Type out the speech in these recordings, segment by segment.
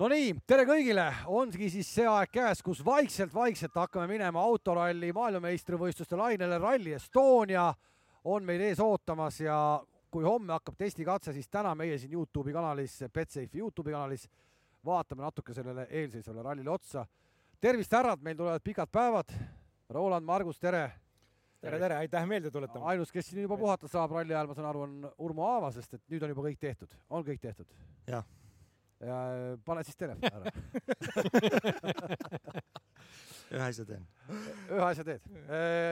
Nonii, tere kõigile, ongi siis see aeg käes, kus vaikselt-vaikselt hakkame minema autoralli maailmameistrivõistluste lainele. Rally Estonia on meid ees ootamas ja kui homme hakkab testikatse, siis täna meie siin Youtube'i kanalis, Betsafe'i Youtube'i kanalis vaatame natuke sellele eelseisvale rallile otsa. tervist, härrad, meil tulevad pikad päevad. Roland, Margus, tere. tere, tere, aitäh meelde tuletamast. ainus, kes siin juba puhata saab ralli ajal, ma saan aru, on Urmo Aava, sest et nüüd on juba kõik tehtud, on kõik tehtud? jah ja pane siis telefon ära ühe asja teen. ühe asja teed.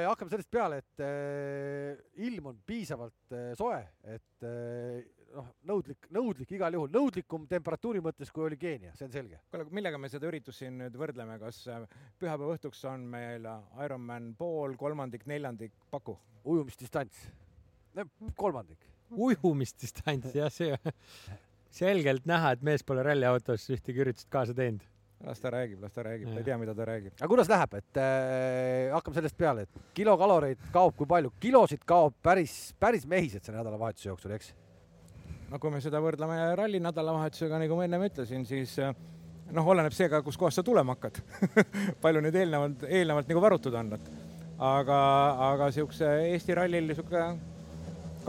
hakkame sellest peale, et äh, ilm on piisavalt äh, soe, et äh, noh, nõudlik, nõudlik igal juhul, nõudlikum temperatuuri mõttes, kui oli Keenia, see on selge. kuule, millega me seda üritust siin nüüd võrdleme, kas pühapäeva õhtuks on meil Ironman pool, kolmandik, neljandik, paku? ujumisdistants, kolmandik. ujumisdistants, jah, see selgelt näha, et mees pole ralliautos ühtegi üritust kaasa teinud. las ta räägib, las ta räägib, ta ei tea, mida ta räägib. aga kuidas läheb, et äh, hakkame sellest peale, et kilokaloreid kaob kui palju, kilosid kaob päris, päris mehised selle nädalavahetuse jooksul, eks? no kui me seda võrdleme ralli nädalavahetusega, nagu ma ennem ütlesin, siis äh, noh, oleneb see ka, kuskohast sa tulema hakkad palju nüüd eelnevalt, eelnevalt nagu varutud on, et aga, aga siukse Eesti rallil sihuke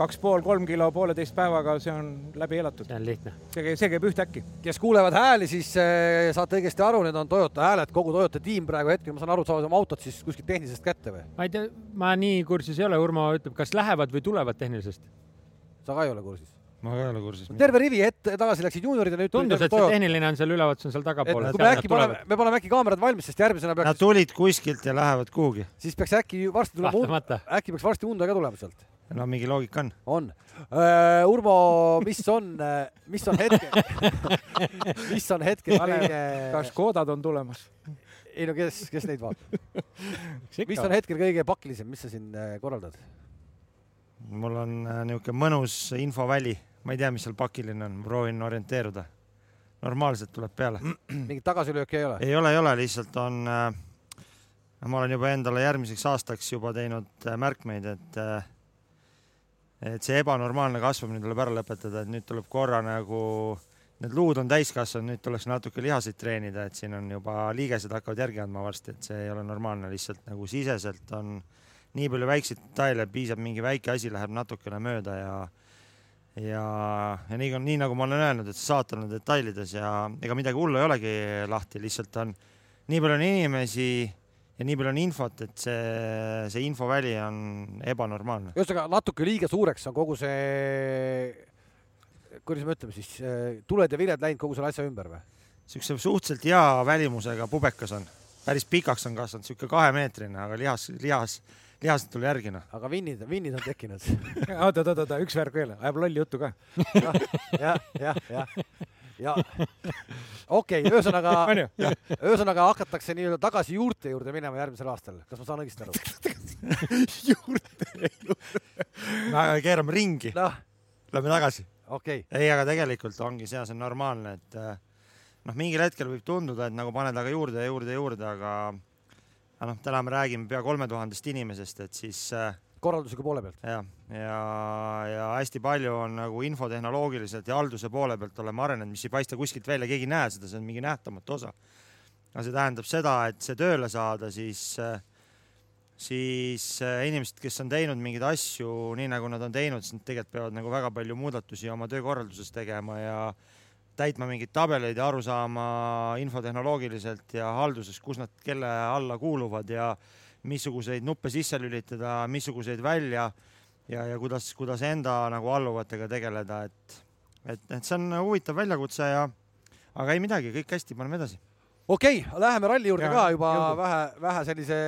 kaks pool, kolm kilo pooleteist päevaga, see on läbi elatud. see on lihtne. see, see käib ühtäkki. kes kuulevad hääli, siis äh, saate õigesti aru, need on Toyota hääled, kogu Toyota tiim praegu hetkel, ma saan aru, saavad oma autot siis kuskilt tehnilisest kätte või? ma ei tea, ma nii kursis ei ole, Urmo ütleb, kas lähevad või tulevad tehnilisest? sa ka ei ole kursis? ma ka ei ole kursis. terve rivi ette, tagasi läksid juuniorid ja nüüd tundus, et see tehniline on seal üleval, see on seal tagapool. kui me äkki paneme, me paneme äkki kaamerad valmis, sest järgmisena peaks Nad tulid kuskilt ja lähevad kuhugi. siis peaks äkki varsti tulema, äkki peaks varsti Hyundai ka tulema sealt no mingi loogika on. on uh,. Urmo, mis on, mis on hetkel mis on hetkel kõige kas Škodad on tulemas? ei no kes, kes neid vaatab mis on hetkel kõige pakilisem, mis sa siin äh, korraldad? mul on äh, niisugune mõnus infoväli, ma ei tea, mis seal pakiline on, proovin orienteeruda. normaalselt tuleb peale. mingit tagasilööki ei ole? ei ole, ei ole, lihtsalt on äh, ma olen juba endale järgmiseks aastaks juba teinud märkmeid, et et see ebanormaalne kasvamine tuleb ära lõpetada, et nüüd tuleb korra nagu, need luud on täis kasvanud, nüüd tuleks natuke lihaseid treenida, et siin on juba liigesed hakkavad järgi andma varsti, et see ei ole normaalne, lihtsalt nagu siseselt on nii palju väikseid detaile, piisab mingi väike asi läheb natukene mööda ja ja, ja nii, nii nagu ma olen öelnud, et saatan on detailides ja ega midagi hullu ei olegi lahti, lihtsalt on nii palju on inimesi ja nii palju on infot, et see, see infoväli on ebanormaalne. ühesõnaga natuke liiga suureks on kogu see, kuidas me ütleme siis, tuled ja viljad läinud kogu selle asja ümber või? niisuguse suhteliselt hea välimusega pubekas on, päris pikaks on kasvanud, niisugune kahemeetrine, aga lihas, lihas, lihased tuli järgi noh. aga vinnid, vinnid on tekkinud oota, oota, oota, üks värk veel, ajab lolli juttu ka jah, jah, jah ja okei okay,, ühesõnaga, ühesõnaga hakatakse nii-öelda tagasi juurte juurde minema järgmisel aastal, kas ma saan õigesti aru? Juurte juurde. No keerame ringi. No.. Lähme tagasi. okei. Okay.. ei, aga tegelikult ongi see, see on normaalne, et eh, noh, mingil hetkel võib tunduda, et nagu paned aga juurde ja juurde ja juurde, aga aga noh, täna me räägime pea kolme tuhandest inimesest, et siis äh, korraldusliku poole pealt. ja, ja, ja hästi palju on nagu infotehnoloogiliselt ja halduse poole pealt oleme arenenud, mis ei paista kuskilt välja, keegi ei näe seda, see on mingi nähtamatu osa. aga see tähendab seda, et see tööle saada, siis, siis inimesed, kes on teinud mingeid asju nii, nagu nad on teinud, siis nad tegelikult peavad nagu väga palju muudatusi oma töökorralduses tegema ja täitma mingeid tabeleid ja aru saama infotehnoloogiliselt ja halduses, kus nad kelle alla kuuluvad ja missuguseid nuppe sisse lülitada, missuguseid välja ja, ja kuidas, kuidas enda nagu alluvatega tegeleda, et, et, et see on huvitav väljakutse ja aga ei midagi, kõik hästi, paneme edasi okei okay,, läheme ralli juurde ja, ka juba jõudu. vähe, vähe sellise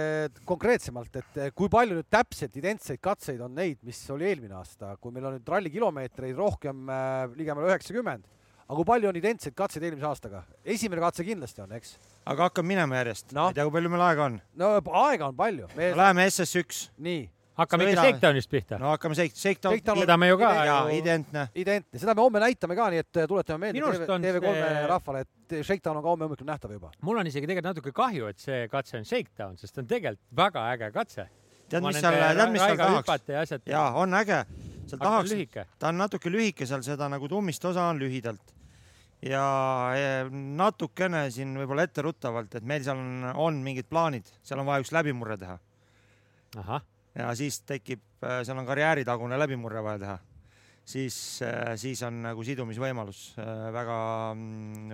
konkreetsemalt, et kui palju nüüd täpselt identseid katseid on neid, mis oli eelmine aasta, kui meil on nüüd ralli kilomeetreid rohkem äh, ligemale üheksakümmend aga kui palju on identseid katseid eelmise aastaga? esimene katse kindlasti on, eks? Aga hakkame minema järjest no.. ei tea, kui palju meil aega on? no aega on palju Me... no,. Läheme SS1. nii. hakkame ikka Shakedownist pihta. no hakkame Shake, Shakedown. seda me ju ka. jaa, identne. identne, seda me homme näitame ka, nii et äh, tuletame meelde TV3 see... rahvale, et Shakedown on ka homme hommikul nähtav juba. mul on isegi tegelikult natuke kahju, et see katse on Shakedown, sest on tegelikult väga äge katse. tead, mis seal, tead, mis seal tahaks? jaa, on äge seal tahaks, ta on natuke lühike, seal seda nagu tummist osa on lühidalt ja eh, natukene siin võib-olla etteruttavalt, et meil seal on, on mingid plaanid, seal on vaja üks läbimurre teha ja siis tekib, seal on karjääritagune läbimurre vaja teha, siis, siis on nagu sidumisvõimalus väga,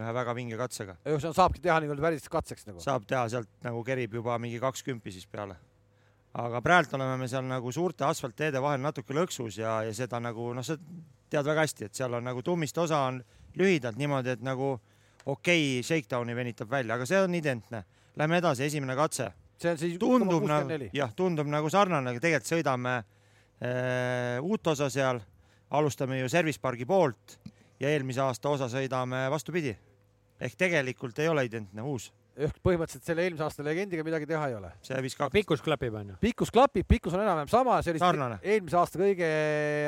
ühe väga vinge katsega. ühesõnaga saabki teha nii-öelda päris katseks nagu. saab teha sealt nagu kerib juba mingi kakskümmend siis peale. aga praegu oleme me seal nagu suurte asfaltteede vahel natuke lõksus ja, ja seda nagu noh, sa tead väga hästi, et seal on nagu tummist osa on lühidalt niimoodi, et nagu okei okay,, shakedowni venitab välja, aga see on identne. Lähme edasi, esimene katse see on siis tundub nagu jah, tundub nagu sarnane, aga tegelikult sõidame äh, uut osa seal, alustame ju Service Pargi poolt ja eelmise aasta osa sõidame vastupidi. ehk tegelikult ei ole identne, uus, ehk põhimõtteliselt selle eelmise aasta legendiga midagi teha ei ole. see viskab pikkus klapib onju. pikkus klapib, pikkus on enam-vähem sama, see oli eelmise aasta kõige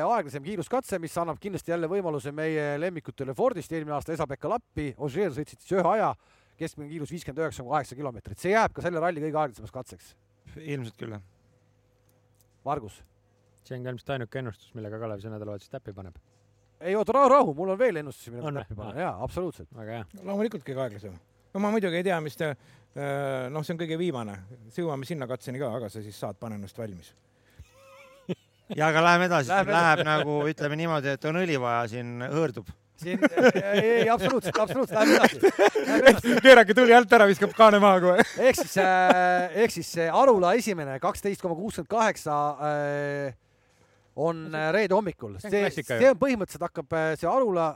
aeglasem kiiruskatse, mis annab kindlasti jälle võimaluse meie lemmikutele Fordist, eelmine aasta Esa-Pekka Lappi, Ožeer sõitsid siis ühe aja, keskmine kiirus viiskümmend üheksa koma kaheksa kilomeetrit, see jääb ka selle ralli kõige aeglasemaks katseks. ilmselt küll jah. Margus, see on ka ilmselt ainuke ennustus, millega Kalev see nädalavahetus täppi paneb. ei oota, rahu, rahu, mul on veel ennustusi, mida täppi panen, Aa. jaa, absoluutselt. väga hea. loomulikult kõige aeglasem. No ma muidugi ei tea, mis te, noh, see on kõige viimane, jõuame sinna katseni ka, aga sa siis saad, pane ennast valmis. ja aga läheme edasi, Läheme läheb nagu ütleme niimoodi, et on õli vaja, siin hõõrdub. siin, ei, ei absoluutselt, absoluutselt, lähme edasi. Keerake tuli alt ära, viskab kaane maha kohe. ehk siis, ehk siis see Arula esimene kaksteist koma kuuskümmend kaheksa on äh, reede hommikul. see on see, on põhimõtteliselt hakkab äh, see Arula,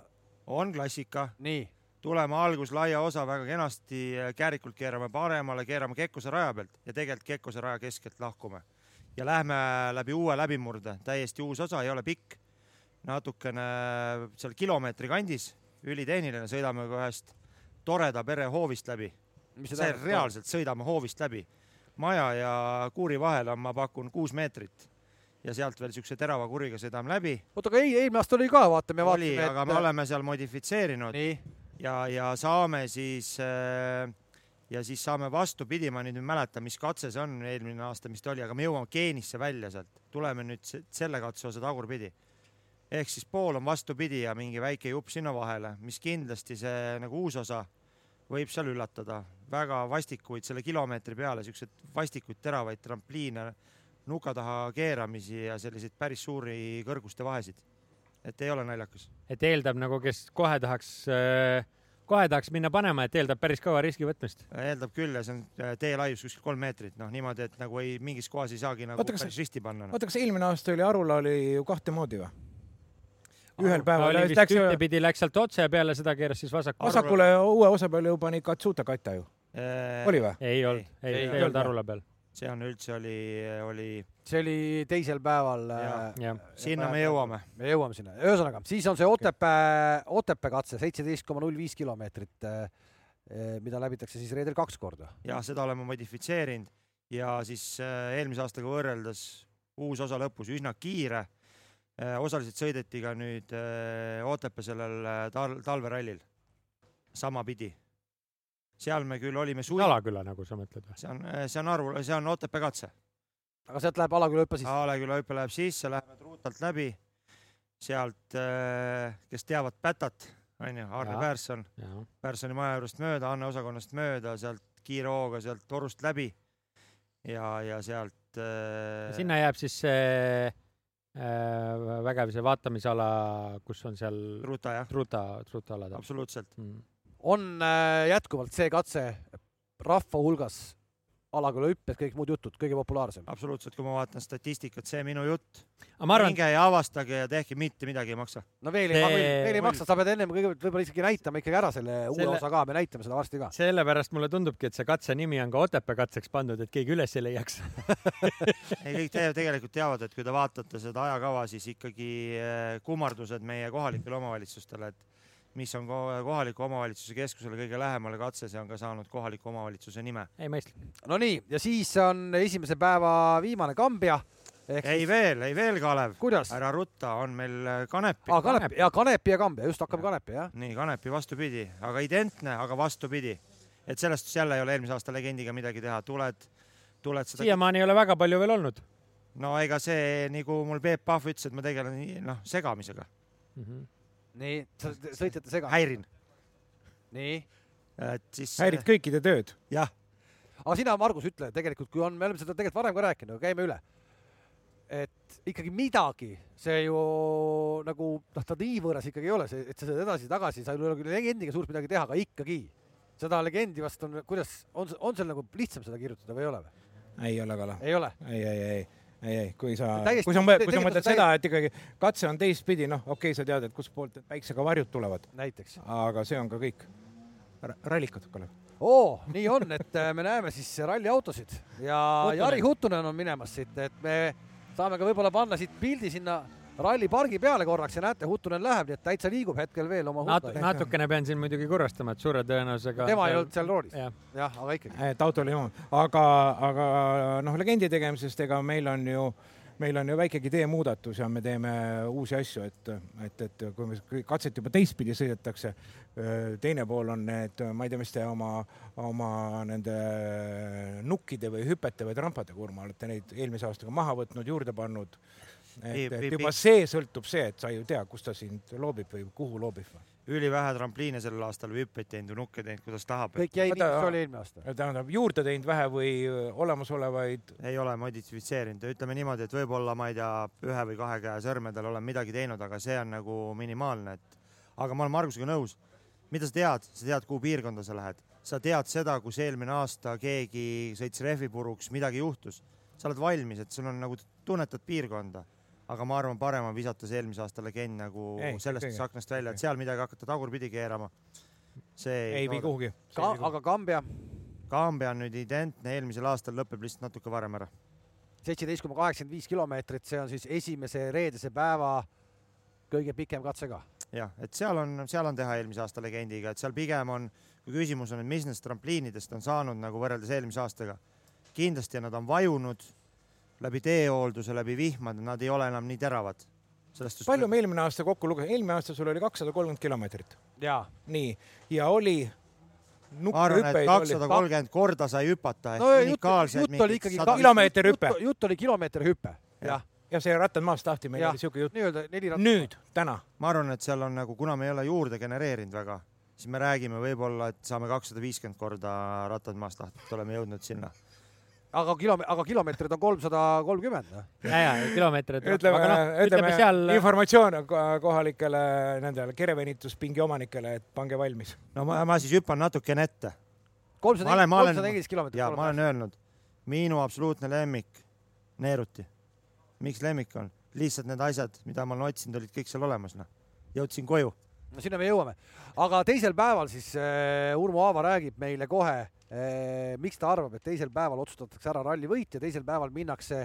on klassika, nii, tuleme algus laia osa väga kenasti, käärikult keerame paremale, keerame Kekkuse raja pealt ja tegelikult Kekkuse raja keskelt lahkume. ja lähme läbi uue läbimurde, täiesti uus osa, ei ole pikk, natukene seal kilomeetri kandis, ülitehniline, sõidame ka ühest toreda pere hoovist läbi. see reaalselt sõidame hoovist läbi. maja ja kuuri vahel on, ma pakun kuus meetrit ja sealt veel siukse terava kuriga sõidame läbi. oota, aga ei, eelmine aasta oli ka, vaata, me oli, vaatasime, aga me oleme seal modifitseerinud nii, ja, ja saame siis äh, ja siis saame vastupidi, ma nüüd ei mäleta, mis katse see on eelmine aasta, mis ta oli, aga me jõuame geenisse välja sealt, tuleme nüüd se- selle katse osa tagurpidi. ehk siis pool on vastupidi ja mingi väike jupp sinna vahele, mis kindlasti see nagu uus osa võib seal üllatada, väga vastikuid selle kilomeetri peale, siukseid vastikuid teravaid trampliine, nuka taha keeramisi ja selliseid päris suuri kõrguste vahesid. Et ei ole naljakas. et eeldab nagu, kes kohe tahaks, kohe tahaks minna panema, et eeldab päris kõva riski võtmist. eeldab küll ja see on äh, tee laius kuskil kolm meetrit, noh niimoodi, et nagu ei, mingis kohas ei saagi nagu Oota, päris risti panna no.. oota, kas eelmine aasta oli Arula oli ju kahte moodi või? ühel päeval oli vist läks ühtepidi läks sealt otse ja peale seda keeras siis vasakule. vasakule uue osa peale ju pani Katsuta kata ju, oli või? ei olnud, ei, Ei ei, olnud? Arula peal. see on üldse oli, oli, see oli teisel päeval. Jah, sinna me jõuame. me jõuame sinna, ühesõnaga, siis on see Otepää, Otepää katse, seitseteist koma null viis kilomeetrit, mida läbitakse siis reedel kaks korda. ja seda oleme modifitseerinud ja siis äh, eelmise aastaga võrreldes uus osa lõpus üsna kiire. osaliselt sõideti ka nüüd äh, Otepää sellel äh, tal-, talverallil samapidi. seal me küll olime suvi, Alaküla nagu sa mõtled või? see on, see on Aru, see on Otepää katse. Aga sealt läheb Alaküla hüppe siis. Aleküla hüpe läheb sisse, läheme truutalt läbi. sealt, kes teavad Pätat, onju, Arne Jaa. Pärson, jah, Pärssoni maja juurest mööda, Anne osakonnast mööda, sealt kiire hooga sealt torust läbi. ja, ja sealt. äh, sinna jääb siis see äh, vägev see vaatamisala, kus on seal ruta jah, truuta, truutaalad. absoluutselt. Mm. on äh, jätkuvalt see katse rahva hulgas Alaküla hüpped, kõik muud jutud, kõige populaarsem. absoluutselt, kui ma vaatan statistikat, see minu jutt. arvan, minge ja avastage ja tehke, mitte midagi ei maksa. no veel ei See-, veel ei maksa, sa pead ennem kõigepealt võib-olla isegi näitama ikkagi ära selle uue Selle- osa ka, me näitame seda varsti ka. sellepärast mulle tundubki, et see katse nimi on ka Otepää katseks pandud, et keegi üles ei leiaks. ei, kõik te tegelikult teavad, et kui te vaatate seda ajakava, siis ikkagi eh, kummardused meie kohalikele omavalitsustele, et mis on ko- kohaliku omavalitsuse keskusele kõige lähemale katse, see on ka saanud kohaliku omavalitsuse nime. ei mõistlik. no nii, ja siis on esimese päeva viimane Kambja. ei veel, ei veel, Kalev, kuidas? ära rutta, on meil eh, Kanepi aa, Kanep ja Kanepi ja Kambja, just hakkame Kanepi jah. nii Kanepi vastupidi, aga identne, aga vastupidi. et sellest jälle ei ole eelmise aasta legendiga midagi teha, tuled, tuled seda, siiamaani ei ole väga palju veel olnud no ega see nagu mul Peep Pahv ütles, et ma tegelen noh segamisega, mm. -hmm. nii, sa sõitjate sega. häirin. nii, et siis häirid kõikide tööd. jah, aga sina, Margus, ütle tegelikult, kui on, me oleme seda tegelikult varem ka rääkinud, aga käime üle. et ikkagi midagi, see ju nagu noh, ta nii võõras ikkagi ei ole, see, et sa seda edasi-tagasi, sa ei ole küll legendiga suurt midagi teha, aga ikkagi seda legendi vast on, kuidas on, on seal nagu lihtsam seda kirjutada või ei ole või? ei ole, Kala. ei ole? ei, ei, ei, ei, ei, kui sa, kui sa, kui sa mõtled seda, et ikkagi katse on teistpidi, noh, okei okay,, sa tead, et kustpoolt päiksega varjud tulevad, näiteks. aga see on ka kõik. rallikad, Kalev. oo, nii on, et äh, me näeme siis ralliautosid ja Huttunen. Jari Huttunen on minemas siit, et me saame ka võib-olla panna siit pildi sinna rallipargi peale korraks ja näete, Huttunen läheb, nii et täitsa liigub hetkel veel oma Nat-, Huttunen. natukene pean siin muidugi kurvastama, et suure tõenäosusega. tema ei olnud seal roolis, jah, jah, aga ikkagi. et auto oli oma, aga, aga noh, legendi tegemisest, ega meil on ju, meil on ju väikegi teemuudatus ja me teeme uusi asju, et, et, et kui me katset juba teistpidi sõidetakse, teine pool on need, ma ei tea, mis te oma, oma nende nukkide või hüpete või trampade kurma olete neid eelmise aastaga maha võtnud, juurde pannud. Ei- et, et juba see sõltub see, et sa ju tea, kus ta sind loobib või kuhu loobib. ülivähe trampliine sellel aastal või hüppeid teinud või nukke teinud, kuidas tahab. kõik jäi nii, mis oli eelmine aasta. tähendab juurde teinud vähe või öö, olemasolevaid ei ole modifitseerinud, ütleme niimoodi, et võib-olla ma ei tea, ühe või kahe käe sõrmedel olen midagi teinud, aga see on nagu minimaalne, et aga ma olen Margusega nõus. mida sa tead, sa tead, kuhu piirkonda sa lähed, sa tead seda, kus eelmine aasta keegi sõitis rehvi puruks, midagi juhtus, sa oled valmis, et sul on nagu tunnetad piirkonda. Aga ma arvan, parem on visata see eelmise aasta legend nagu Ei, sellest kõige. aknast välja, et seal midagi hakata tagurpidi keerama. see ei vii kuhugi. ka, aga Kambja Kambja on nüüd identne, eelmisel aastal lõpeb lihtsalt natuke varem ära. seitseteist koma kaheksakümmend viis kilomeetrit, see on siis esimese reedese päeva kõige pikem katse ka. jah, et seal on, seal on teha eelmise aasta legendiga, et seal pigem on, kui küsimus on, et mis nendest trampliinidest on saanud nagu võrreldes eelmise aastaga. kindlasti nad on vajunud läbi teehoolduse, läbi vihmade, nad ei ole enam nii teravad. palju me eelmine aasta kokku lugesime, eelmine aasta sul oli kakssada kolmkümmend kilomeetrit, nii, ja oli. ma arvan, et kakssada kolmkümmend korda sai hüpata. no jutt, jutt oli ikkagi. Kilomeeter hüpe. jutt oli kilomeetri hüpe, jah, ja see rattad maast lahti, meil oli siuke jutt. nii-öelda neli ratast. nüüd, täna, ma arvan, et seal on nagu, kuna me ei ole juurde genereerinud väga, siis me räägime võib-olla, et saame kakssada viiskümmend korda rattad maast lahti, et oleme jõudnud sinna. Aga kilome-, aga kilomeetrid on kolmsada kolmkümmend, noh. ja, ja kilomeetreid. ütleme aga, noh, ütleme ütleme seal, informatsioon ko- kohalikele nendele kerevenituspingi omanikele, et pange valmis. no ma, ma siis hüppan natukene ette kolmsada kolmsada neliteist kilomeetrit. ja ma olen öelnud, minu absoluutne lemmik, Neeruti. miks lemmik on? lihtsalt need asjad, mida ma olen otsinud, olid kõik seal olemas, noh. jõudsin koju. no sinna me jõuame. aga teisel päeval siis äh, Urmo Aava räägib meile kohe miks ta arvab, et teisel päeval otsustatakse ära ralli võit ja teisel päeval minnakse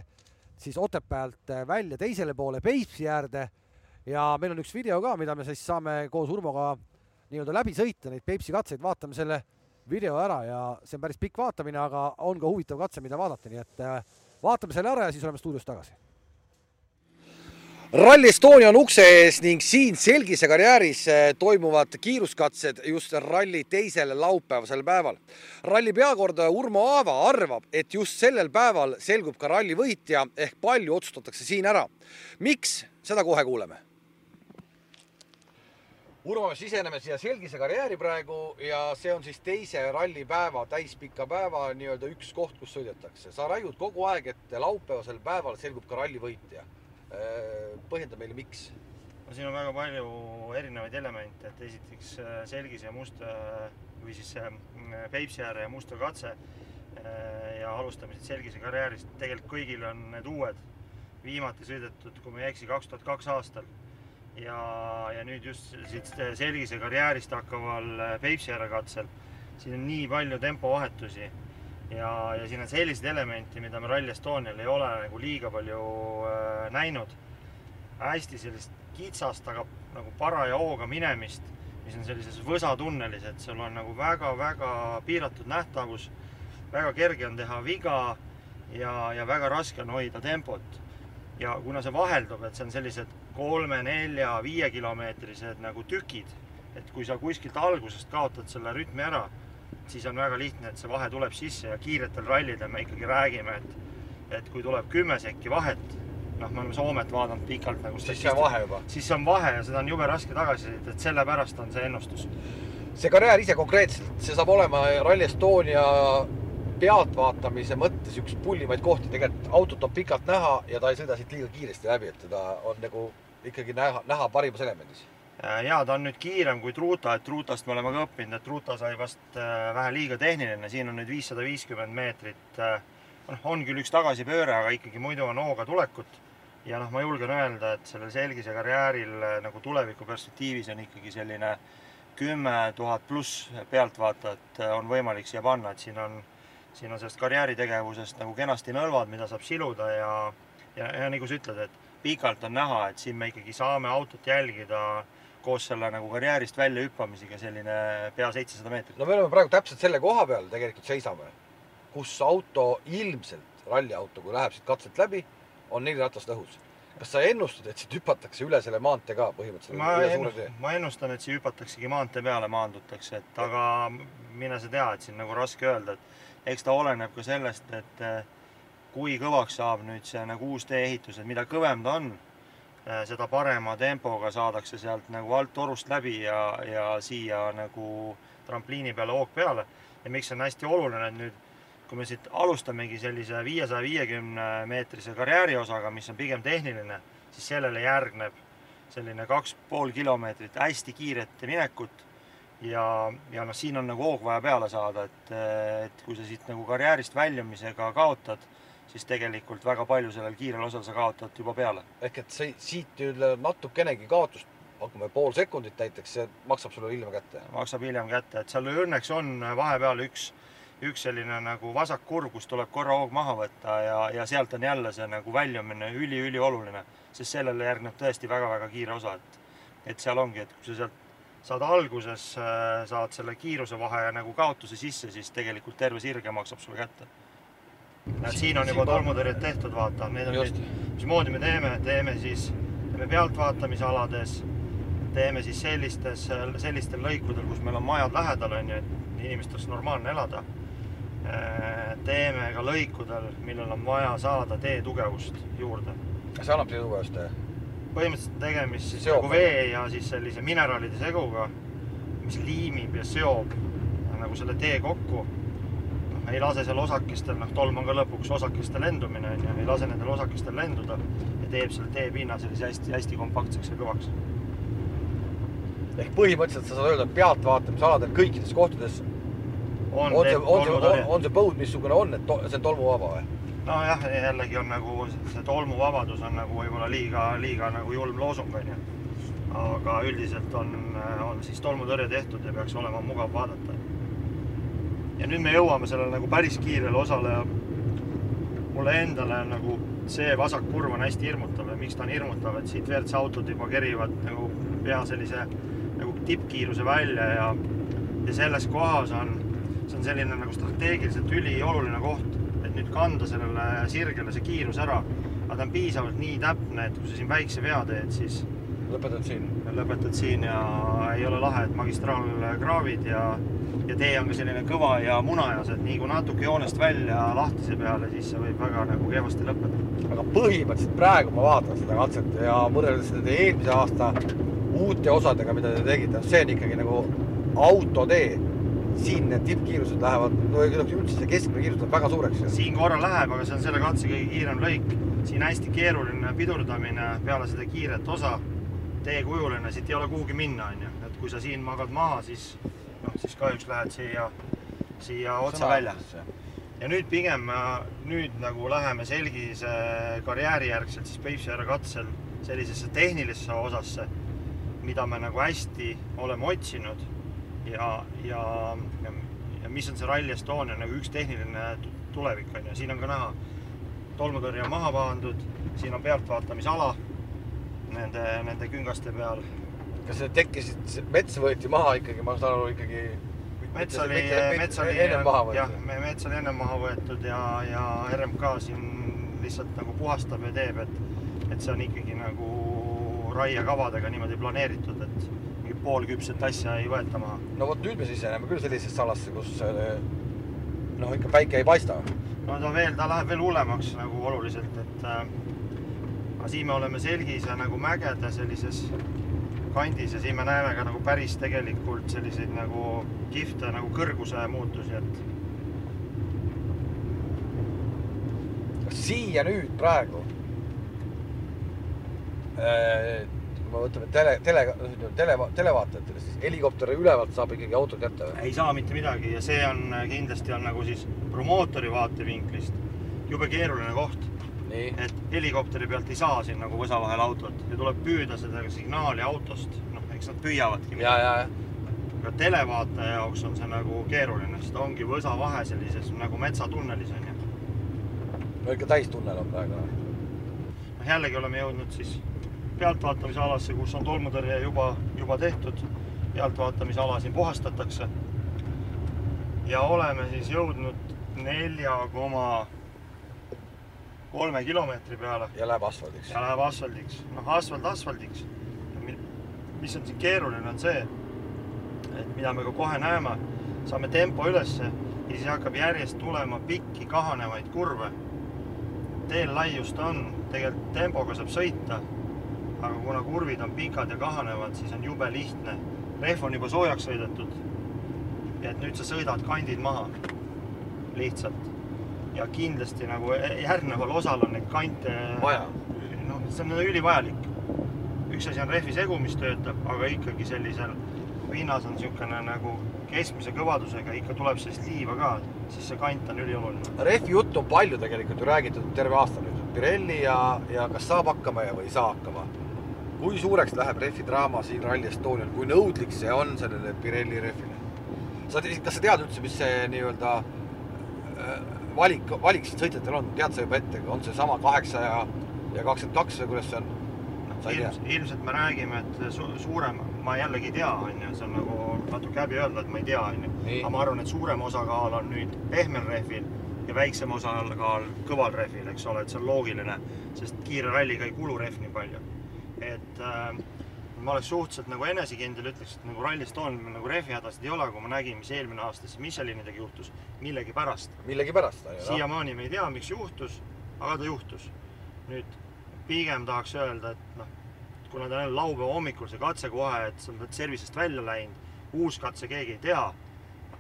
siis Otepäält äh, välja teisele poole Peipsi äärde? Ja meil on üks video ka, mida me siis saame koos Urmoga nii-öelda läbi sõita, neid Peipsi katseid, vaatame selle video ära ja see on päris pikk vaatamine, aga on ka huvitav katse, mida vaadata, nii et äh, vaatame selle ära ja siis oleme stuudios tagasi. Rally Estonia on ukse ees ning siin Selgise karjääris eh, toimuvad kiiruskatsed just ralli teisel laupäevasel päeval. ralli peakordaja Urmo Aava arvab, et just sellel päeval selgub ka ralli võitja ehk palju otsustatakse siin ära. miks, seda kohe kuuleme. Urmo, me siseneme siia Selgise karjääri praegu ja see on siis teise rallipäeva, täispika päeva nii-öelda üks koht, kus sõidetakse. sa raiud kogu aeg, et laupäevasel päeval selgub ka ralli võitja põhjenda meile, miks. no siin on väga palju erinevaid elemente, et esiteks äh, Selgise ja Musta või siis äh, Peipsi ääre ja Musta katse äh, ja alustame siit Selgise karjäärist, tegelikult kõigil on need uued, viimati sõidetud, kui ma ei eksi, kaks tuhat kaks aastal. ja, ja nüüd just siit Selgise karjäärist hakkaval äh, Peipsi ääre katsel, siin on nii palju tempovahetusi ja, ja siin on selliseid elemente, mida me Rally Estonial ei ole nagu liiga palju äh, näinud. Hästi sellist kitsast, aga nagu paraja hooga minemist, mis on sellises võsatunnelis, et sul on nagu väga-väga piiratud nähtavus, väga kerge on teha viga ja, ja väga raske on hoida tempot. ja kuna see vaheldub, et see on sellised kolme, nelja, viiekilomeetrised nagu tükid, et kui sa kuskilt algusest kaotad selle rütmi ära, siis on väga lihtne, et see vahe tuleb sisse ja kiiretel rallidel me ikkagi räägime, et et kui tuleb kümme sekki vahet, noh, me oleme Soomet vaadanud pikalt nagu siis see vahe juba. siis see on vahe ja seda on jube raske tagasi et sellepärast on see ennustus. see karjäär ise konkreetselt, see saab olema Rally Estonia pealtvaatamise mõttes üks pullimaid kohti, tegelikult autot on pikalt näha ja ta ei sõida siit liiga kiiresti läbi, et teda on nagu ikkagi näha, näha parimas elemendis. Ja ta on nüüd kiirem kui Truuta, et Truutast me oleme ka õppinud, et Truuta sai vast äh, vähe liiga tehniline, siin on nüüd viissada viiskümmend meetrit. äh, noh, on küll üks tagasipööre, aga ikkagi muidu on hooga tulekut. ja noh, ma julgen öelda, et sellel Selgise karjääril äh, nagu tuleviku perspektiivis on ikkagi selline kümme tuhat pluss pealtvaatajat äh, on võimalik siia panna, et siin on siin on sellest karjääritegevusest nagu kenasti nõlvad, mida saab siluda ja, ja, ja nagu sa ütled, et pikalt on näha, et siin me ikkagi saame autot jälgida koos selle nagu karjäärist välja hüppamisega selline pea seitsesada meetrit. no me oleme praegu täpselt selle koha peal tegelikult seisame, kus auto ilmselt, ralliauto, kui läheb siit katselt läbi, on neli ratast õhus. kas sa ennustad, et siit hüpatakse üle selle maantee ka põhimõtteliselt? ma, ennust, ma ennustan, et siia hüpataksegi maantee peale, maandutakse, et aga mine sa tea, et siin nagu raske öelda, et eks ta oleneb ka sellest, et eh, kui kõvaks saab nüüd see nagu uus tee-ehitus, et mida kõvem ta on, seda parema tempoga saadakse sealt nagu alt torust läbi ja, ja siia nagu trampliini peale hoog peale. ja miks see on hästi oluline, et nüüd kui me siit alustamegi sellise viiesaja viiekümne meetrise karjääri osaga, mis on pigem tehniline, siis sellele järgneb selline kaks pool kilomeetrit hästi kiiret minekut ja, ja noh, siin on nagu hoog vaja peale saada, et, et kui sa siit nagu karjäärist väljumisega kaotad, siis tegelikult väga palju sellel kiirel osal sa kaotad juba peale. ehk et see siit üle natukenegi kaotust, hakkame pool sekundit näiteks, see maksab sulle hiljem kätte? maksab hiljem kätte, et seal õnneks on vahepeal üks, üks selline nagu vasakkurv, kus tuleb korra hoog maha võtta ja, ja sealt on jälle see nagu väljumine üliülioluline, sest sellele järgneb tõesti väga-väga kiire osa, et, et seal ongi, et kui sa sealt saad alguses, äh, saad selle kiirusevahe nagu kaotuse sisse, siis tegelikult terve sirge maksab sulle kätte. Näed, siin on juba tolmutõrjed tehtud, vaata, need on Just. nüüd, mismoodi me teeme, teeme siis, teeme pealtvaatamisalades, teeme siis sellistes, sellistel lõikudel, kus meil on majad lähedal, on ju, et inimestel oleks normaalne elada. Äh, teeme ka lõikudel, millel on vaja saada tee tugevust juurde. see annab tee tugevust, jah? põhimõtteliselt tegemist siis nagu vee ja siis sellise mineraalide seguga, mis liimib ja seob nagu selle tee kokku. Ei lase seal osakestel, noh, tolm on ka lõpuks osakeste lendumine onju, ei lase nendel osakestel lenduda ja teeb selle teepinna sellise hästi-hästi kompaktseks ja kõvaks. ehk põhimõtteliselt sa saad öelda, et pealtvaatamisaladel kõikides kohtades on, on see, on see, on, on see põud missugune on, et to, see on tolmuvaba või? nojah, jällegi on nagu see tolmuvabadus on nagu võib-olla liiga, liiga nagu julm loosung onju. aga üldiselt on, on siis tolmutõrje tehtud ja peaks olema mugav vaadata. Ja nüüd me jõuame sellele nagu päris kiirele osale. mulle endale nagu see vasakkurv on hästi hirmutav ja miks ta on hirmutav, et siit WRC autod juba kerivad nagu pea sellise nagu tippkiiruse välja ja, ja selles kohas on, see on selline nagu strateegiliselt ülioluline koht nüüd kanda sellele sirgele see kiirus ära. aga ta on piisavalt nii täpne, et kui sa siin väikse vea teed, siis lõpetad siin? lõpetad siin ja ei ole lahe, et magistraalkraavid ja, ja tee on ka selline kõva ja munajas, et nii kui natuke joonest välja lahtise peale, siis see võib väga nagu kehvasti lõppeda. aga põhimõtteliselt praegu ma vaatan seda katset ja võrreldes nende eelmise aasta uute osadega, mida te tegite, see on ikkagi nagu autotee siin need tippkiirused lähevad, no üldse see keskmine kiirus läheb väga suureks. siin korra läheb, aga see on selle katse kõige kiirem lõik. siin hästi keeruline pidurdamine peale seda kiiret osa, teekujuline, siit ei ole kuhugi minna, onju. et kui sa siin magad maha, siis noh, siis kahjuks lähed siia, siia otse välja. ja nüüd pigem, nüüd nagu läheme Selgise karjääri järgselt siis Peipsi järve katsel sellisesse tehnilisse osasse, mida me nagu hästi oleme otsinud ja, ja, ja, ja mis on see Rally Estonia nagu üks tehniline tulevik on ju, siin on ka näha, tolmutõrje on maha pandud, siin on pealtvaatamisala nende, nende küngaste peal. kas need tekkisid, mets võeti maha ikkagi, ma saan aru ikkagi mets oli, mets oli ennem maha võetud? jah, mets oli ennem maha võetud ja, ja RMK siin lihtsalt nagu puhastab ja teeb, et, et see on ikkagi nagu raiekavadega niimoodi planeeritud, et poolküpset asja ei võeta maha. no vot nüüd me siseneme küll sellisesse alasse, kus äh, noh, ikka päike ei paista. no ta veel, ta läheb veel hullemaks nagu oluliselt, et äh, aga siin me oleme Selgise nagu mägede sellises kandis ja siin me näeme ka nagu päris tegelikult selliseid nagu kihvte nagu kõrguse muutusi, et siia nüüd praegu äh, kui me võtame tele, tele, tele, televaatajatele, siis helikopteri ülevalt saab ikkagi autot jätta või? ei saa mitte midagi ja see on kindlasti on nagu siis promootori vaatevinklist jube keeruline koht. Et helikopteri pealt ei saa siin nagu võsa vahel autot ja tuleb püüda seda signaali autost, noh, eks nad püüavadki. ja, ja, ja. aga televaataja jaoks on see nagu keeruline, sest ongi võsa vahe sellises nagu metsatunnelis on ju. no ikka täistunnel on praegu noh, jällegi oleme jõudnud siis pealtvaatamisalasse, kus on tolmutõrje juba, juba tehtud. pealtvaatamisala siin puhastatakse. ja oleme siis jõudnud nelja koma kolme kilomeetri peale. ja läheb asfaldiks. ja läheb asfaldiks, noh asfalt asfaldiks. mis on siin keeruline, on see, et mida me ka kohe näeme, saame tempo ülesse ja siis hakkab järjest tulema pikki kahanevaid kurve. teel laiust on, tegelikult tempoga saab sõita aga kuna kurvid on pikad ja kahanevad, siis on jube lihtne. rehv on juba soojaks sõidetud. ja et nüüd sa sõidad kandid maha. lihtsalt. Ja kindlasti nagu e-, järgneval osal on neid kante vaja. noh, see on ülivajalik. üks asi on rehvi segu, mis töötab, aga ikkagi sellisel pinnas on niisugune nagu keskmise kõvadusega ikka tuleb sellist liiva ka, siis see kant on ülioluline. rehvi juttu on palju tegelikult ju räägitud terve aasta nüüd. Pirelli ja, ja kas saab hakkama ja, või ei saa hakkama kui suureks läheb rehvi draama siin Rally Estonial, kui nõudlik see on sellele Pirelli rehvile? sa, kas sa tead üldse, mis see nii-öelda valik, valik siin sõitjatel on, tead sa juba ette, on see sama kaheksa ja, ja kakskümmend kaks või kuidas see on? Ilms, ilmselt me räägime, et su, suurem, ma jällegi ei tea, on ju, see on nagu natuke häbi öelda, et ma ei tea, on ju. aga ma arvan, et suurem osakaal on nüüd pehmel rehvil ja väiksem osakaal kõval rehvil, eks ole, et see on loogiline, sest kiire ralliga ei kulu rehv nii palju et äh, ma oleks suhteliselt nagu enesekindel, ütleks, et nagu Rally Estonial nagu rehvihädasid ei ole, kui ma nägin, mis eelmine aasta siis Michelinidega juhtus, millegipärast. millegipärast. siiamaani me ei tea, miks juhtus, aga ta juhtus. nüüd pigem tahaks öelda, et noh, kuna ta on laupäeva hommikul see katse kohe, et sa oled service'ist välja läinud, uus katse keegi ei tea,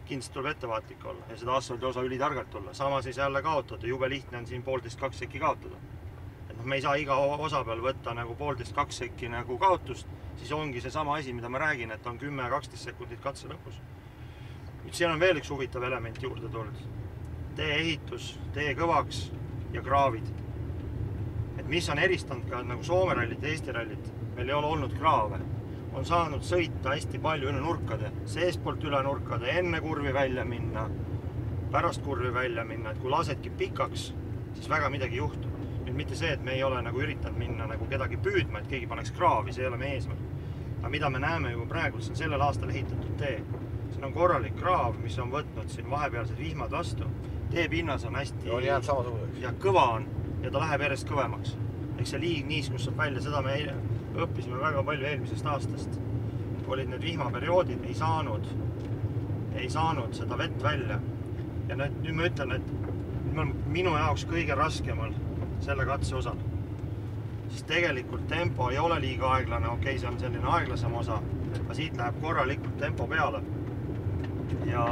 kindlasti tuleb ettevaatlik olla ja seda asfaldi osa ülitargalt tulla, samas ei saa jälle kaotada, jube lihtne on siin poolteist, kaks sekki kaotada noh, me ei saa iga osa peal võtta nagu poolteist, kaks sekki nagu kaotust, siis ongi seesama asi, mida ma räägin, et on kümme, kaksteist sekundit katse lõpus. nüüd siin on veel üks huvitav element juurde tulnud. tee ehitus, tee kõvaks ja kraavid. et mis on eristanud ka nagu Soome rallit ja Eesti rallit, meil ei ole olnud kraave. on saanud sõita hästi palju üle nurkade, seestpoolt üle nurkade, enne kurvi välja minna, pärast kurvi välja minna, et kui lasedki pikaks, siis väga midagi ei juhtu mitte see, et me ei ole nagu üritanud minna nagu kedagi püüdma, et keegi paneks kraavi, see ei ole meie eesmärk. aga mida me näeme juba praegu, see on sellel aastal ehitatud tee. siin on korralik kraav, mis on võtnud siin vahepealsed vihmad vastu. teepinnas on hästi. on jäänud samasuguseks. ja kõva on ja ta läheb järjest kõvemaks. eks see liig niiskus saab välja, seda me õppisime väga palju eelmisest aastast. olid need vihmaperioodid, ei saanud, ei saanud seda vett välja. ja nüüd, nüüd ma ütlen, et minu jaoks kõige raskemal selle katse osal. siis tegelikult tempo ei ole liiga aeglane, okei okay,, see on selline aeglasem osa, aga siit läheb korralikult tempo peale. ja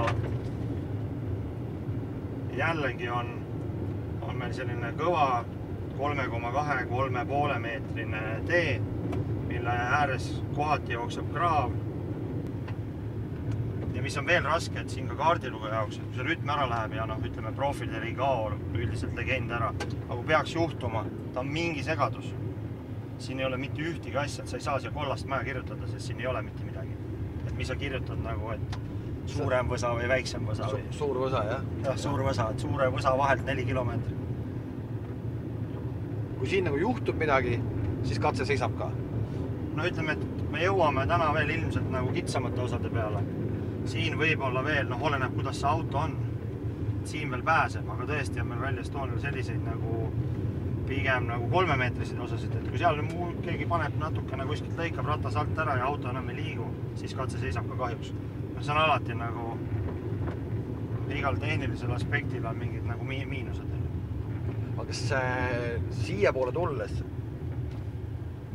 jällegi on, on meil selline kõva kolme koma kahe, kolme poole meetrine tee, mille ääres kohati jookseb kraav mis on veel raske, et siin ka kaardilugeja jaoks, et kui see rütm ära läheb ja noh, ütleme profilidel ei kao üldiselt legend ära, aga kui peaks juhtuma, ta on mingi segadus. siin ei ole mitte ühtegi asja, et sa ei saa siia kollast maja kirjutada, sest siin ei ole mitte midagi. et mis sa kirjutad nagu, et suurem võsa või väiksem võsa või? suur võsa, jah? jah, suur võsa, et suure võsa vahelt neli kilomeetrit. kui siin nagu juhtub midagi, siis katse seisab ka? no ütleme, et me jõuame täna veel ilmselt nagu kitsamate osade peale siin võib-olla veel, noh, oleneb, kuidas see auto on. siin veel pääseb, aga tõesti on meil Rally Estonial selliseid nagu pigem nagu kolmemeetriseid osasid, et kui seal muu, keegi paneb natukene kuskilt lõikab ratas alt ära ja auto enam ei liigu, siis katse seisab ka kahjuks. no see on alati nagu, igal tehnilisel aspektil on mingid nagu mi miinused. aga kas siiapoole tulles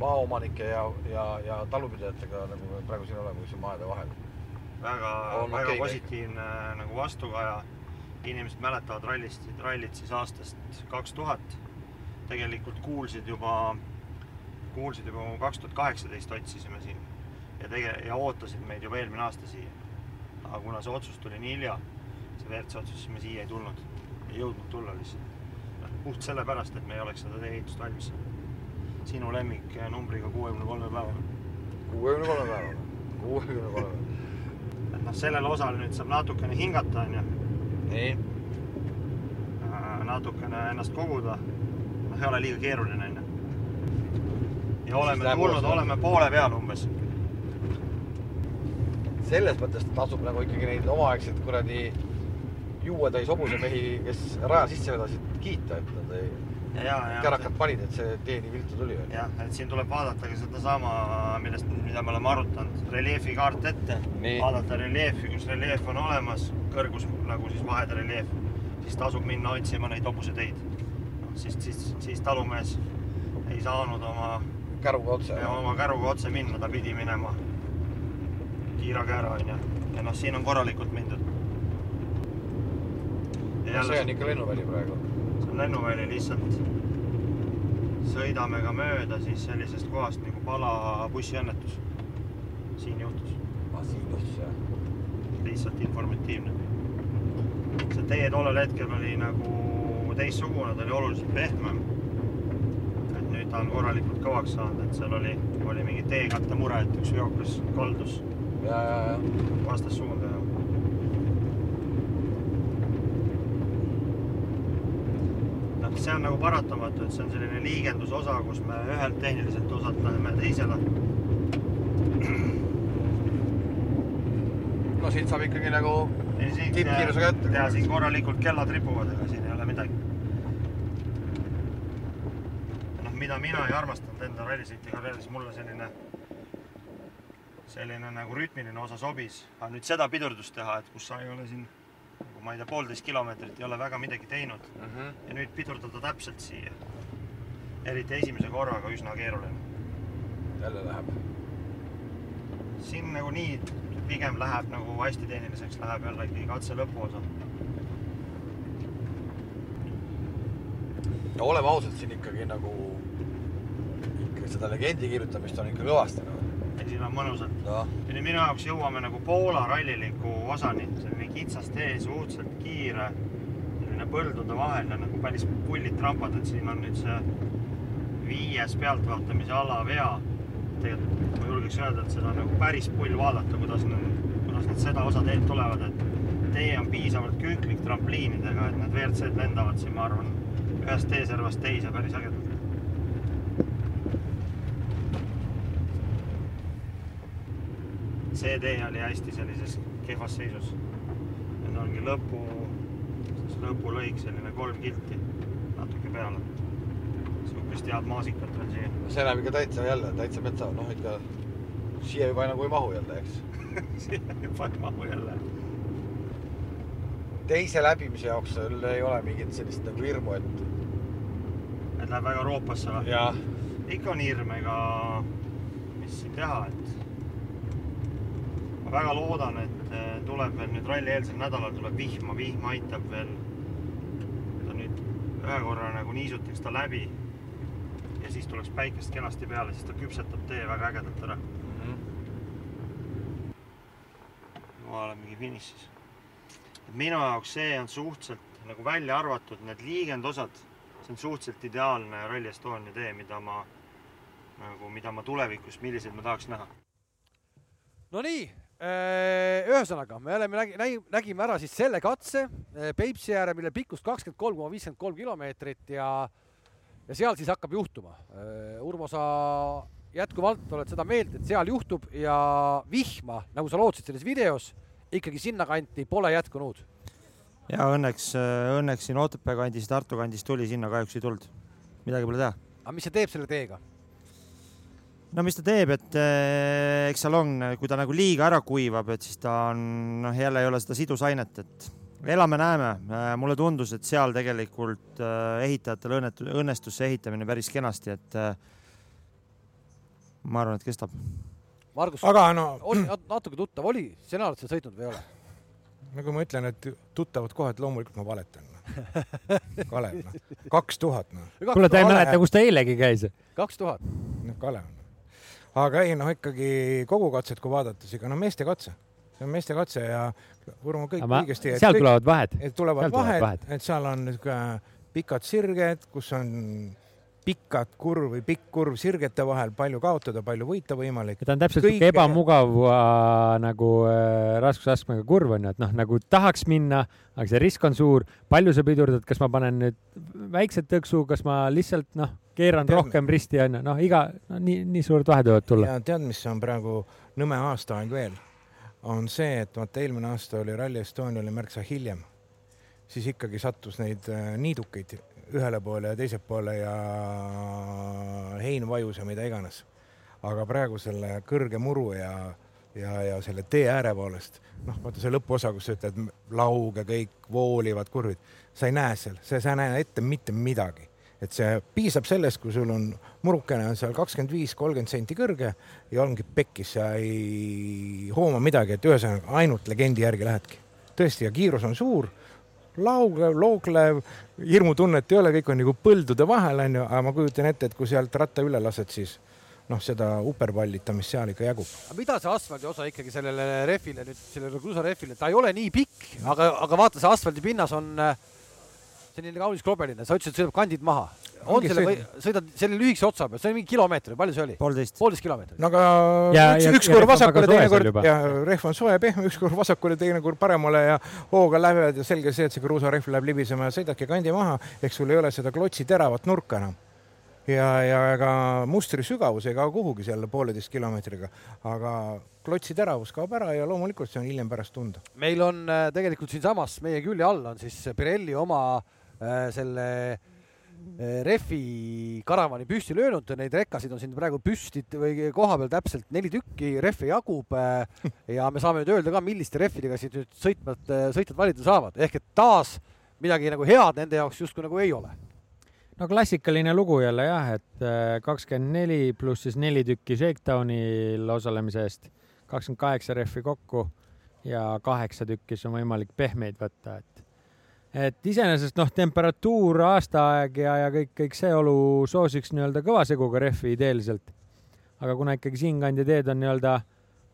maaomanike ja, ja, ja talupidajatega nagu praegu siin oleme, siin maade vahel. Väga, väga okei positiivne nagu vastukaja. inimesed mäletavad rallist, rallit siis aastast kaks tuhat. tegelikult kuulsid juba, kuulsid juba kaks tuhat kaheksateist otsisime siin ja tege- ja ootasid meid juba eelmine aasta siia. aga kuna see otsus tuli nii hilja, see WRC otsus, siis me siia ei tulnud, ei jõudnud tulla lihtsalt. puht sellepärast, et me ei oleks seda tee-ehitust valmis saanud. sinu lemmik eh, numbriga kuuekümne kolme päevaga. kuuekümne kolme päevaga, kuuekümne kolme. Et noh, sellel osal nüüd saab natukene hingata, onju nii, Äh, natukene ennast koguda. noh, ei ole liiga keeruline onju. ja oleme tulnud, oleme poole peal umbes. selles mõttes tasub nagu ikkagi neid omaaegseid kuradi juuetäis hobusemehi, kes raja sisse vedasid, kiita, et nad ei, kärakad panid, et see tee nii viltu tuli. jah, et siin tuleb vaadata ka sedasama, millest, mida me oleme arutanud, reljeefikaart ette. Vaadata reljeefi, kus reljeef on olemas, kõrgus nagu siis vahede reljeef, siis tasub minna otsima neid hobuseteid. noh, siis, siis, siis talumees ei saanud oma käruga otse. oma käruga otse minna, ta pidi minema kiira-käära onju. ja noh, siin on korralikult mindud. see on ikka lennuväli praegu. Lennuväli lihtsalt. sõidame ka mööda siis sellisest kohast nagu Pala bussiõnnetus. siin juhtus, ah, siin juhtus jah. lihtsalt informatiivne. see tee tollel hetkel oli nagu teistsugune, ta oli oluliselt pehmem. et nüüd ta on korralikult kõvaks saanud, et seal oli, oli mingi teekatte mure, et üks veokas kaldus vastassuunda ja noh, see on nagu paratamatu, et see on selline liigendusosa, kus me ühelt tehniliselt osalt läheme teisele. no siit saab ikkagi nagu Tippkiirusega ette. ja siin korralikult kellad ripuvad, ega siin ei ole midagi. noh, mida mina ei armastanud enda rallisõitja karjääris, mulle selline, selline nagu rütmiline osa sobis, aga nüüd seda pidurdust teha, et kus sa ei ole siin nagu ma ei tea, poolteist kilomeetrit ei ole väga midagi teinud mm. -hmm. ja nüüd pidurdada täpselt siia. eriti esimese korraga üsna keeruline. jälle läheb. siin nagunii pigem läheb nagu hästi tehniliseks, läheb jällegi katse lõpuosa. no oleme ausad, siin ikkagi nagu ikka seda legendi kirjutamist on ikka kõvasti noh. Ja siin on mõnusalt. noh, ja nüüd minu jaoks jõuame nagu Poola ralliliku osani, selline kitsas tee, suhteliselt kiire, selline põldude vahel ja nagu päris pullid trampad, et siin on nüüd see viies pealtvaatamise ala vea. tegelikult ma julgeks öelda, et seda on nagu päris pull vaadata, kuidas need, kuidas nad seda osa teed tulevad, et tee on piisavalt künklik trampliinidega, et need WRC-d lendavad siin, ma arvan, ühest teeservast teise päris ägedalt. See tee oli hästi sellises kehvas seisus. nüüd ongi lõpu, lõpulõik, selline kolm kilti natuke peale. sihukest head maasikat veel siia. see näeb ikka täitsa jälle täitsa metsa, noh ikka siia juba nagu ei mahu jälle, eks. siia juba ei mahu jälle. teise läbimise jaoks sul ei ole mingit sellist nagu hirmu, et et läheb väga roopasse või? ikka on hirm, ega mis siin teha, et väga loodan, et eh, tuleb veel nüüd ralli eelsel nädalal tuleb vihma, vihm aitab veel. ta nüüd ühe korra nagu niisutaks ta läbi ja siis tuleks päikest kenasti peale, siis ta küpsetab tee väga ägedalt ära. ma olen mingi finišis. minu jaoks see on suhteliselt nagu välja arvatud need liigendosad, see on suhteliselt ideaalne Rally Estonia tee, mida ma nagu, mida ma tulevikus, milliseid ma tahaks näha. Nonii, ühesõnaga me oleme, nägime, nägime ära siis selle katse eh, Peipsi ääre, mille pikkus kakskümmend kolm koma viiskümmend kolm kilomeetrit ja ja seal siis hakkab juhtuma. Urmo, sa jätkuvalt oled seda meelt, et seal juhtub ja vihma, nagu sa lootsid selles videos, ikkagi sinnakanti pole jätkunud. ja õnneks, õnneks siin Otepää kandis, Tartu kandis tuli, sinna kahjuks ei tulnud. midagi pole teha. aga mis see teeb selle teega? No mis ta teeb, et eh, eks seal on, kui ta nagu liiga ära kuivab, et siis ta on, noh, jälle ei ole seda sidusainet, et elame-näeme. mulle tundus, et seal tegelikult eh, ehitajatel õnnetu-, õnnestus see ehitamine päris kenasti, et eh, ma arvan, et kestab. Margus, aga no oli nat- natuke tuttav, oli, sina oled seal sõitnud või ei ole? nagu ma ütlen, et tuttavad kohad, loomulikult ma valetan. Kalev, noh, kaks tuhat, noh, kuule, ta ei mäleta, kus ta eilegi käis. kaks tuhat. noh, Kalev. Aga ei noh, ikkagi kogu katset, kui vaadata, siis ega no meeste katse, see on meeste katse ja Urmo kõik õigesti. seal tulevad vahed. tulevad Seal vahed, vahed., et seal on niisugune pikad sirged, kus on pikad kurv või pikk kurv sirgete vahel, palju kaotada, palju võita võimalik. ta on täpselt Kõik- siuke ebamugav äh, nagu äh, raskusastmega kurv on ju, et noh, nagu tahaks minna, aga see risk on suur, palju sa pidurdad, kas ma panen nüüd väikse tõksu, kas ma lihtsalt noh, keeran Tead- rohkem risti on ju, noh, iga no, nii, nii suured vahed võivad tulla. ja tead, mis on praegu nõme aastaaeg veel? on see, et vaata eelmine aasta oli Rally Estonia oli märksa hiljem, siis ikkagi sattus neid äh, niidukeid ühele poole ja teisele poole ja hein vajus ja mida iganes. aga praegu selle kõrge muru ja, ja, ja selle tee ääre poolest, noh, vaata see lõpuosa, kus sa ütled laug ja kõik voolivad kurvid, sa ei näe seal, sa ei näe ette mitte midagi et see piisab sellest, kui sul on murukene on seal kakskümmend viis, kolmkümmend senti kõrge ja ongi pekkis, sa ei hooma midagi, et ühesõnaga ainult legendi järgi lähedki. tõesti, ja kiirus on suur, lauglev, looglev, hirmutunnet ei ole, kõik on nagu põldude vahel onju, aga ma kujutan ette, et kui sealt ratta üle lased, siis noh, seda uperpallitamist seal ikka jagub. mida see asfaldi osa ikkagi sellele rehvile nüüd, sellele kruusarehvile, ta ei ole nii pikk, aga, aga vaata, see asfaldipinnas on äh, selline kaunis krobeline, sa ütlesid, sõidab kandid maha. on selle või sõid- sõidad selle lühikese otsa peal, see oli mingi kilomeeter, palju see oli? poolteist. poolteist kilomeetrit. no aga Ja- üks, üks kord vasakule, teine kord ja rehv on soe pehme, üks kord vasakule, teine kord paremale ja hooga lähed ja selge see, et see kruusarehv läheb libisema ja sõidadki kandi maha, eks sul ei ole seda klotsi teravat nurka enam. ja, ja ega mustri sügavus ei kao kuhugi selle pooleteist kilomeetriga, aga klotsi teravus kaob ära ja loomulikult see on hiljem pärast tunda. meil on äh, tegelikult siinsamas meie külje all on siis Pirelli oma äh, selle äh, rehvi karavani püsti löönud, neid rekkasid on siin praegu püsti või koha peal täpselt neli tükki, rehve jagub äh, ja me saame nüüd öelda ka, milliste rehvidega siit nüüd sõitvad, sõitjad valida saavad, ehk et taas midagi nagu head nende jaoks justkui nagu ei ole. no klassikaline lugu jälle jah, et äh, kakskümmend neli pluss siis neli tükki Shakedownil osalemise eest, kakskümmend kaheksa rehvi kokku ja kaheksa tükki siis on võimalik pehmeid võtta, et et iseenesest noh, temperatuur, aastaaeg ja, ja kõik, kõik see olu soosiks nii-öelda kõva seguga rehvi ideeliselt. aga kuna ikkagi siinkandi teed on nii-öelda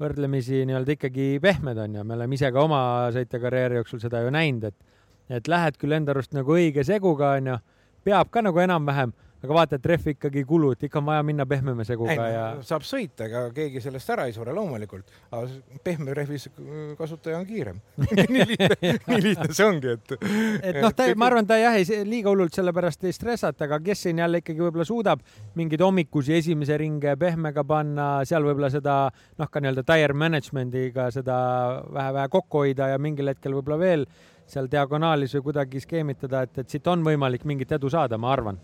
võrdlemisi nii-öelda ikkagi pehmed on ju, me oleme ise ka oma sõitjakarjääri jooksul seda ju näinud, et et lähed küll enda arust nagu õige seguga onju, peab ka nagu enam-vähem, aga vaata, et rehv ikkagi ei kulu, et ikka on vaja minna pehmema seguga ei ja saab sõita, ega keegi sellest ära ei sure loomulikult, aga pehme rehvi kasutaja on kiirem. nii lihtne, nii lihtne see ongi, et. et noh, ta, ma arvan, ta jah, ei liiga hullult sellepärast ei stressata, aga kes siin jälle ikkagi võib-olla suudab mingeid hommikusi esimese ringe pehmega panna, seal võib-olla seda noh, ka nii-öelda tire management'iga seda vähe-vähe kokku hoida ja mingil hetkel võib-olla veel seal diagonaalis või kuidagi skeemitada, et, et siit on võimalik mingit edu saada, ma arvan.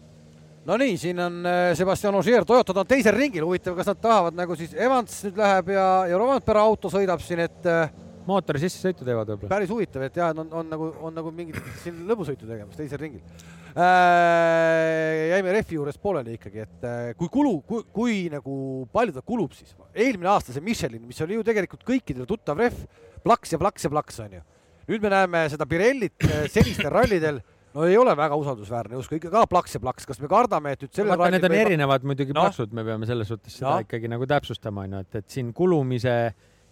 No nii, siin on äh, Sebastian Ogier, Toyotad on teisel ringil, huvitav, kas nad tahavad nagu siis Evans nüüd läheb ja, ja Rovanpera auto sõidab siin, et äh, mootori sissesõitu teevad võib-olla. päris huvitav, et jah, on, on nagu, on nagu mingit siin lõbusõitu tegemas teisel ringil äh,. jäime rehvi juures pooleli ikkagi, et äh, kui kulu, kui, kui nagu palju ta kulub siis, eelmine aasta see Michelin, mis oli ju tegelikult kõikidele tuttav rehv, plaks ja plaks ja plaks on ju. nüüd me näeme seda Pirellit senistel rallidel, no ei ole väga usaldusväärne justkui ikka ka plaks ja plaks, kas me kardame, et nüüd sellel vaata, need on ei- erinevad muidugi no. plaksud, me peame selles suhtes seda no. ikkagi nagu täpsustama, onju, et, et siin kulumise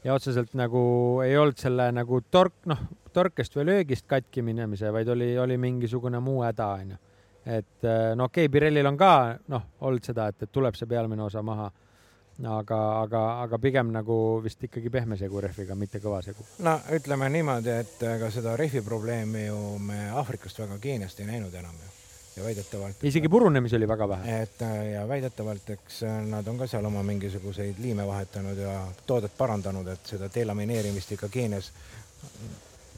ja otseselt nagu ei olnud selle nagu tork, noh, torkest või löögist katki minemise, vaid oli, oli mingisugune muu häda, onju. et no okei okay,, Pirellil on ka noh, olnud seda, et, et tuleb see pealmine osa maha. aga, aga, aga pigem nagu vist ikkagi pehme segu rehviga, mitte kõva segu. no ütleme niimoodi, et ega seda rehvi probleemi ju me Aafrikast väga Keeniast ei näinud enam ju ja väidetavalt. isegi purunemisi oli väga vähe. et äh, ja väidetavalt, eks äh, nad on ka seal oma mingisuguseid liime vahetanud ja toodet parandanud, et seda delamineerimist ikka Keenias.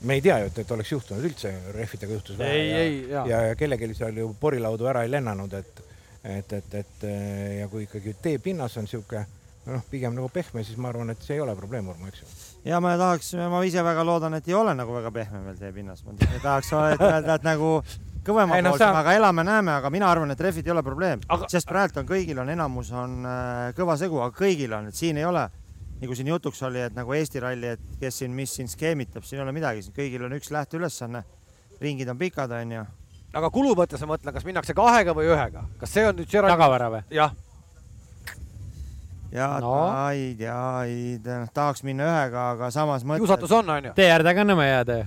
me ei tea ju, et, et oleks juhtunud üldse, rehvidega juhtus vähe ei, ei, ja, ja, ja, ja kellelgi seal ju porilaudu ära ei lennanud, et, et, et, et äh, ja kui ikkagi teepinnas on niisugune noh, pigem nagu pehme, siis ma arvan, et see ei ole probleem, Urmo, eks ju. ja ma tahaks, ma ise väga loodan, et ei ole nagu väga pehme veel teepinnas, ma tahaks öelda, et nagu kõvema Ei, no sa-, aga elame-näeme, aga mina arvan, et rehvid ei ole probleem Aga-, sest praegu on kõigil on enamus on äh, kõva segu, aga kõigil on, et siin ei ole nagu siin jutuks oli, et nagu Eesti ralli, et kes siin, mis siin skeemitab, siin ei ole midagi, kõigil on üks lähteülesanne. ringid on pikad, onju. Aga kulu mõttes ma mõtlen, kas minnakse kahega või ühega, kas see on nüüd ralli? tagavara või? jah, ja No. aid ja aid, tahaks minna ühega, aga samas kiusatus mõttes, on, onju. tee äärde ka nõme jääda ju.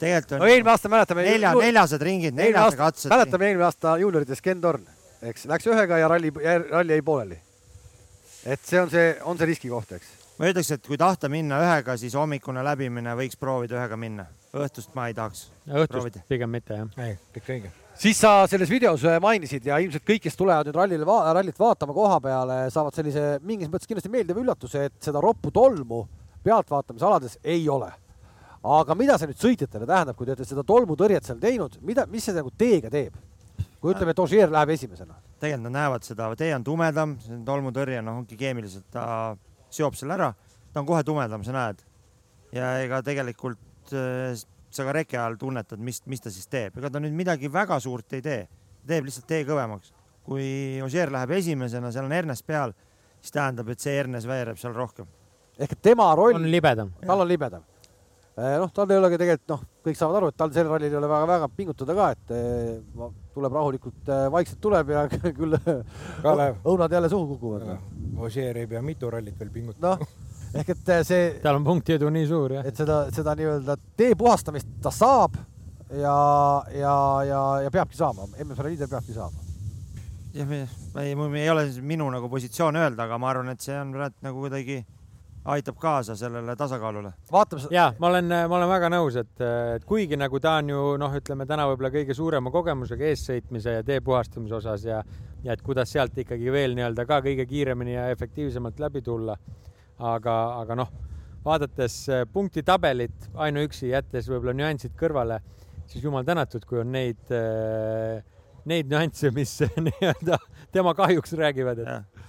tegelikult no on eelmine aasta mäletame. nelja, neljased ringid, neljased katsed. mäletame eelmine aasta juuniorides Ken Torn, eks, läks ühega ja ralli, ralli jäi pooleli. et see on see, on see riskikoht, eks. ma ütleks, et kui tahta minna ühega, siis hommikune läbimine võiks proovida ühega minna. Õhtust ma ei tahaks. õhtust Proovida. pigem mitte jah. ei, kõik õige. siis sa selles videos äh, mainisid ja ilmselt kõik, kes tulevad nüüd rallile va, rallit vaatama koha peale, saavad sellise mingis mõttes kindlasti meeldiva üllatuse, et seda roppu tolmu pealtvaatamisalades ei ole. aga mida see nüüd sõitjatele tähendab, kui te olete seda tolmutõrjet seal teinud, mida, mis see nagu teega teeb? kui ütleme, et Ožeer läheb esimesena. tegelikult nad näevad seda, tee on tumedam, tolmutõrje, noh, ongi keemiliselt, ta seob selle ära, ta on kohe tumedam, sa näed. ja ega tegelikult äh, sa ka reke ajal tunnetad, mis, mis ta siis teeb, ega ta nüüd midagi väga suurt ei tee, teeb lihtsalt tee kõvemaks. kui Ožeer läheb esimesena, seal on hernes peal, siis tähendab, et see hernes veereb seal rohkem. ehk et tema roll on libedam. tal on libedam. noh, tal ei olegi tegelikult noh, kõik saavad aru, et tal sel rallil ei ole väga-väga pingutada ka, et ma- tuleb rahulikult, vaikselt tuleb ja küll Kalev. õunad jälle suhu kukuvad. Ožeer ei pea mitu rallit veel pingutama. noh, ehk et eh, see, tal on punktiedu nii suur jah. et seda, seda nii-öelda tee puhastamist ta saab ja, ja, ja, ja peabki saama, MM-sarja liider peabki saama. jah, me ei, ei ole minu nagu positsioon öelda, aga ma arvan, et see on praegu nagu kuidagi aitab kaasa sellele tasakaalule. vaatame seda, ja ma olen, ma olen väga nõus, et, et kuigi nagu ta on ju noh, ütleme täna võib-olla kõige suurema kogemusega eessõitmise ja tee puhastamise osas ja ja et kuidas sealt ikkagi veel nii-öelda ka kõige kiiremini ja efektiivsemalt läbi tulla. aga, aga noh, vaadates eh, punktitabelit ainuüksi jättes võib-olla nüansid kõrvale, siis jumal tänatud, kui on neid, neid nüansse, mis nii-öelda tema kahjuks räägivad, et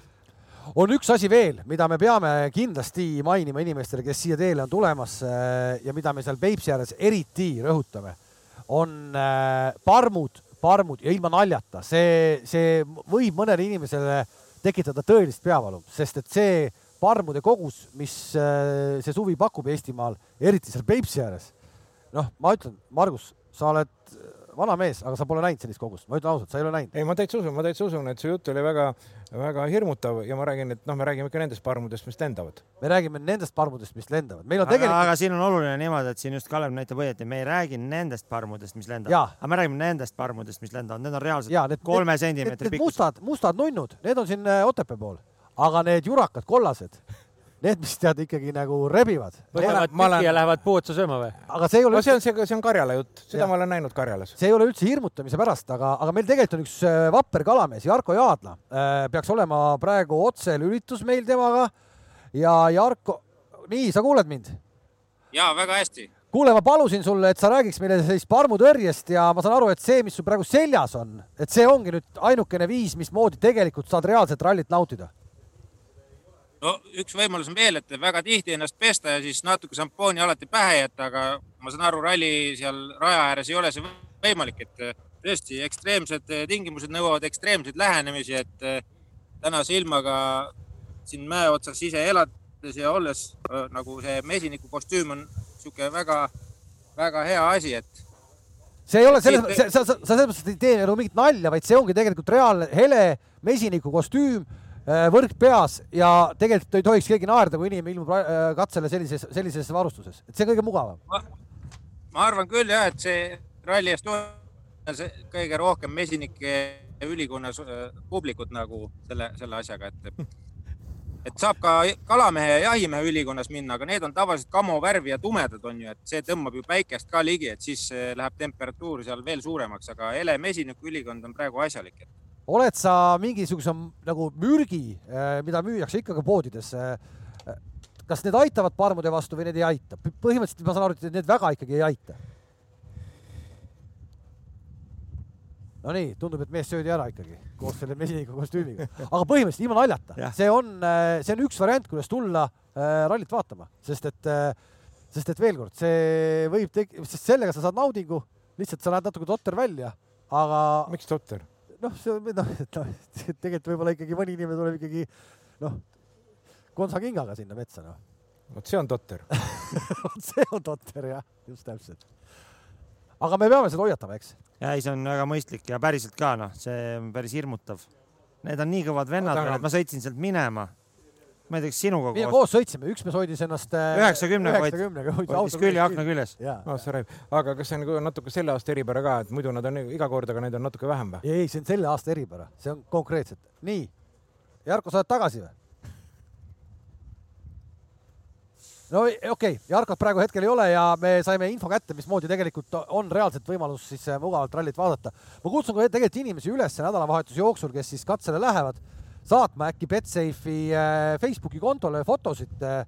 on üks asi veel, mida me peame kindlasti mainima inimestele, kes siia teele on tulemas eh, ja mida me seal Peipsi ääres eriti rõhutame, on parmud, parmud ja ilma naljata, see, see võib mõnele inimesele tekitada tõelist peavalu, sest et see parmude kogus, mis eh, see suvi pakub Eestimaal, eriti seal Peipsi ääres, noh, ma ütlen, Margus, sa oled vana mees, aga sa pole näinud sellist kogust, ma ütlen ausalt, sa ei ole näinud. ei, ma täitsa usun, ma täitsa usun, et see jutt oli väga-väga hirmutav ja ma räägin, et noh, me räägime ikka nendest parmudest, mis lendavad. me räägime nendest parmudest, mis lendavad, meil on aga, tegelikult aga siin on oluline niimoodi, et siin just Kalev näitab õieti, me ei räägi nendest parmudest, mis lendavad. Aga me räägime nendest parmudest, mis lendavad, need on reaalselt ja need kolme sentimeetri pikkused. mustad, mustad nunnud, need on siin äh, Otepää pool, aga need jurakad, kollased, need, mis tead ikkagi nagu rebivad. võtavad ma olen- tüki ja lähevad puu otsa sööma või? aga see ei ole no see on see, see on Karjala jutt, seda Jah. ma olen näinud Karjalas. see ei ole üldse hirmutamise pärast, aga, aga meil tegelikult on üks äh, vapper kalamees, Jarko Jaadla äh, peaks olema praegu otselülitus meil temaga ja Jarko, nii, sa kuuled mind? ja väga hästi. kuule, ma palusin sulle, et sa räägiks meile sellist parmutõrjest ja ma saan aru, et see, mis sul praegu seljas on, et see ongi nüüd ainukene viis, mismoodi tegelikult saad reaalset rallit nautida. No üks võimalus on veel, et väga tihti ennast pesta ja siis natuke šampooni alati pähe jätta, aga ma saan aru, ralli seal raja ääres ei ole see võimalik, et äh, tõesti ekstreemsed äh, tingimused nõuavad ekstreemseid lähenemisi, et äh, tänase ilmaga siin mäe otsas ise elades ja olles nagu see mesiniku kostüüm on niisugune väga-väga hea asi, et see ei ole selles mõttes, sa, sa, sa selles mõttes ei tee nagu mingit nalja, vaid see ongi tegelikult reaalne hele mesiniku kostüüm, võrk peas ja tegelikult ei tohiks keegi naerda, kui inimene ilmub äh, katsele sellises, sellises varustuses, et see kõige mugavam. ma arvan küll jah, et see Rally Estonia kõige rohkem mesinike ülikonnas äh, publikut nagu selle, selle asjaga, et et saab ka kalamehe ja jahimehe ülikonnas minna, aga need on tavaliselt kamo värvi ja tumedad on ju, et see tõmbab ju päikest ka ligi, et siis äh, läheb temperatuur seal veel suuremaks, aga hele mesiniku ülikond on praegu asjalik. Oled sa mingisuguse nagu mürgi, mida müüakse ikka ka poodides, kas need aitavad parmude vastu või need ei aita? põhimõtteliselt ma saan aru, et need väga ikkagi ei aita. Nonii, tundub, et mees söödi ära ikkagi koos selle mesiniku kostüümiga, aga põhimõtteliselt ilma naljata see on, see on üks variant, kuidas tulla äh, rallit vaatama, sest et, sest et veel kord, see võib sest sellega sa saad naudingu lihtsalt sa näed natuke totter välja, aga miks totter? noh, see on, noh, et noh, tegelikult võib-olla ikkagi mõni inimene tuleb ikkagi noh, konsakingaga sinna metsa, noh. vot see on totter. vot see on totter jah, just täpselt. aga me peame seda hoiatama, eks. ja ei, see on väga mõistlik ja päriselt ka noh, see on päris hirmutav. Need on nii kõvad vennad aga- et ma sõitsin sealt minema. Ma ei tea, kas sinuga koos, koos sõitsime, üks mees hoidis ennast äh, Üheksakümnega hoidis- üheksakümnega hoidis hoidis külje akna küljes. no sa räägid, aga kas see on nagu natuke selle aasta eripära ka, et muidu nad on iga kord, aga neid on natuke vähem või? ei, see on selle aasta eripära, see on konkreetselt. nii, Jarko, sa oled tagasi või? no ei- okei okay., Jarkot praegu hetkel ei ole ja me saime info kätte, mismoodi tegelikult on reaalselt võimalus siis äh, mugavalt rallit vaadata. ma kutsun ka tegelikult inimesi üles nädalavahetuse jooksul, kes siis katsele lähevad, saatma äkki Betsafe'i äh, Facebooki kontole fotosid äh,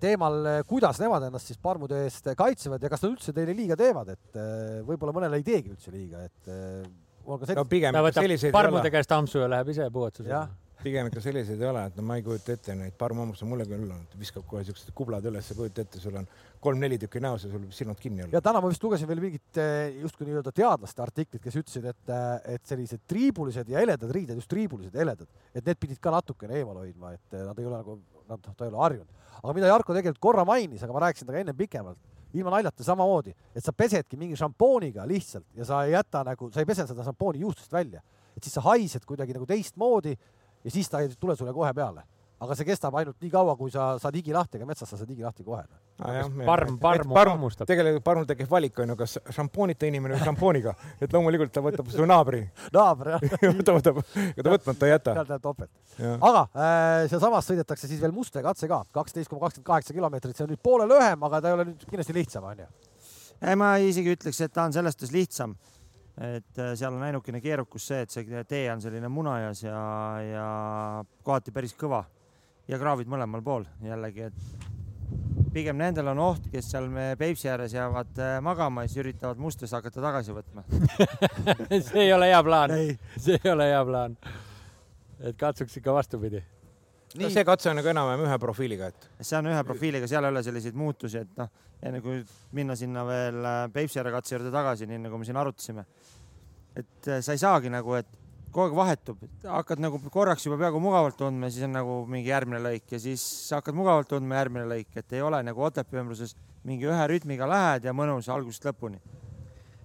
teemal, kuidas nemad ennast siis parmude eest kaitsevad ja kas nad üldse teile liiga teevad, et äh, võib-olla mõnele ei teegi üldse liiga, et äh, on ka no pigem ta ikka võtab selliseid ei parmude käest ampsu ja läheb ise puuetuse jah. Pigem ikka selliseid ei ole, et no ma ei kujuta ette neid parmhammusse, mulle küll on, viskab kohe siuksed kublad üles, kujuta ette, sul on kolm-neli tükki näos ja sul silmad kinni olla ja. täna ma vist lugesin veel mingit eh, justkui nii-öelda teadlaste artiklit, kes ütlesid, et, et sellised triibulised ja heledad riided, just triibulised ja heledad, et need pidid ka natukene eemal hoidma, et eh, nad ei ole nagu, nad, ta ei ole harjunud. aga mida Jarko tegelikult korra mainis, aga ma rääkisin temaga enne pikemalt, ilma naljata samamoodi, et sa pesedki mingi šampooniga lihtsalt ja sa ei jäta nagu, sa ei pese seda šampooni juustest välja, et siis sa haised kuidagi nagu teistmoodi ja siis ta ei tule sulle kohe peale. aga see kestab ainult nii kaua, kui sa saad higi lahti, aga metsas sa saad higi lahti kohe. parm- parmu hammustab. tegelikult parm tekib valik on ju, kas šampoonita inimene või šampooniga, et loomulikult ta võtab su naabri, naaber jah, ta võtab, ega ta võtmata ei jäta. sealt läheb topelt. aga äh, sealsamas sõidetakse siis veel mustekatse ka, kaksteist koma kakskümmend kaheksa kilomeetrit, see on nüüd poole lühem, aga ta ei ole nüüd kindlasti lihtsam, onju. ei, ma isegi ütleks, et ta on selles suhtes lihtsam. Et äh, seal on ainukene keerukus see, et see tee on selline munajas ja, ja kohati päris kõva ja kraavid mõlemal pool jällegi, et pigem nendel on oht, kes seal me Peipsi ääres jäävad äh, magama ja siis üritavad mustesse hakata tagasi võtma. see ei ole hea plaan, ei, see ei ole hea plaan. et katsuks ikka vastupidi. no see katse on nagu enam-vähem ühe profiiliga, et see on ühe profiiliga, seal ei ole selliseid muutusi, et noh, enne kui minna sinna veel äh, Peipsi ääre katse juurde tagasi, nii nagu me siin arutasime. Et äh, sa ei saagi nagu, et kogu aeg vahetub, hakkad nagu korraks juba peaaegu mugavalt tundma ja siis on nagu mingi järgmine lõik ja siis hakkad mugavalt tundma järgmine lõik, et ei ole nagu Otepää ümbruses mingi ühe rütmiga lähed ja mõnus algusest lõpuni.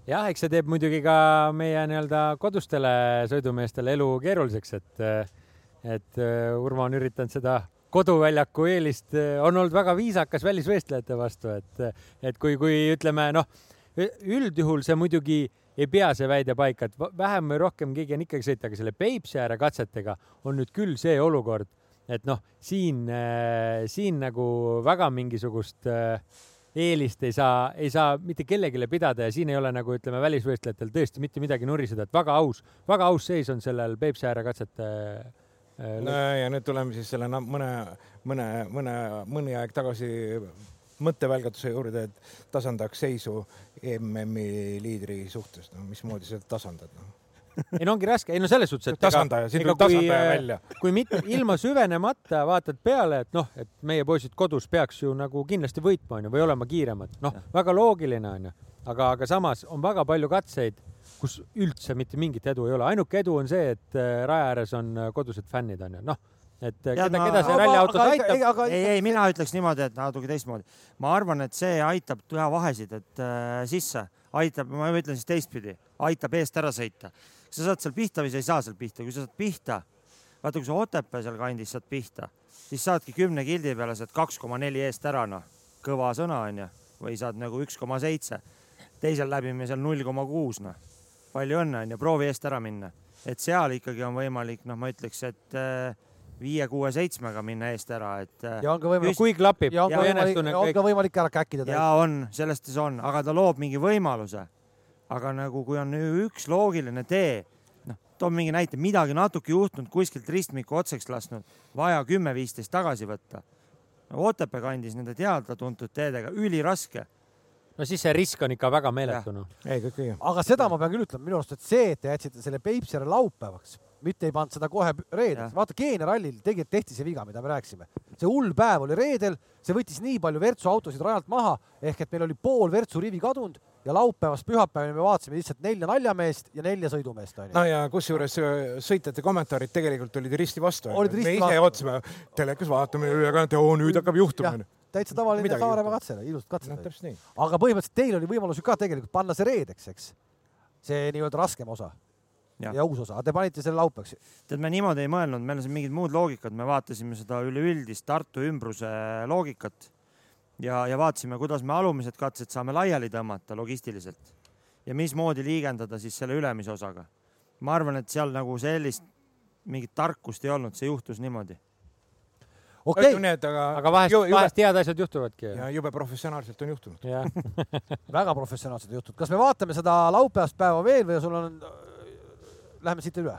jah, eks see teeb muidugi ka meie nii-öelda kodustele sõidumeestele elu keeruliseks, et, et äh, Urmo on üritanud seda koduväljaku eelist, on olnud väga viisakas välisvõistlejate vastu, et, et kui, kui ütleme noh, üldjuhul see muidugi ei pea see väide paika, et vähem või rohkem keegi on ikkagi sõita, aga selle Peipsi ääre katsetega on nüüd küll see olukord, et noh, siin, siin nagu väga mingisugust äh, eelist ei saa, ei saa mitte kellelegi pidada ja siin ei ole nagu ütleme, välisvõistlejatel tõesti mitte midagi nuriseda, et väga aus, väga aus seis on sellel Peipsi ääre katsete äh, no ja nüüd tuleme siis selle mõne, mõne, mõne, mõni aeg tagasi mõttevälgatuse juurde, et tasandaks seisu MM-i liidri suhtes, no mismoodi seda tasandad no?? ei no ongi raske, ei no selles suhtes, et tasandaja, siin tuleb kui, tasandaja äh, välja. kui mitte ilma süvenemata vaatad peale, et noh, et meie poisid kodus peaks ju nagu kindlasti võitma onju või olema kiiremad, noh, väga loogiline onju, aga, aga samas on väga palju katseid, kus üldse mitte mingit edu ei ole, ainuke edu on see, et äh, raja ääres on äh, kodused fännid onju, noh, et Tead, keda, keda see ralliauto aitab, ei, ei, mina ütleks niimoodi, et natuke teistmoodi. ma arvan, et see aitab teha vahesid, et äh, sisse. Aitab, ma ütlen siis teistpidi, aitab eest ära sõita. sa saad seal pihta või sa ei saa seal pihta, kui sa saad pihta, vaata kui sa Otepää seal kandis saad pihta, siis saadki kümne kildi peale saad kaks koma neli eest ära, noh, kõva sõna onju, või saad nagu üks koma seitse. teisel läbime seal null koma kuus, noh, palju õnne onju, proovi eest ära minna, et seal ikkagi on võimalik, noh, ma ütleks, et äh, viie-kuue-seitsmega minna eest ära, et äh, ja on ka võimalik, kui klapib ja on ka ja võimalik, õnnestune on ka võimalik ära käkkida. ja on, sellest see on, aga ta loob mingi võimaluse. aga nagu, kui on üks loogiline tee, noh, toon mingi näite, midagi natuke juhtunud, kuskilt ristmiku otsaks lasknud, vaja kümme-viisteist tagasi võtta. Otepää kandis nende teada-tuntud teedega üliraske. no siis see risk on ikka väga meeletu noh. ei, kõik õige. aga seda ma pean küll ütlema minu arust, et see, et te jätsite selle Peipsiääre laupäevaks, mitte ei pannud seda kohe reedeks vaata Keenia rallil tegelikult tehti see viga, mida me rääkisime. see hull päev oli reedel, see võttis nii palju Virtsu autosid rajalt maha, ehk et meil oli pool Virtsu rivi kadunud ja laupäevast pühapäevani me vaatasime lihtsalt nelja naljameest ja nelja sõidumeest onju. no ja kusjuures äh, sõitjate kommentaarid tegelikult olid risti vastu. Me ise ootasime telekas, vaatame ülekannet ja oo nüüd hakkab juhtuma Jah.. täitsa tavaline Saaremaa katse, ilusad katsed nii. aga põhimõtteliselt teil oli võimalus ju ka tegelikult panna see reedeks, eks. see nii-öelda raskem osa ja, ja uus osa, aga te panite selle laupäevaks. tead, me niimoodi ei mõelnud, meil on siin mingid muud loogikad, me vaatasime seda üleüldist Tartu ümbruse loogikat ja, ja vaatasime, kuidas me alumised katsed saame laiali tõmmata logistiliselt ja mismoodi liigendada siis selle ülemise osaga. ma arvan, et seal nagu sellist mingit tarkust ei olnud, see juhtus niimoodi. okei okay,, aga, aga vahest, vahest head asjad juhtuvadki. ja jube professionaalselt on juhtunud. väga professionaalsed jutud. kas me vaatame seda laupäevast päeva veel või sul on, lähme siit üle?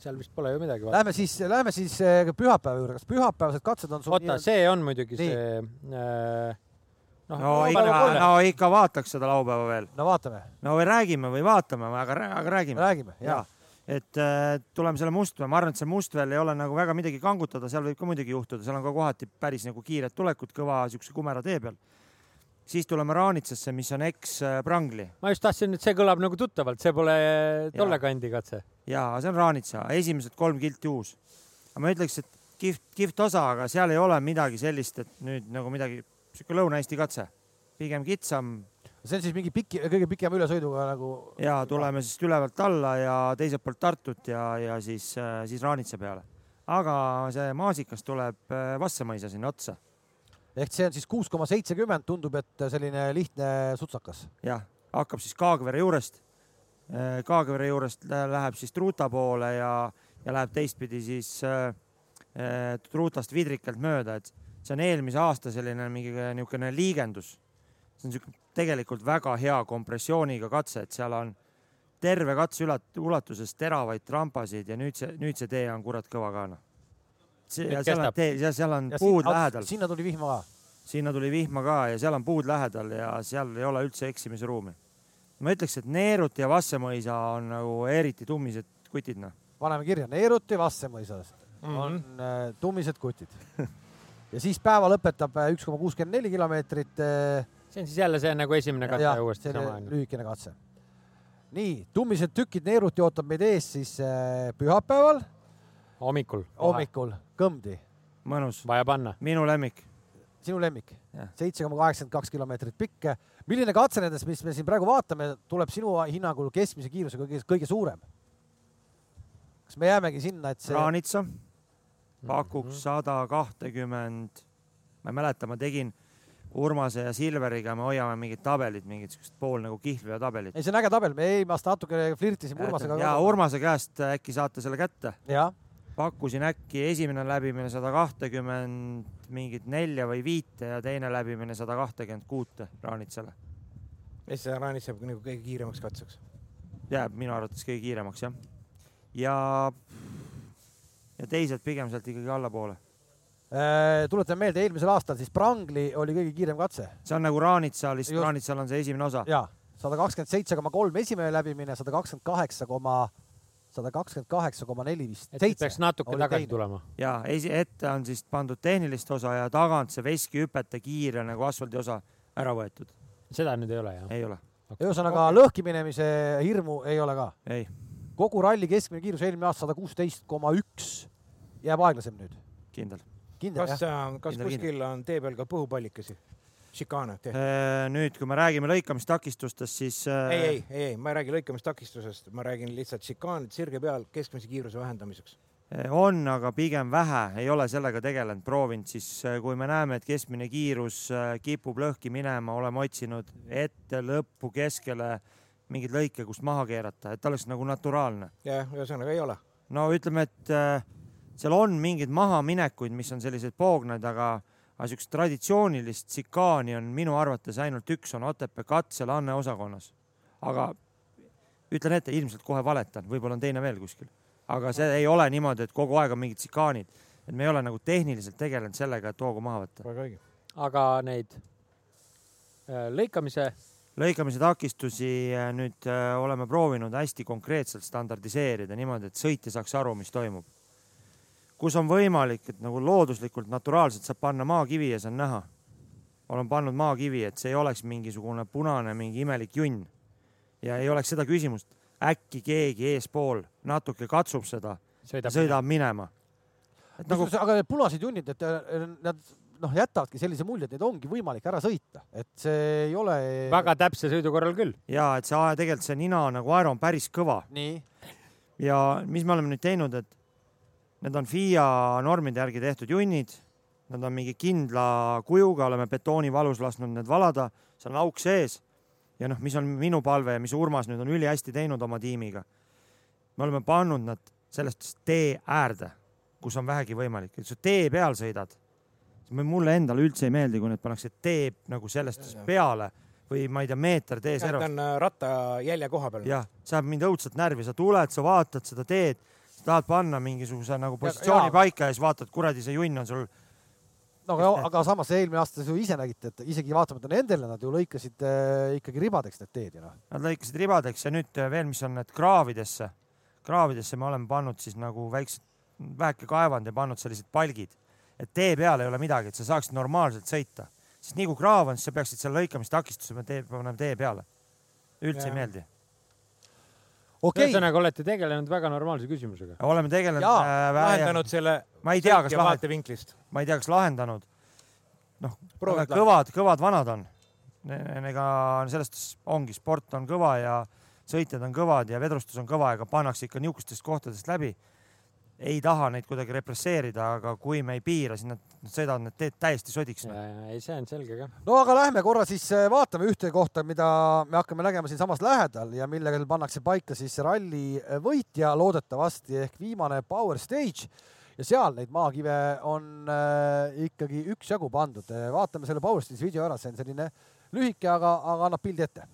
seal vist pole ju midagi. Lähme siis, lähme siis eh, pühapäeva juurde, kas pühapäevased katsed on sul oota, see on muidugi Nii. see äh,. noh no ikka, no ikka vaataks seda laupäeva veel. no vaatame, no või räägime või vaatame, aga, aga räägime. räägime ja ja, et äh, tuleme selle Mustvee, ma arvan, et see Mustveel ei ole nagu väga midagi kangutada, seal võib ka muidugi juhtuda, seal on ka kohati päris nagu kiired tulekud kõva siukse kumera tee peal. Siis tuleme Raanitsasse, mis on eks-Prangli ma just tahtsin, et see kõlab nagu tuttavalt, see pole tolle kandi katse. ja see on Raanitsa, esimesed kolm kilti uus. aga ma ütleks, et kihvt, kihvt osa, aga seal ei ole midagi sellist, et nüüd nagu midagi, sihuke Lõuna-Eesti katse, pigem kitsam see on siis mingi piki, kõige pikema ülesõiduga nagu ja tuleme siis ülevalt alla ja teiselt poolt Tartut ja, ja siis, siis Raanitsa peale. aga see maasikas tuleb äh, Vassamõisa sinna otsa, ehk see on siis kuus koma seitsekümmend, tundub, et selline lihtne sutsakas. jah, hakkab siis Kaagvere juurest. Kaagvere juurest lä- läheb siis Truuta poole ja, ja läheb teistpidi siis äh, äh, Truutast Vidrikalt mööda, et see on eelmise aasta selline mingi niisugune liigendus. see on niisugune tegelikult väga hea kompressiooniga katse, et seal on terve katse ulatuses teravaid trampasid ja nüüd see, nüüd see tee on kurat kõva ka noh. Ja seal on kestab. tee, seal on ja puud sinna, lähedal, sinna tuli vihma ka. sinna tuli vihma ka ja seal on puud lähedal ja seal ei ole üldse eksimisruumi. ma ütleks, et Neerut ja Vassemõisa on nagu eriti tummised kutid noh. paneme kirja, Neeruti Vassemõisas Mhm. on äh, tummised kutid. ja siis päeva lõpetab äh, üks koma kuuskümmend neli kilomeetrit äh, see on siis jälle see nagu esimene katse jah, uuesti sama lühikene katse. nii, tummised tükid Neeruti ootab meid ees siis äh, pühapäeval hommikul. hommikul Kõmdi, mõnus, vaja panna. minu lemmik. sinu lemmik seitse koma kaheksakümmend kaks kilomeetrit pikk. milline katse nendest, mis me siin praegu vaatame, tuleb sinu hinnangul keskmise kiirusega kõige, kõige suurem? kas me jäämegi sinna, et see, Raanitsa Mhm. pakuks sada kahtekümmend, ma ei mäleta, ma tegin Urmase ja Silveriga, me hoiame mingit tabelit, mingit siukest pool nagu kihlveo tabelit. ei see on äge tabel, me eelmist natuke flirtisime Urmasega. ja Urmase käest äkki saate selle kätte. jah, pakkusin äkki esimene läbimine sada kahtekümmend mingit nelja või viite ja teine läbimine sada kahtekümmend kuute Raanitsale. mis see Raanis jääb nagu kõige kiiremaks katseks? jääb minu arvates kõige kiiremaks jah. ja, ja teised pigem sealt ikkagi allapoole. Äh, tuletan meelde, eelmisel aastal siis Prangli oli kõige kiirem katse see on nagu Raanitsa, lihtsalt Just. Raanitsal on see esimene osa. ja sada kakskümmend seitse koma kolm esimene läbimine, sada kakskümmend kaheksa koma, sada kakskümmend kaheksa koma neli vist, et siis seitse peaks natuke tagasi teine. tulema. ja esi, ette on siis pandud tehnilist osa ja tagant see veskihüpete kiire nagu asfaldi osa ära võetud. seda nüüd ei ole jah? ei ole, ühesõnaga lõhki minemise hirmu ei ole ka. ei, kogu ralli keskmine kiirus eelmine aasta sada kuusteist koma üks, jääb aeglasem nüüd, kindel. kindel kas jah?, kas Kindel, kuskil on tee peal ka põhupallikesi? Šikaane tehtud? nüüd, kui me räägime lõikamistakistustest, siis äh, ei, ei, ei, ei, ma ei räägi lõikamistakistusest, ma räägin lihtsalt šikaanid sirge peal keskmise kiiruse vähendamiseks. Eh, on, aga pigem vähe, ei ole sellega tegelenud, proovinud, siis äh, kui me näeme, et keskmine kiirus äh, kipub lõhki minema, oleme otsinud ette, lõppu, keskele mingeid lõike, kust maha keerata, et oleks nagu naturaalne. jah, ühesõnaga ei ole. no ütleme, et äh, seal on mingeid mahaminekuid, mis on sellised poognad, aga, aga siukest traditsioonilist sikaani on minu arvates ainult üks, on Otepää katsel Anne osakonnas. aga ütlen ette, ilmselt kohe valetan, võib-olla on teine veel kuskil, aga see ei ole niimoodi, et kogu aeg on mingid sikaanid, et me ei ole nagu tehniliselt tegelenud sellega, et hoogu maha võtta. aga neid äh, lõikamise lõikamise takistusi äh, nüüd äh, oleme proovinud hästi konkreetselt standardiseerida niimoodi, et sõitja saaks aru, mis toimub. Kus on võimalik, et nagu looduslikult, naturaalselt saab panna maakivi ja see on näha. olen pannud maakivi, et see ei oleks mingisugune punane, mingi imelik junn. ja ei oleks seda küsimust, äkki keegi eespool natuke katsub seda sõidab, sõidab minema. et nagu, aga need punased junnid, et äh, nad noh, jätavadki sellise mulje, et neid ongi võimalik ära sõita, et see ei ole. väga täpse sõidu korral küll. ja et see tegelikult see nina nagu aero on päris kõva. nii. ja mis me oleme nüüd teinud, et need on FIA normide järgi tehtud junnid. Nad on mingi kindla kujuga, oleme betoonivalus lasknud need valada, seal on auk sees. ja noh, mis on minu palve ja mis Urmas nüüd on ülihästi teinud oma tiimiga. me oleme pannud nad sellest tee äärde, kus on vähegi võimalik, et sa tee peal sõidad mulle endale üldse ei meeldi, kui need pannakse tee nagu sellest peale või ma ei tea, meeter tee servast. ta on äh, rattajälje koha peal. jah, see ajab mind õudselt närvi, sa tuled, sa vaatad seda teed, tahad panna mingisuguse nagu positsiooni ja, paika ja siis vaatad, kuradi see junn on sul. no aga, aga samas eelmine aasta te ju ise nägite, et isegi vaatamata nendele nad ju lõikasid äh, ikkagi ribadeks need teed ju noh. Nad lõikasid ribadeks ja nüüd äh, veel, mis on need kraavidesse, kraavidesse me oleme pannud siis nagu väiksed, väheke kaevanud ja pannud sellised palgid et tee peal ei ole midagi, et sa saaksid normaalselt sõita. sest nii kui kraav on, siis sa peaksid seal lõikamistakistuse tee, panema tee peale. üldse ja. ei meeldi okay.. ühesõnaga olete tegelenud väga normaalse küsimusega. oleme tegelenud. Äh, lahendanud selle. ma ei tea, kas vaatevinklist. ma ei tea, kas lahendanud. noh, kõvad, kõvad vanad on. ega sellest ongi, sport on kõva ja sõitjad on kõvad ja vedrustus on kõva, ega pannakse ikka niisugustest kohtadest läbi ei taha neid kuidagi represseerida, aga kui me ei piira, siis nad, nad sõidavad need teed täiesti sodiks. ei, see on selge ka. no aga lähme korra siis äh, vaatame ühte kohta, mida me hakkame nägema siinsamas lähedal ja millega pannakse paika siis ralli äh, võitja loodetavasti ehk viimane power stage ja seal neid maakive on äh, ikkagi üksjagu pandud. vaatame selle power stage'i video ära, see on selline lühike, aga, aga annab pildi ette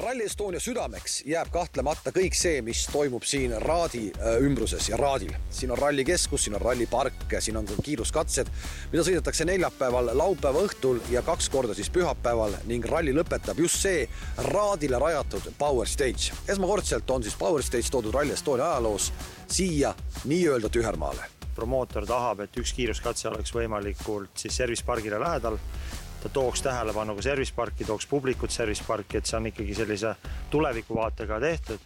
Rally Estonia südameks jääb kahtlemata kõik see, mis toimub siin Raadi äh, ümbruses ja Raadil. siin on rallikeskus, siin on rallipark, siin on kiiruskatsed, mida sõidetakse neljapäeval, laupäeva õhtul ja kaks korda siis pühapäeval ning ralli lõpetab just see Raadile rajatud Power Stage. esmakordselt on siis Power Stage toodud Rally Estonia ajaloos siia nii-öelda tühermaale. promootor tahab, et üks kiiruskatse oleks võimalikult siis service pargile lähedal ta tooks tähelepanu ka service parki, tooks publikut service parki, et see on ikkagi sellise tulevikuvaatega tehtud.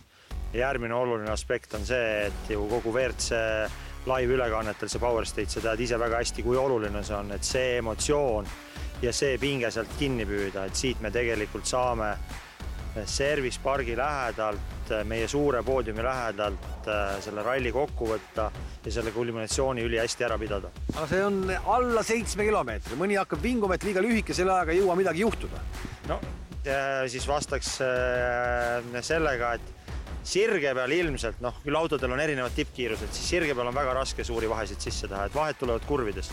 ja järgmine oluline aspekt on see, et ju kogu WRC laivülekannetel see Power State, sa tead ise väga hästi, kui oluline see on, et see emotsioon ja see pinge sealt kinni püüda, et siit me tegelikult saame service pargi lähedalt, meie suure poodiumi lähedalt äh, selle ralli kokku võtta ja selle kulminatsiooni ülihästi ära pidada. aga see on alla seitsme kilomeetri, mõni hakkab vinguma, et liiga lühike, selle ajaga ei jõua midagi juhtuda. no siis vastaks äh, sellega, et sirge peal ilmselt, noh, küll autodel on erinevad tippkiirused, siis sirge peal on väga raske suuri vahesid sisse teha, et vahed tulevad kurvidest.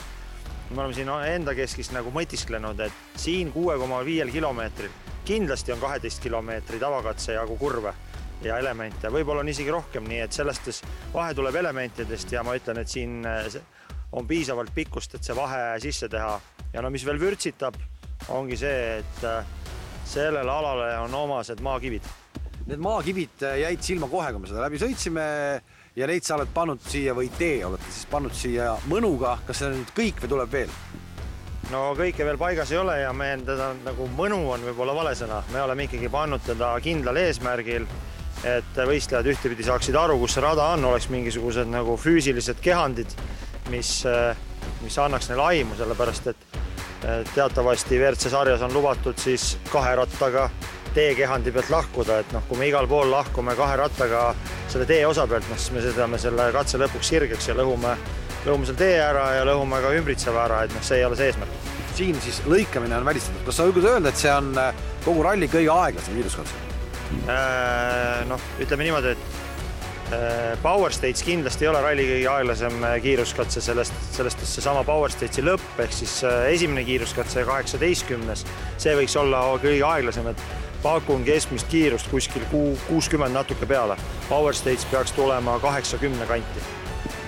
Me oleme siin enda keskis nagu mõtisklenud, et siin kuue koma viiel kilomeetril kindlasti on kaheteist kilomeetri tavakatse jagu kurve ja elemente, võib-olla on isegi rohkem, nii et sellest vahe tuleb elementidest ja ma ütlen, et siin eh, on piisavalt pikkust, et see vahe sisse teha. ja no mis veel vürtsitab, ongi see, et eh, sellele alale on omased maakivid. Need maakivid jäid silma kohe, kui me seda läbi sõitsime ja neid sa oled pannud siia või tee olete siis pannud siia mõnuga, kas see on nüüd kõik või tuleb veel? no kõike veel paigas ei ole ja me teda nagu mõnu on võib-olla vale sõna, me oleme ikkagi pannud teda kindlal eesmärgil, et võistlejad ühtepidi saaksid aru, kus see rada on, oleks mingisugused nagu füüsilised kehandid, mis, mis annaks neile aimu, sellepärast et teatavasti WRC sarjas on lubatud siis kahe rattaga teekehandi pealt lahkuda, et noh, kui me igal pool lahkume kahe rattaga selle tee osa pealt, noh siis me sõidame selle katse lõpuks sirgeks ja lõhume lõhume seal tee ära ja lõhume ka ümbritseva ära, et noh, see ei ole see eesmärk. siin siis lõikamine on välistatud, kas sa julged öelda, et see on äh, kogu ralli kõige aeglasem kiiruskatse äh,? noh, ütleme niimoodi, et äh, Power Stage kindlasti ei ole ralli kõige aeglasem kiiruskatse, sellest, sellest seesama Power Stage'i lõpp ehk siis esimene kiiruskatse, kaheksateistkümnes, see võiks olla kõige aeglasem, et pakun keskmist kiirust kuskil kuuskümmend natuke peale. Power Stage peaks tulema kaheksakümne kanti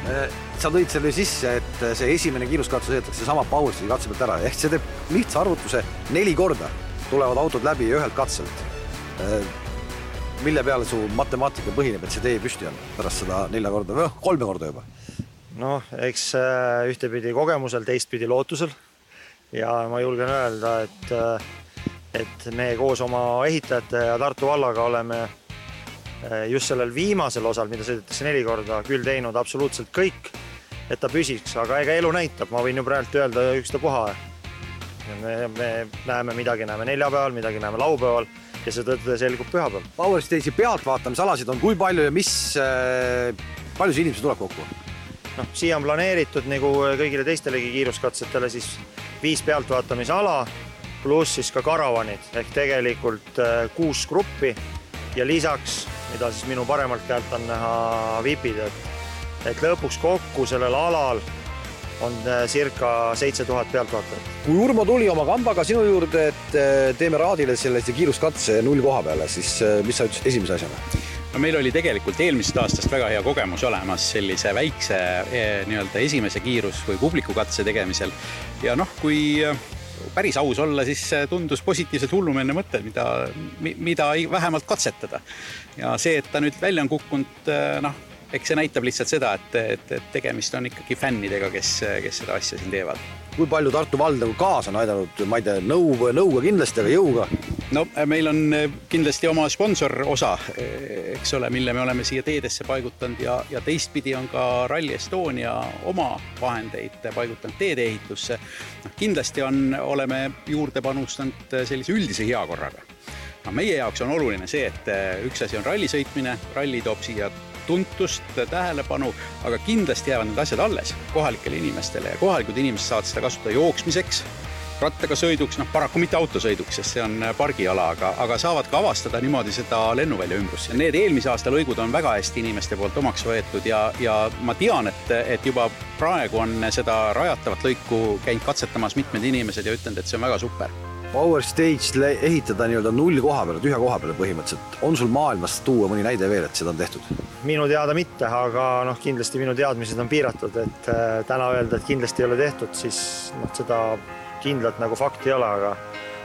Äh, sa tõid selle sisse, et see esimene kiiruskatse sõidetakse sama Powersi katse pealt ära, ehk see teeb lihtsa arvutuse neli korda. tulevad autod läbi ühelt katselt. mille peale su matemaatika põhineb, et see tee püsti on pärast seda nelja korda või noh, kolme korda juba? noh, eks äh, ühtepidi kogemusel, teistpidi lootusel. ja ma julgen öelda, et, äh, et me koos oma ehitajate ja Tartu vallaga oleme äh, just sellel viimasel osal, mida sõidetakse neli korda, küll teinud absoluutselt kõik, et ta püsiks, aga ega elu näitab, ma võin ju praegu öelda ükstapuha. me, me näeme midagi, näeme neljapäeval, midagi näeme laupäeval ja see tõde selgub pühapäeval. Power Stage'i pealtvaatamisalasid on kui palju ja mis äh,, palju see inimesi tuleb kokku? noh, siia on planeeritud nagu kõigile teistelegi kiiruskatsetele siis viis pealtvaatamisala pluss siis ka karavanid ehk tegelikult äh, kuus gruppi ja lisaks, mida siis minu paremalt käelt on näha vipid, et, et lõpuks kokku sellel alal on äh, circa seitse tuhat pealtvaatajat. kui Urmo tuli oma kambaga sinu juurde, et äh, teeme Raadile sellise kiiruskatse null koha peale, siis mis sa ütlesid esimese asjana? no meil oli tegelikult eelmisest aastast väga hea kogemus olemas sellise väikse eh, nii-öelda esimese kiirus- või publikukatse tegemisel. ja noh, kui päris aus olla, siis tundus positiivselt hullumeelne mõte, mida, mida vähemalt katsetada. ja see, et ta nüüd välja on kukkunud, eh, noh, eks see näitab lihtsalt seda, et, et, et tegemist on ikkagi fännidega, kes, kes seda asja siin teevad. Kui palju Tartu vald nagu kaasa on aidanud, ma ei tea, nõu, nõuga kindlasti, aga jõuga? no meil on eh, kindlasti oma sponsor osa, eh, eks ole, mille me oleme siia teedesse paigutanud ja, ja teistpidi on ka Rally Estonia oma vahendeid paigutanud teedeehitusse. noh, kindlasti on, oleme juurde panustanud sellise üldise heakorraga. no meie jaoks on oluline see, et üks asi on ralli sõitmine, ralli toob siia tuntust, tähelepanu, aga kindlasti jäävad need asjad alles kohalikele inimestele ja kohalikud inimesed saavad seda kasutada jooksmiseks rattaga sõiduks, noh paraku mitte autosõiduks, sest see on äh, pargiala, aga, aga saavad ka avastada niimoodi seda lennuvälja ümbrust. Need eelmise aasta lõigud on väga hästi inimeste poolt omaks võetud ja, ja ma tean, et, et juba praegu on seda rajatavat lõiku käinud katsetamas mitmed inimesed ja ütlenud, et see on väga super Power Stage ehitada nii-öelda null koha peale, tühja koha peale põhimõtteliselt. on sul maailmas tuua mõni näide veel, et seda on tehtud? minu teada mitte, aga noh, kindlasti minu teadmised on piiratud, et äh, täna öelda, et kindlasti ei ole tehtud, siis noh, seda kindlalt nagu fakti ei ole, aga,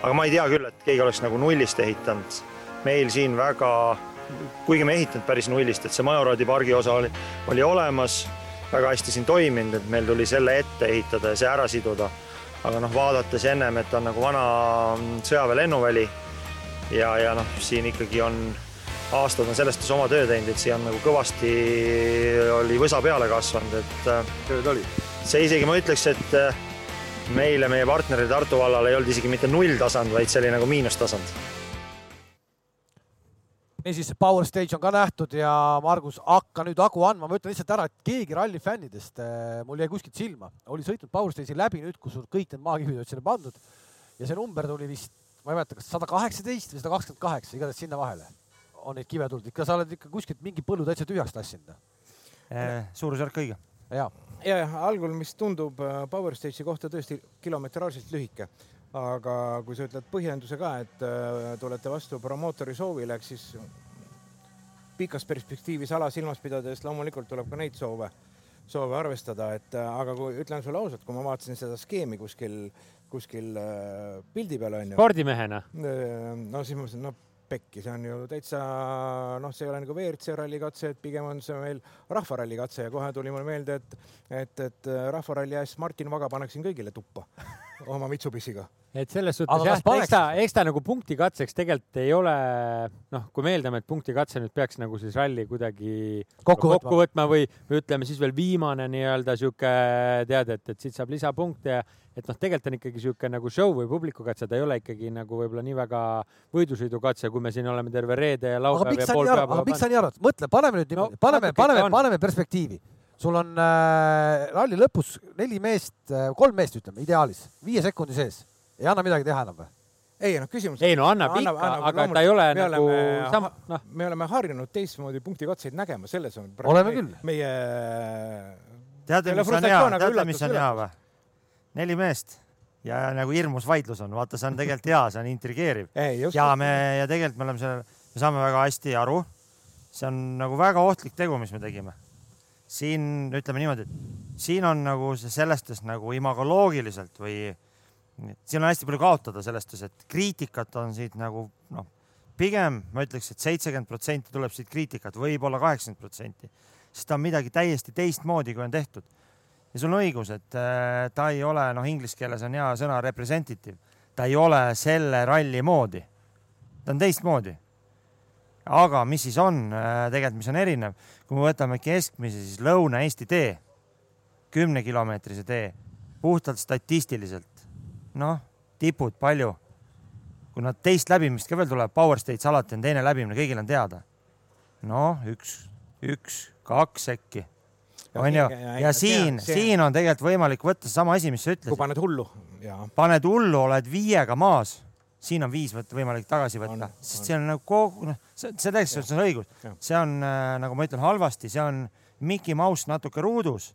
aga ma ei tea küll, et keegi oleks nagu nullist ehitanud. meil siin väga, kuigi me ei ehitanud päris nullist, et see Majoradi pargi osa oli, oli olemas, väga hästi siin toiminud, et meil tuli selle ette ehitada ja see ära siduda. Aga noh, vaadates ennem, et on nagu vana sõjaväe lennuväli ja, ja noh, siin ikkagi on aastad on sellest oma töö teinud, et siia on nagu kõvasti oli võsa peale kasvanud, et. tööd oli. see isegi ma ütleks, et meile, meie partnerile Tartu vallale ei olnud isegi mitte nulltasand, vaid see oli nagu miinustasand. Niisiis, Power Stage on ka nähtud ja Margus, hakka nüüd hagu andma, ma ütlen lihtsalt ära, et keegi ralli fännidest, eh, mul jäi kuskilt silma, oli sõitnud Power Stage'i läbi nüüd, kus sul kõik need maakivid olid sinna pandud. Ja see number tuli vist, ma ei mäleta, kas sada kaheksateist või sada kakskümmend kaheksa, igatahes sinna vahele on neid kive tulnud, ikka sa oled ikka kuskilt mingi põllu täitsa tühjaks tassinud. Eh,. suurusjärk õige. jaa. Ja, ja algul, mis tundub äh, Power Stage'i kohta tõesti kilometraažilt lühike, aga kui sa ütled põhjenduse ka, et äh, te olete vastu promootori soovile, ehk siis pikas perspektiivis ala silmas pidades loomulikult tuleb ka neid soove, soove arvestada, et äh, aga kui ütlen sulle ausalt, kui ma vaatasin seda skeemi kuskil, kuskil pildi peal onju. spordimehena? no siis ma mõtlesin, no pekki, see on ju täitsa noh, see ei ole nagu WRC ralli katse, et pigem on see meil rahvaralli katse ja kohe tuli mulle meelde, et, et, et rahvaralli eest Martin Vaga paneksin kõigile tuppa oma Mitsubishiga. et selles suhtes jah, eks ta, eks ta nagu punktikatseks tegelikult ei ole, noh, kui me eeldame, et punktikatse nüüd peaks nagu siis ralli kuidagi kokku, kokku võtma või, või ütleme siis veel viimane nii-öelda sihuke tead, et, et siit saab lisapunkte ja et noh, tegelikult on ikkagi niisugune nagu show või publikukatse, ta ei ole ikkagi nagu võib-olla nii väga võidusõidukatse, kui me siin oleme terve reede ja laupäev ja pool päeva. aga miks sa nii arvad? mõtle, paneme nüüd niimoodi no,, paneme, paneme, paneme perspektiivi. Sul on äh, ralli lõpus neli meest äh,, kolm meest ütleme, ideaalis, viie sekundi sees. ei anna midagi teha enam või? ei noh, küsimus. ei no annab ikka, aga ta ei ole me nagu oleme, sam-, noh. me oleme harjunud teistmoodi punktikatseid nägema, selles on. oleme küll. meie. teate, mis on hea, teate, mis on hea või? neli meest ja nagu hirmus vaidlus on, vaata, see on tegelikult hea, see on intrigeeriv. ja me ja tegelikult me oleme seal, me saame väga hästi aru. see on nagu väga ohtlik tegu, mis me tegime. Siin ütleme niimoodi, et siin on nagu see sellest nagu imagoloogiliselt või siin on hästi palju kaotada selles suhtes, et kriitikat on siit nagu noh, pigem ma ütleks et, et seitsekümmend protsenti tuleb siit kriitikat, võib-olla kaheksakümmend protsenti, sest ta on midagi täiesti teistmoodi, kui on tehtud. ja sul on õigus, et äh, ta ei ole, noh, inglise keeles on hea sõna representative, ta ei ole selle ralli moodi. ta on teistmoodi. Aga mis siis on äh, tegelikult, mis on erinev, kui me võtame keskmise, siis Lõuna-Eesti tee, kümnekilomeetrise tee, puhtalt statistiliselt noh, tipud palju. kui nad teist läbimist ka veel tuleb, Power States alati on teine läbimine, kõigil on teada. noh, üks, üks, kaks äkki. on ju, ja siin, siin on tegelikult võimalik võtta seesama asi, mis sa ütlesid. kui paned hullu. paned hullu, oled viiega maas, siin on viis võtta, võimalik tagasi võtta, sest see on nagu kogu, noh, see, see tegelikult on õigus, see on äh, nagu ma ütlen, halvasti, see on Mickey Mouse natuke ruudus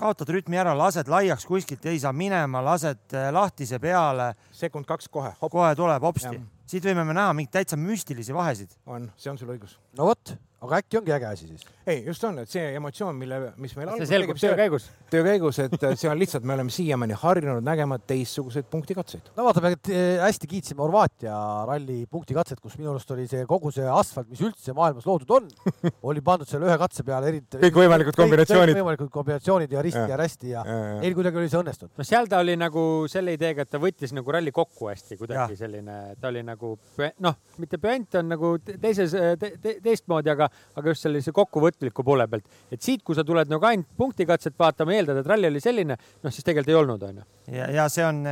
kaotad rütmi ära, lased laiaks kuskilt, ei saa minema, lased äh, lahtise peale. sekund kaks kohe. kohe tuleb hopsti. siit võime me näha mingeid täitsa müstilisi vahesid. on, see on sul õigus. no vot, aga äkki ongi äge asi siis? ei, just on, et see emotsioon, mille, mis meil see selgub töö käigus. töö käigus, et see on lihtsalt, me oleme siiamaani harjunud nägema teistsuguseid punktikatseid. no vaata, me eh, hästi kiitsime Horvaatia ralli punktikatset, kus minu arust oli see kogu see asfalt, mis üldse maailmas loodud on, oli pandud selle ühe katse peale eri. kõikvõimalikud kombinatsioonid. kõikvõimalikud kombinatsioonid ja risti ja, ja rästi ja, ja neil kuidagi oli see õnnestunud. no seal ta oli nagu selle ideega, et ta võttis nagu ralli kokku hästi kuidagi ja. selline, ta oli nagu noh, mitte püant on nagu teises te, te, teistmoodi, aga, aga just sellise kokkuvõtliku poole pealt, et siit, kui sa tuled nagu ainult punktikatset vaatama, eeldad, et ralli oli selline, noh siis tegelikult ei olnud, onju. ja, ja see on,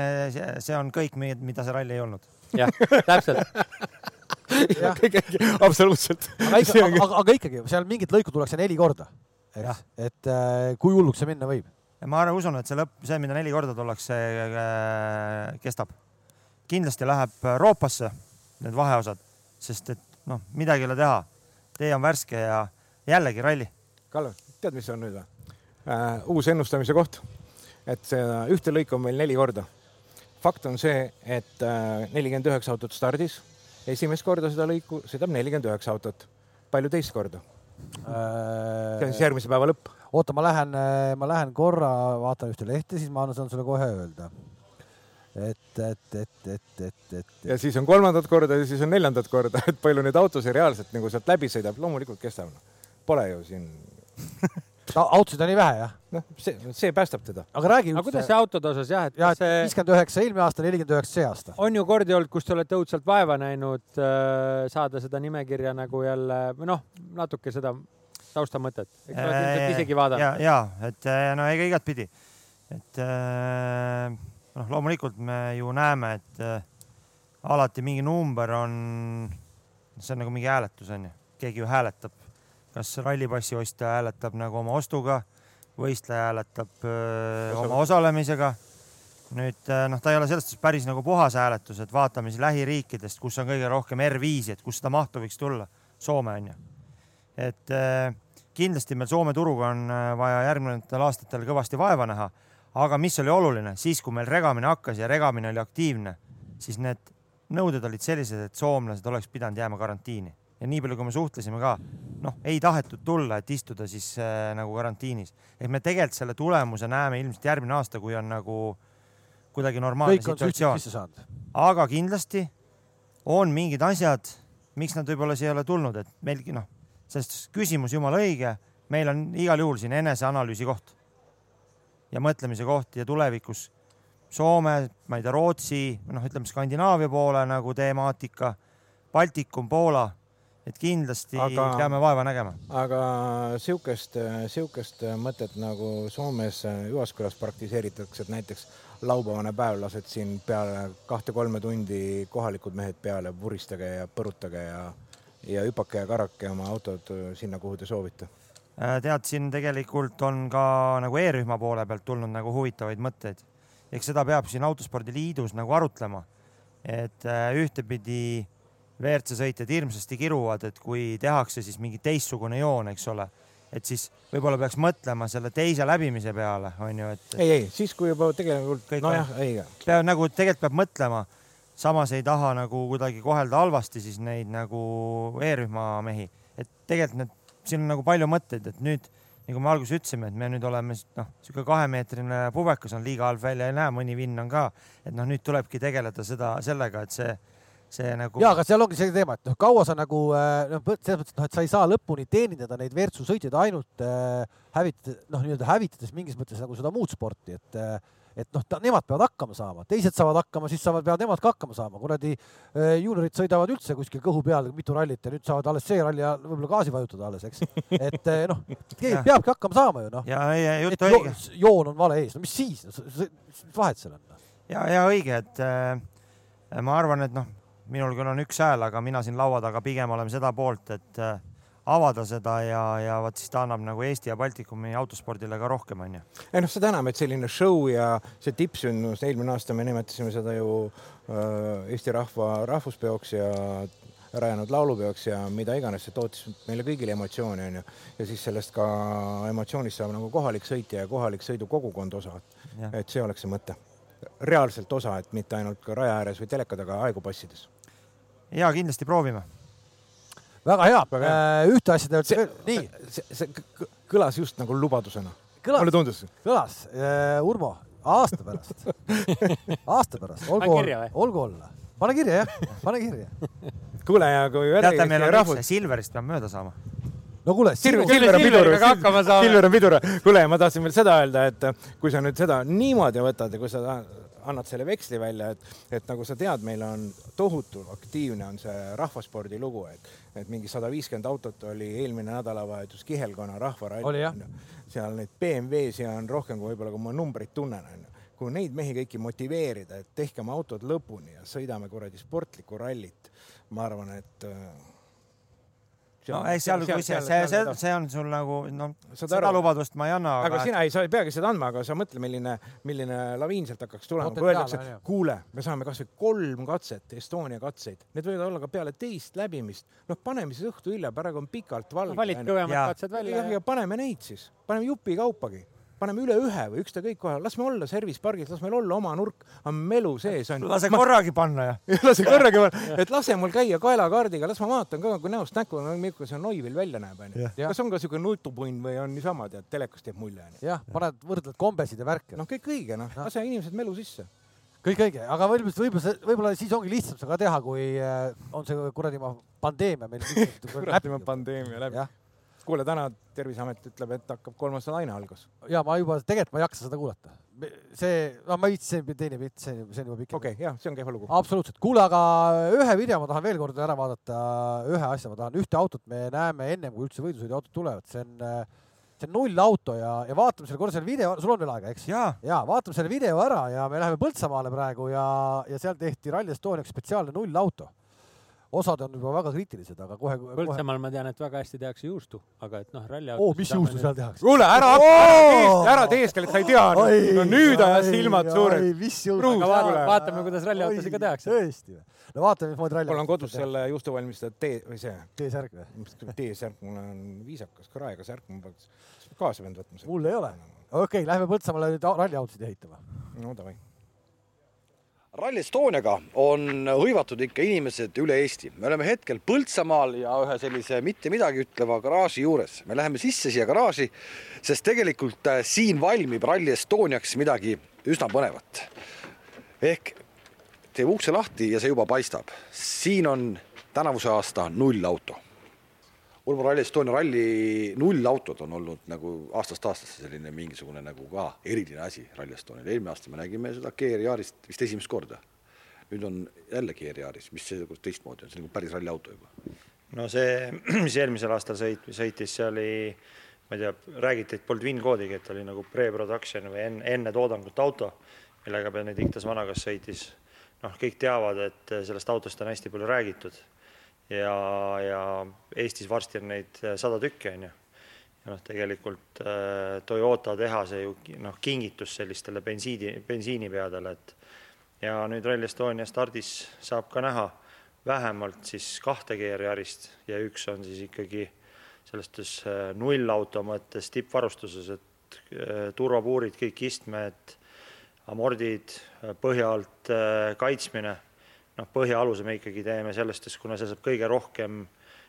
see on kõik, mida see ralli ei olnud. jah, täpselt absoluutselt. aga ikka, aga, aga, aga ikkagi seal mingit lõiku tullakse neli korda, eks, et äh, kui hulluks see minna võib? ma arvan, usun, et see lõpp, see, mida neli korda tullakse äh,, kestab. kindlasti läheb roopasse need vaheosad, sest et noh, midagi ei ole teha. Tee on värske ja jällegi ralli. Kalle, tead, mis on nüüd või äh,? uus ennustamise koht. et see ühte lõiku on meil neli korda. fakt on see, et äh, nelikümmend üheksa autot stardis. esimest korda seda lõiku sõidab nelikümmend üheksa autot. palju teist korda äh...? see on siis järgmise päeva lõpp. oota, ma lähen, ma lähen korra vaatan ühte lehte, siis ma saan sulle kohe öelda et, et, et, et, et, et. ja siis on kolmandat korda ja siis on neljandat korda, et palju neid autosid reaalselt nagu sealt läbi sõidab, loomulikult kestab. Pole ju siin autosid on nii vähe, jah? noh, see, see päästab teda. aga räägi. aga kuidas see autode osas jah, et jah, et viiskümmend üheksa eelmine aasta, nelikümmend üheksa see aasta. on ju kordi olnud, kus te olete õudselt vaeva näinud äh, saada seda nimekirja nagu jälle või noh, natuke seda taustamõtet, eks sa oled ilmselt isegi vaadanud. ja, ja et no ega igatpidi, et äh, noh, loomulikult me ju näeme, et äh, alati mingi number on, see on nagu mingi hääletus on ju, keegi ju hääletab, kas rallipassi ostja hääletab nagu oma ostuga, võistleja hääletab öö, äh, oma osalemisega. nüüd äh, noh, ta ei ole selles suhtes päris nagu puhas hääletus, et vaatame siis lähiriikidest, kus on kõige rohkem R5-i, et kus seda mahtu võiks tulla. Soome on ju. et äh, kindlasti meil Soome turuga on vaja järgnevatel aastatel kõvasti vaeva näha aga mis oli oluline, siis kui meil regamine hakkas ja regamine oli aktiivne, siis need nõuded olid sellised, et soomlased oleks pidanud jääma karantiini ja nii palju, kui me suhtlesime ka, noh, ei tahetud tulla, et istuda siis äh, nagu karantiinis. ehk me tegelikult selle tulemuse näeme ilmselt järgmine aasta, kui on nagu kuidagi normaalne situatsioon. aga kindlasti on mingid asjad, miks nad võib-olla siia ei ole tulnud, et meilgi noh, sest küsimus jumala õige, meil on igal juhul siin eneseanalüüsi koht ja mõtlemise koht ja tulevikus Soome, ma ei tea, Rootsi, noh, ütleme Skandinaavia poole nagu temaatika, Baltikum, Poola, et kindlasti aga, peame vaeva nägema. aga sihukest, sihukest mõtet nagu Soomes Jyvaskylas praktiseeritakse, et näiteks laupäevane päev lased siin peale kahte-kolme tundi kohalikud mehed peale, vuristage ja põrutage ja, ja hüpake ja karake oma autod sinna, kuhu te soovite tead, siin tegelikult on ka nagu e-rühma poole pealt tulnud nagu huvitavaid mõtteid. eks seda peab siin Autospordi Liidus nagu arutlema, et äh, ühtepidi WRC sõitjad hirmsasti kiruvad, et kui tehakse siis mingi teistsugune joon, eks ole, et siis võib-olla peaks mõtlema selle teise läbimise peale, on ju, et. ei, ei, siis kui juba tegelikult, nojah, ei. peab nagu tegelikult peab mõtlema, samas ei taha nagu kuidagi kohelda halvasti siis neid nagu e-rühma mehi, et tegelikult need siin on nagu palju mõtteid, et nüüd nagu me alguses ütlesime, et me nüüd oleme noh, niisugune kahemeetrine pubekas on liiga halb välja ei näe, mõni vinn on ka, et noh, nüüd tulebki tegeleda seda sellega, et see, see nagu. ja, aga seal ongi see teema, et noh, kaua sa nagu noh, selles mõttes, et noh, et sa ei saa lõpuni teenindada neid WRC sõitjaid ainult äh, hävitades, noh, nii-öelda hävitades mingis mõttes nagu seda muud sporti, et äh, et noh, nemad peavad hakkama saama, teised saavad hakkama, siis saavad, peavad nemad ka hakkama saama. kuradi äh, juuniorid sõidavad üldse kuskil kõhu peal mitu rallit ja nüüd saavad alles see ralli ajal võib-olla gaasi vajutada alles, eks. et äh, noh, keegi peabki hakkama saama ju noh. ja, ja jutt õige. joon on vale ees, no mis siis no,, vahet seal on? Noh. ja, ja õige, et äh, ma arvan, et noh, minul küll on üks hääl, aga mina siin laua taga pigem olen seda poolt, et äh, avada seda ja, ja vot siis ta annab nagu Eesti ja Baltikumi autospordile ka rohkem, onju. ei noh, seda enam, et selline show ja see tippsündmus, eelmine aasta me nimetasime seda ju äh, Eesti rahva rahvuspeoks ja rajanud laulupeoks ja mida iganes, see tootis meile kõigile emotsioone, onju. ja siis sellest ka emotsioonist saab nagu kohalik sõitja ja kohalik sõidukogukond osa. et see oleks see mõte. reaalselt osa, et mitte ainult raja ääres või teleka taga aegu passides. ja kindlasti proovime väga hea, äh, ühte asja te olete, nii. see, see kõlas just nagu lubadusena. mulle tundus. kõlas uh,, Urmo, aasta pärast aasta pärast, olgu, olgu olla. pane kirja jah, pane kirja. kuule ja kui. teate, meil on rahvus... Silverist peab mööda saama no kuule, Silver on pidur, Silver on pidur. kuule, ma tahtsin veel seda öelda, et kui sa nüüd seda niimoodi võtad ja kui sa annad selle veksli välja, et, et nagu sa tead, meil on tohutu aktiivne on see rahvaspordi lugu, et, et mingi sada viiskümmend autot oli eelmine nädalavahetus Kihelkonna rahvaralli. seal neid BMW-si on rohkem kui võib-olla, kui ma numbreid tunnen, onju kui neid mehi kõiki motiveerida, et tehke oma autod lõpuni ja sõidame kuradi sportlikku rallit, ma arvan, et no ei, seal, kui see, see, see, see on sul nagu noh, seda aru. lubadust ma ei anna. aga, sina ei, sa ei peagi seda andma, aga sa mõtle, milline, milline laviin sealt hakkaks tulema, kui öeldakse, kuule, me saame kasvõi kolm katset, Estonia katseid, need võivad olla ka peale teist läbimist. noh, paneme siis õhtu hilja, praegu on pikalt valge no,. valid kõvemad katsed välja. ja, paneme neid siis, paneme jupikaupagi paneme üle ühe või ükskõik kohe, las me olla service pargis, las meil olla oma nurk, on melu sees on. lase korragi panna ja. lase korragi panna, et lase mul käia kaelakaardiga, las ma vaatan ka, kui näost näkku, milline see Neuvill välja näeb, onju. kas on ka siuke nutupunn või on niisama, tead, telekast teeb mulje, onju. jah, paned, võrdled kombesid ja värke. noh, kõik õige, noh, lase inimesed melu sisse kõik õige, aga võib-olla, võib-olla, võib-olla siis ongi lihtsam seda teha, kui äh, on see kuradi pandeemia meil. kuradi pandeemia läbi kuule, täna Terviseamet ütleb, et hakkab kolmas laine algas. ja ma juba, tegelikult ma ei jaksa seda kuulata. see, no ma ei viitsi, see teine pilt, see, see on juba pikem. okei okay,, jah, see on kehva lugu. absoluutselt. kuule, aga ühe video ma tahan veel kord ära vaadata, ühe asja ma tahan, ühte autot me näeme ennem kui üldse võidusõiduautod tulevad, see on see on nullauto ja, ja vaatame selle korra selle video, sul on veel aega, eks? ja, ja vaatame selle video ära ja me läheme Põltsamaale praegu ja, ja seal tehti Rally Estoniaks spetsiaalne nullauto osad on juba väga kriitilised, aga kohe, kohe.... Põltsamaal ma tean, et väga hästi tehakse juustu, aga et noh, ralli oo, mis juustu seal tehakse? kuule, ära oh!, ära teeskle, et sa ei tea. no nüüd ajas silmad suured. mis juustu? vaatame, vaatame, kuidas ralliautosid ka tehakse. tõesti või? no vaatame, mismoodi ralli. mul on kodus selle juustu valmistatud tee või see. T-särk või? T-särk, mul on viisakas kraega särk, ma peaks kaasa peanud võtma. mul ei ole. okei okay,, lähme Põltsamaale nüüd ralliautosid ehitama. no davai Rally Estoniaga on hõivatud ikka inimesed üle Eesti. me oleme hetkel Põltsamaal ja ühe sellise mitte midagi ütleva garaaži juures. me läheme sisse siia garaaži, sest tegelikult äh, siin valmib Rally Estoniaks midagi üsna põnevat. ehk teeb ukse lahti ja see juba paistab. siin on tänavuse aasta nullauto Urmo Rally Estonia ralli nullautod on olnud nagu aastast aastasse selline mingisugune nagu ka eriline asi Rally Estonial. eelmine aasta me nägime seda GR-Yaarist vist esimest korda. nüüd on jälle GR-Yaaris, mis seekord teistmoodi on, see on nagu päris ralliauto juba. no see, mis eelmisel aastal sõit, sõitis, see oli, ma ei tea, räägiti, et polnud VIN-koodigi, et oli nagu pre-production või enne, enne toodangut auto, millega Benedictus Vanagas sõitis. noh, kõik teavad, et sellest autost on hästi palju räägitud ja, ja Eestis varsti on neid äh, sada tükki, on ju. ja noh, tegelikult äh, Toyota tehase ju noh, kingitus sellistele bensiini, bensiinipeadele, et ja nüüd Rally Estonia stardis saab ka näha vähemalt siis kahte GR-Yarist ja üks on siis ikkagi selles äh, nullauto mõttes tippvarustuses, et turvapuurid, kõik istmed, amordid, põhja alt kaitsmine noh, põhialuse me ikkagi teeme sellest, kuna see saab kõige rohkem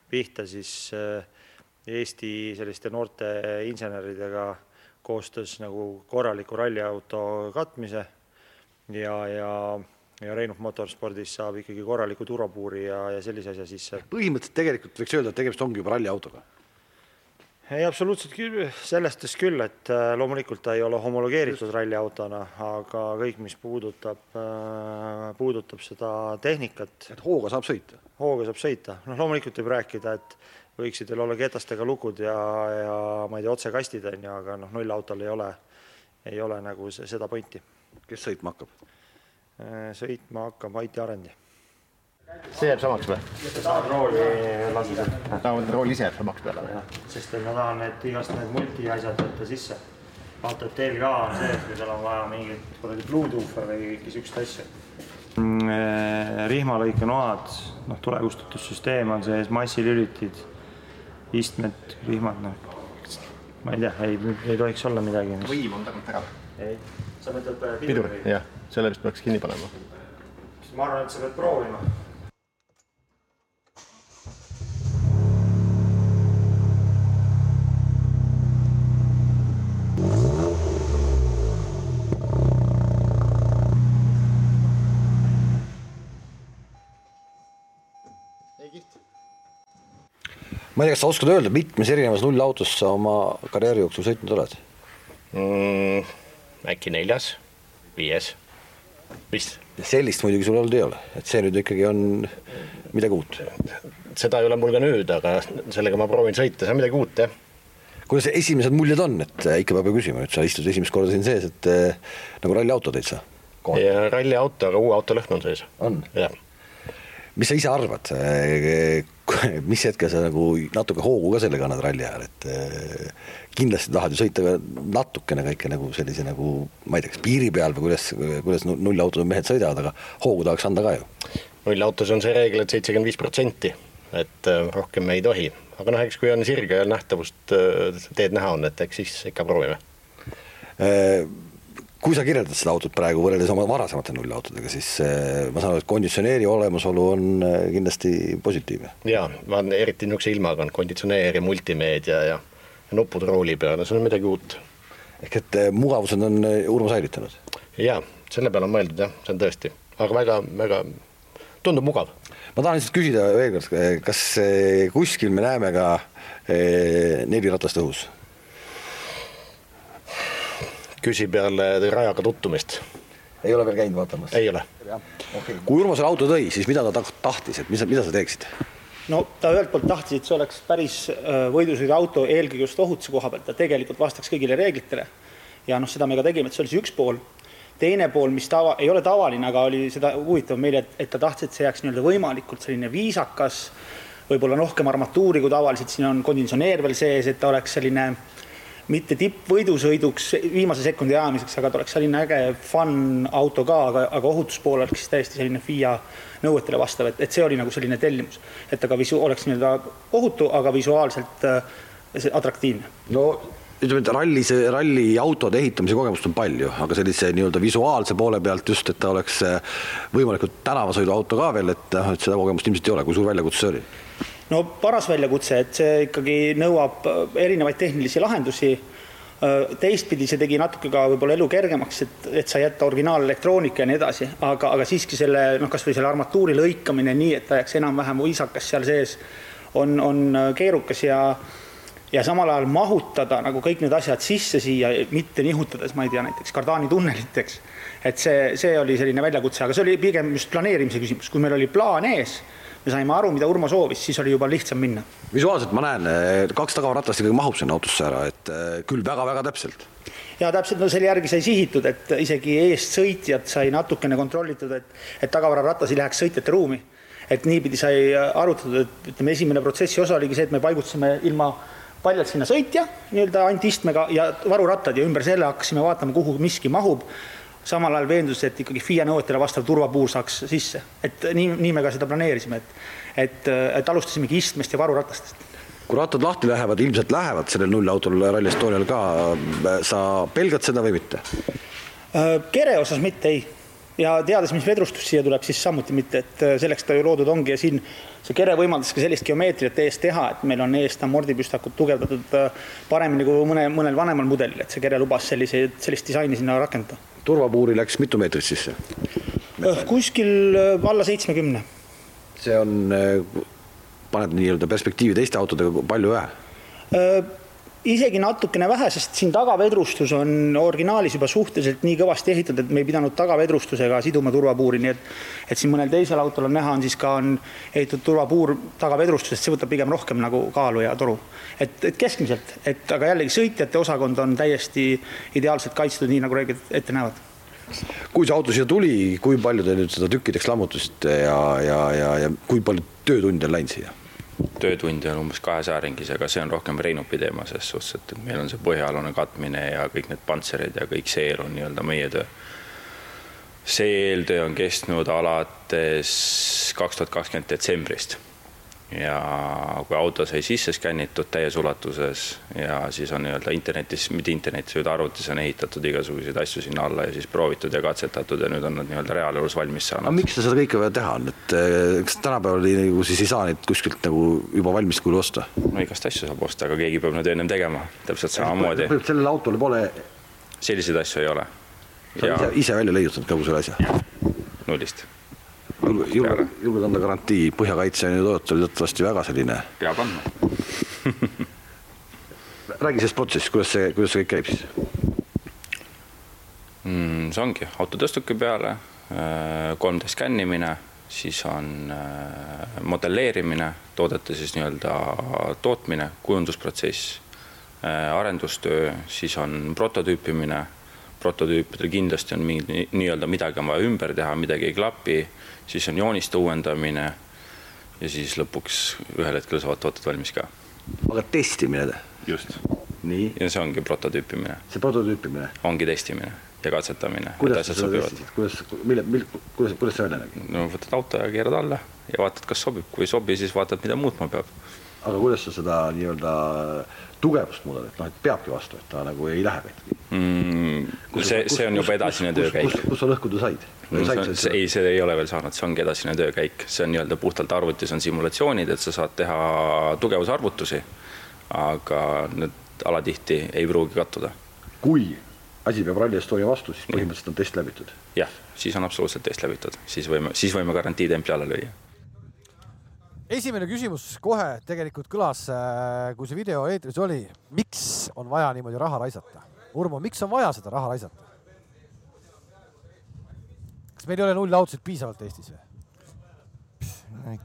pihta, siis äh, Eesti selliste noorte inseneridega koostöös nagu korraliku ralliauto katmise ja, ja, ja Reinulf Motorspordis saab ikkagi korraliku turvapuuri ja, ja sellise asja sisse. põhimõtteliselt tegelikult võiks öelda, et tegemist ongi juba ralliautoga ei, absoluutselt küll, selles küll, et äh, loomulikult ta ei ole homologeeritud ralliautona, aga kõik, mis puudutab, äh, puudutab seda tehnikat. et hooga saab sõita? hooga saab sõita, noh, loomulikult võib rääkida, et võiksid veel olla ketastega lukud ja, ja ma ei tea, otsekastid on ju, aga noh, nullautol ei ole, ei ole nagu seda pointi. kes sõitma hakkab? Äh, sõitma hakkab Aiti Arendi see jääb samaks või? tahad rooli sealt? tahavad rool ise jääb samaks peale või? sest et ma tahan need igast need multiasjad võtta sisse. vaata, et teil ka on see, et kui seal on vaja mingit kuradi Bluetoothe või kõiki siukseid asju. Mm, eh, rihmalõikenoad, noh, tulekustutussüsteem on sees, massilülitid, istmed, rihmad, noh. ma ei tea, ei, ei tohiks olla midagi mis.... võim on tagant ära. ei, sa mõtled äh, piduri? jah, selle vist peaks kinni panema. ma arvan, et sa pead proovima ma ei tea, kas sa oskad öelda, mitmes erinevas nullautos sa oma karjääri jooksul sõitnud oled mm,? äkki neljas, viies, vist. sellist muidugi sul olnud ei ole, et see nüüd ikkagi on midagi uut. seda ei ole mul ka nüüd, aga sellega ma proovin sõita, see on midagi uut, jah kuidas esimesed muljed on, et äh, ikka peab ju küsima, et sa istud esimest korda siin sees, et äh, nagu ralliauto teed sa? ja ralliauto, aga uue auto lõhn on sees. on? mis sa ise arvad, äh, mis hetkel sa nagu natuke hoogu ka sellega annad ralli ajal, et kindlasti tahad ju sõita ka natukene kõike nagu sellise nagu ma ei tea, kas piiri peal või kuidas, kuidas nullautod mehed sõidavad, aga hoogu tahaks anda ka ju. nullautos on see reegel et, et seitsekümmend viis protsenti, et rohkem me ei tohi aga noh, eks kui on sirge ja nähtavust, äh, teed näha on, et eks siis ikka proovime. Kui sa kirjeldad seda autot praegu võrreldes oma varasemate nullautodega, siis äh, ma saan aru, et konditsioneeri olemasolu on kindlasti positiivne. ja, ma olen eriti niisuguse ilmaga on konditsioneer ja multimeedia ja nupud rooli peal, see on midagi uut. ehk et mugavused on Urmo säilitanud? ja, selle peale on mõeldud jah, see on tõesti, aga väga, väga tundub mugav ma tahan lihtsalt küsida veel kord, kas kuskil me näeme ka eh, neli ratast õhus? Küsi peale rajaga tuttumist. ei ole veel käinud vaatamas? ei ole. Okay. kui Urmo selle auto tõi, siis mida ta tahtis, et mis, mida sa teeksid? no ta ühelt poolt tahtis, et see oleks päris äh, võidusõiduauto, eelkõige just ohutuse koha pealt, ta tegelikult vastaks kõigile reeglitele. ja noh, seda me ka tegime, et see oli see üks pool teine pool, mis tava, ei ole tavaline, aga oli seda huvitav meile, et, et ta tahtis, et see jääks nii-öelda võimalikult selline viisakas, võib-olla rohkem armatuuri kui tavaliselt, siin on konditsioneer veel sees, et ta oleks selline mitte tippvõidusõiduks viimase sekundi ajamiseks, aga ta oleks selline äge fun auto ka, aga, aga ohutuspool oleks täiesti selline FIA nõuetele vastav, et, et see oli nagu selline tellimus, et ta ka visu-, oleks nii-öelda ohutu, aga visuaalselt äh, atraktiivne. no ütleme, et rallis, ralliautode ehitamise kogemust on palju, aga sellise nii-öelda visuaalse poole pealt just, et ta oleks eh, võimalikult tänavasõiduauto ka veel, et noh, et seda kogemust ilmselt ei ole, kui suur väljakutse see oli? No paras väljakutse, et see ikkagi nõuab eh, erinevaid tehnilisi lahendusi. Eh, teistpidi see tegi natuke ka võib-olla elu kergemaks, et, et sai jätta originaalelektroonika ja nii edasi, aga, aga siiski selle noh, kasvõi selle armatuuri lõikamine nii, et ta jääks enam-vähem viisakas seal sees, on, on keerukas ja ja samal ajal mahutada nagu kõik need asjad sisse siia, mitte nihutades, ma ei tea, näiteks kardaani tunnelit, eks. et see, see oli selline väljakutse, aga see oli pigem just planeerimise küsimus, kui meil oli plaan ees, me saime aru, mida Urmo soovis, siis oli juba lihtsam minna. visuaalselt ma näen, kaks tagavaratast ikkagi mahub sinna autosse ära, et eh, küll väga-väga täpselt. ja täpselt, no selle järgi sai sihitud, et isegi eestsõitjat sai natukene kontrollitud, et, et tagavararatas ei läheks sõitjate ruumi. et niipidi sai arutatud, et ütleme, esimene protsessi osa oligi see, et me paigutasime ilma paljalt sinna sõitja nii-öelda ainult istmega ja varurattad ja ümber selle hakkasime vaatama, kuhu miski mahub. Samal ajal veendus, et ikkagi FIA nõuetele vastav turvapuur saaks sisse, et nii, nii me ka seda planeerisime, et, et, et alustasimegi istmest ja varuratastest kui rattad lahti lähevad, ilmselt lähevad sellel nullautol Rally Estonial ka, sa pelgad seda või mitte? Äh, kere osas mitte, ei. ja teades, mis vedrustus siia tuleb, siis samuti mitte, et äh, selleks ta ju loodud ongi ja siin see kere võimaldas ka sellist geomeetriat ees teha, et meil on eest amordipüstakut tugevdatud äh, paremini kui mõne, mõnel vanemal mudelil, et see kere lubas selliseid, sellist disaini sinna rakendada. Turvapuuri läks mitu meetrit sisse? kuskil alla seitsmekümne. see on, paned nii-öelda perspektiivi teiste autodega palju vähe? Isegi natukene vähe, sest siin tagavedrustus on originaalis juba suhteliselt nii kõvasti ehitatud, et me ei pidanud tagavedrustusega siduma turvapuuri, nii et et siin mõnel teisel autol on näha, on siis ka on ehitatud turvapuur tagavedrustusest, see võtab pigem rohkem nagu kaalu ja toru. et, et keskmiselt, et aga jällegi sõitjate osakond on täiesti ideaalselt kaitstud, nii nagu reeglid ette näevad kui see auto siia tuli, kui palju te nüüd seda tükkideks lammutasite ja, ja, ja, ja kui palju töötunde on läinud siia? Töötunde on umbes kahesaja ringis, aga see on rohkem Reinupi teema selles suhtes, et meil on see põhjaalune katmine ja kõik need pantserid ja kõik see on nii-öelda meie töö. see eeltöö on kestnud alates kaks tuhat kakskümmend detsembrist ja kui auto sai sisse skännitud täies ulatuses ja siis on nii-öelda internetis, mitte internetis, vaid arvutis on ehitatud igasuguseid asju sinna alla ja siis proovitud ja katsetatud ja nüüd on nad nii-öelda reaalelus valmis saanud. aga miks seda kõike vaja teha on, et eh, kas tänapäeval nagu siis ei saa neid kuskilt nagu juba valmis kujul osta? no igast asju saab osta, aga keegi peab need ennem tegema, täpselt samamoodi. sellele autole pole? selliseid asju ei ole. sa oled ise välja leiutanud kogu selle asja? nullist julged, julged anda garantii, põhjakaitse on ju tootjal teatavasti väga selline. peab andma räägi sellest protsessist, kuidas see, kuidas see kõik käib siis mm,? see ongi auto tõstuki peale, 3D äh, skännimine, siis on äh, modelleerimine, toodete siis nii-öelda tootmine, kujundusprotsess, äh, arendustöö, siis on prototüüpimine prototüüpidel kindlasti on mingi nii-öelda midagi on vaja ümber teha, midagi ei klapi siis on jooniste uuendamine ja siis lõpuks ühel hetkel saavad tooted valmis ka. aga testimine? just. nii? ja see ongi prototüüpimine. see prototüüpimine? ongi testimine ja katsetamine. kuidas sa seda testisid, kuidas, mille, mille, kuidas, kuidas see välja nägi? no võtad auto ja keerad alla ja vaatad, kas sobib, kui ei sobi, siis vaatad, mida muutma peab. aga kuidas sa seda nii-öelda tugevust muudad, et noh, et peabki vastu, et ta nagu ei lähe ikkagi mm,? see, see on juba edasine töökäik. kus sa lõhkuda said? No, see, ei, see ei ole veel saanud, see ongi edasine töökäik, see on nii-öelda puhtalt arvutis on simulatsioonid, et sa saad teha tugevusarvutusi, aga need alatihti ei pruugi kattuda. kui asi peab Rally Estonia vastu, siis põhimõtteliselt on test läbitud? jah, siis on absoluutselt test läbitud, siis võime, siis võime garantiitempli alla lüüa esimene küsimus kohe tegelikult kõlas, äh, kui see video eetris oli. miks on vaja niimoodi raha raisata? Urmo, miks on vaja seda raha raisata? kas meil ei ole nullautosid piisavalt Eestis või?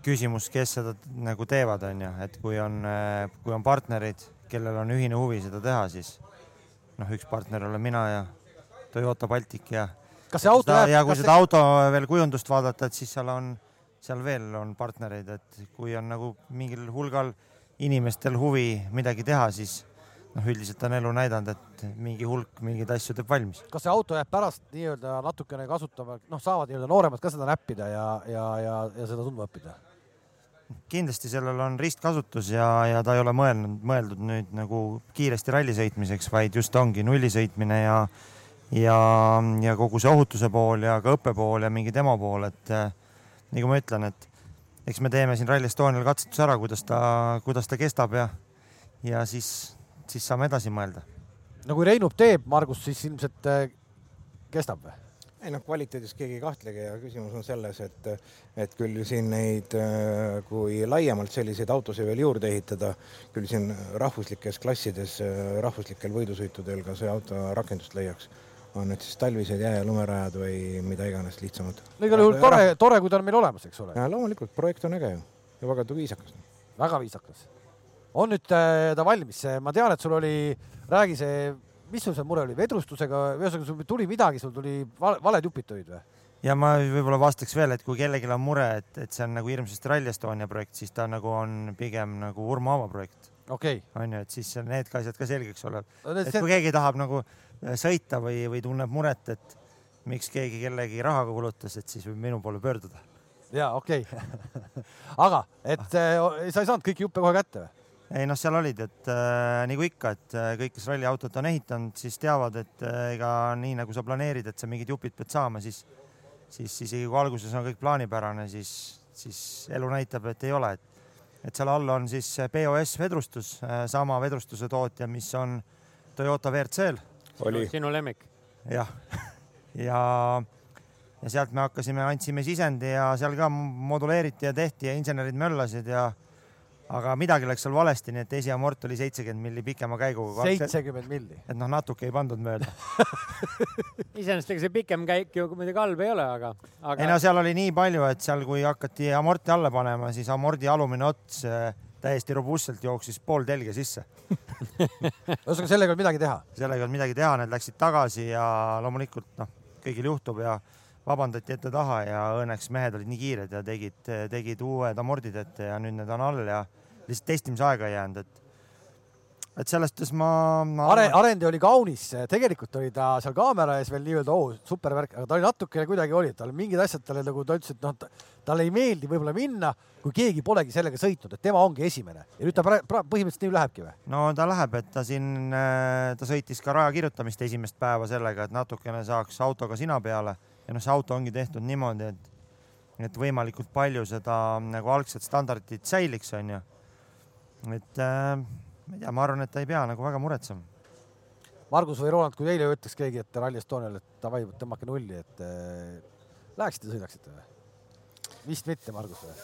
küsimus, kes seda nagu teevad, on ju, et kui on, äh, kui on partnerid, kellel on ühine huvi seda teha, siis noh, üks partner olen mina ja Toyota Baltic ja. kas see auto jääb? ja kui seda see... auto veel kujundust vaadata, et siis seal on seal veel on partnereid, et kui on nagu mingil hulgal inimestel huvi midagi teha, siis noh, üldiselt on elu näidanud, et mingi hulk mingeid asju teeb valmis. kas see auto jääb pärast nii-öelda natukene kasutama, noh, saavad nii-öelda nooremad ka seda näppida ja, ja, ja, ja seda tundma õppida? kindlasti sellel on ristkasutus ja, ja ta ei ole mõelnud, mõeldud nüüd nagu kiiresti ralli sõitmiseks, vaid just ongi nulli sõitmine ja ja, ja kogu see ohutuse pool ja ka õppe pool ja mingi demo pool, et nagu ma ütlen, et eks me teeme siin Rally Estonial katsetuse ära, kuidas ta, kuidas ta kestab ja, ja siis, siis saame edasi mõelda. no kui Reinup teeb, Margus, siis ilmselt äh, kestab või? ei noh, kvaliteedis keegi ei kahtlegi ja küsimus on selles, et, et küll siin neid, äh, kui laiemalt selliseid autosid veel juurde ehitada, küll siin rahvuslikes klassides, äh, rahvuslikel võidusõitudel ka see auto rakendust leiaks on need siis talvised jää- ja lumerajad või mida iganes lihtsamad. no igal juhul tore, tore, kui ta on meil olemas, eks ole. ja loomulikult, projekt on äge ju ja väga viisakas. väga viisakas. on nüüd äh, ta valmis, ma tean, et sul oli, räägi see, mis sul see mure oli, vedrustusega, ühesõnaga sul tuli midagi, sul tuli vale, valed jupid tulid või? ja ma võib-olla vastaks veel, et kui kellelgi on mure, et, et see on nagu hirmsasti Rally Estonia projekt, siis ta nagu on pigem nagu Urmo Aava projekt. okei okay.. on ju, et siis need ka asjad ka selgeks olevad no,. et kui keegi tahab nagu sõita või, või tunneb muret, et miks keegi kellegi rahaga kulutas, et siis võib minu poole pöörduda. ja okei okay. aga et äh, sa ei saanud kõiki juppe kohe kätte või? ei noh, seal olid, et äh, nagu ikka, et äh, kõik, kes ralliautot on ehitanud, siis teavad, et äh, ega nii nagu sa planeerid, et sa mingid jupid pead saama, siis, siis isegi kui alguses on kõik plaanipärane, siis, siis elu näitab, et ei ole, et, et seal all on siis BOS vedrustus, sama vedrustuse tootja, mis on Toyota WRC-l. Oli sinu lemmik? jah, ja, ja sealt me hakkasime, andsime sisendi ja seal ka moduleeriti ja tehti ja insenerid möllasid ja aga midagi läks seal valesti, nii et esiamort oli seitsekümmend milli pikema käiguga. seitsekümmend milli? et noh, natuke ei pandud mööda iseenesest ega see pikem käik ju muidugi halb ei ole, aga, aga.... ei no seal oli nii palju, et seal, kui hakati amorti alla panema, siis amordi alumine ots äh, täiesti robustselt jooksis pool telge sisse ühesõnaga, sellega ei olnud midagi teha? sellega ei olnud midagi teha, need läksid tagasi ja loomulikult noh, kõigil juhtub ja vabandati ette-taha ja õnneks mehed olid nii kiired ja tegid, tegid uued amordid ette ja nüüd need on all ja lihtsalt testimisaega ei jäänud, et et selles suhtes ma, ma Are, arendi oli kaunis, tegelikult oli ta seal kaamera ees veel nii-öelda oo oh, super värk, aga ta oli natukene kuidagi oli, tal mingid asjad talle nagu ta ütles, et noh, talle ei meeldi võib-olla minna, kui keegi polegi sellega sõitnud, et tema ongi esimene ja nüüd ta pra, pra, põhimõtteliselt nii lähebki või? no ta läheb, et ta siin, ta sõitis ka raja kirjutamist esimest päeva sellega, et natukene saaks autoga sina peale ja noh, see auto ongi tehtud niimoodi, et, et võimalikult palju seda nagu algset standardit säiliks, onju. et äh, ma ei tea, ma arvan, et ta ei pea nagu väga muretsema. Margus või Roland, kui eile ütles keegi, et Rally Estonial, et davai, tõmmake nulli, et äh, läheksite, sõidaksite või? vist mitte, Margus või?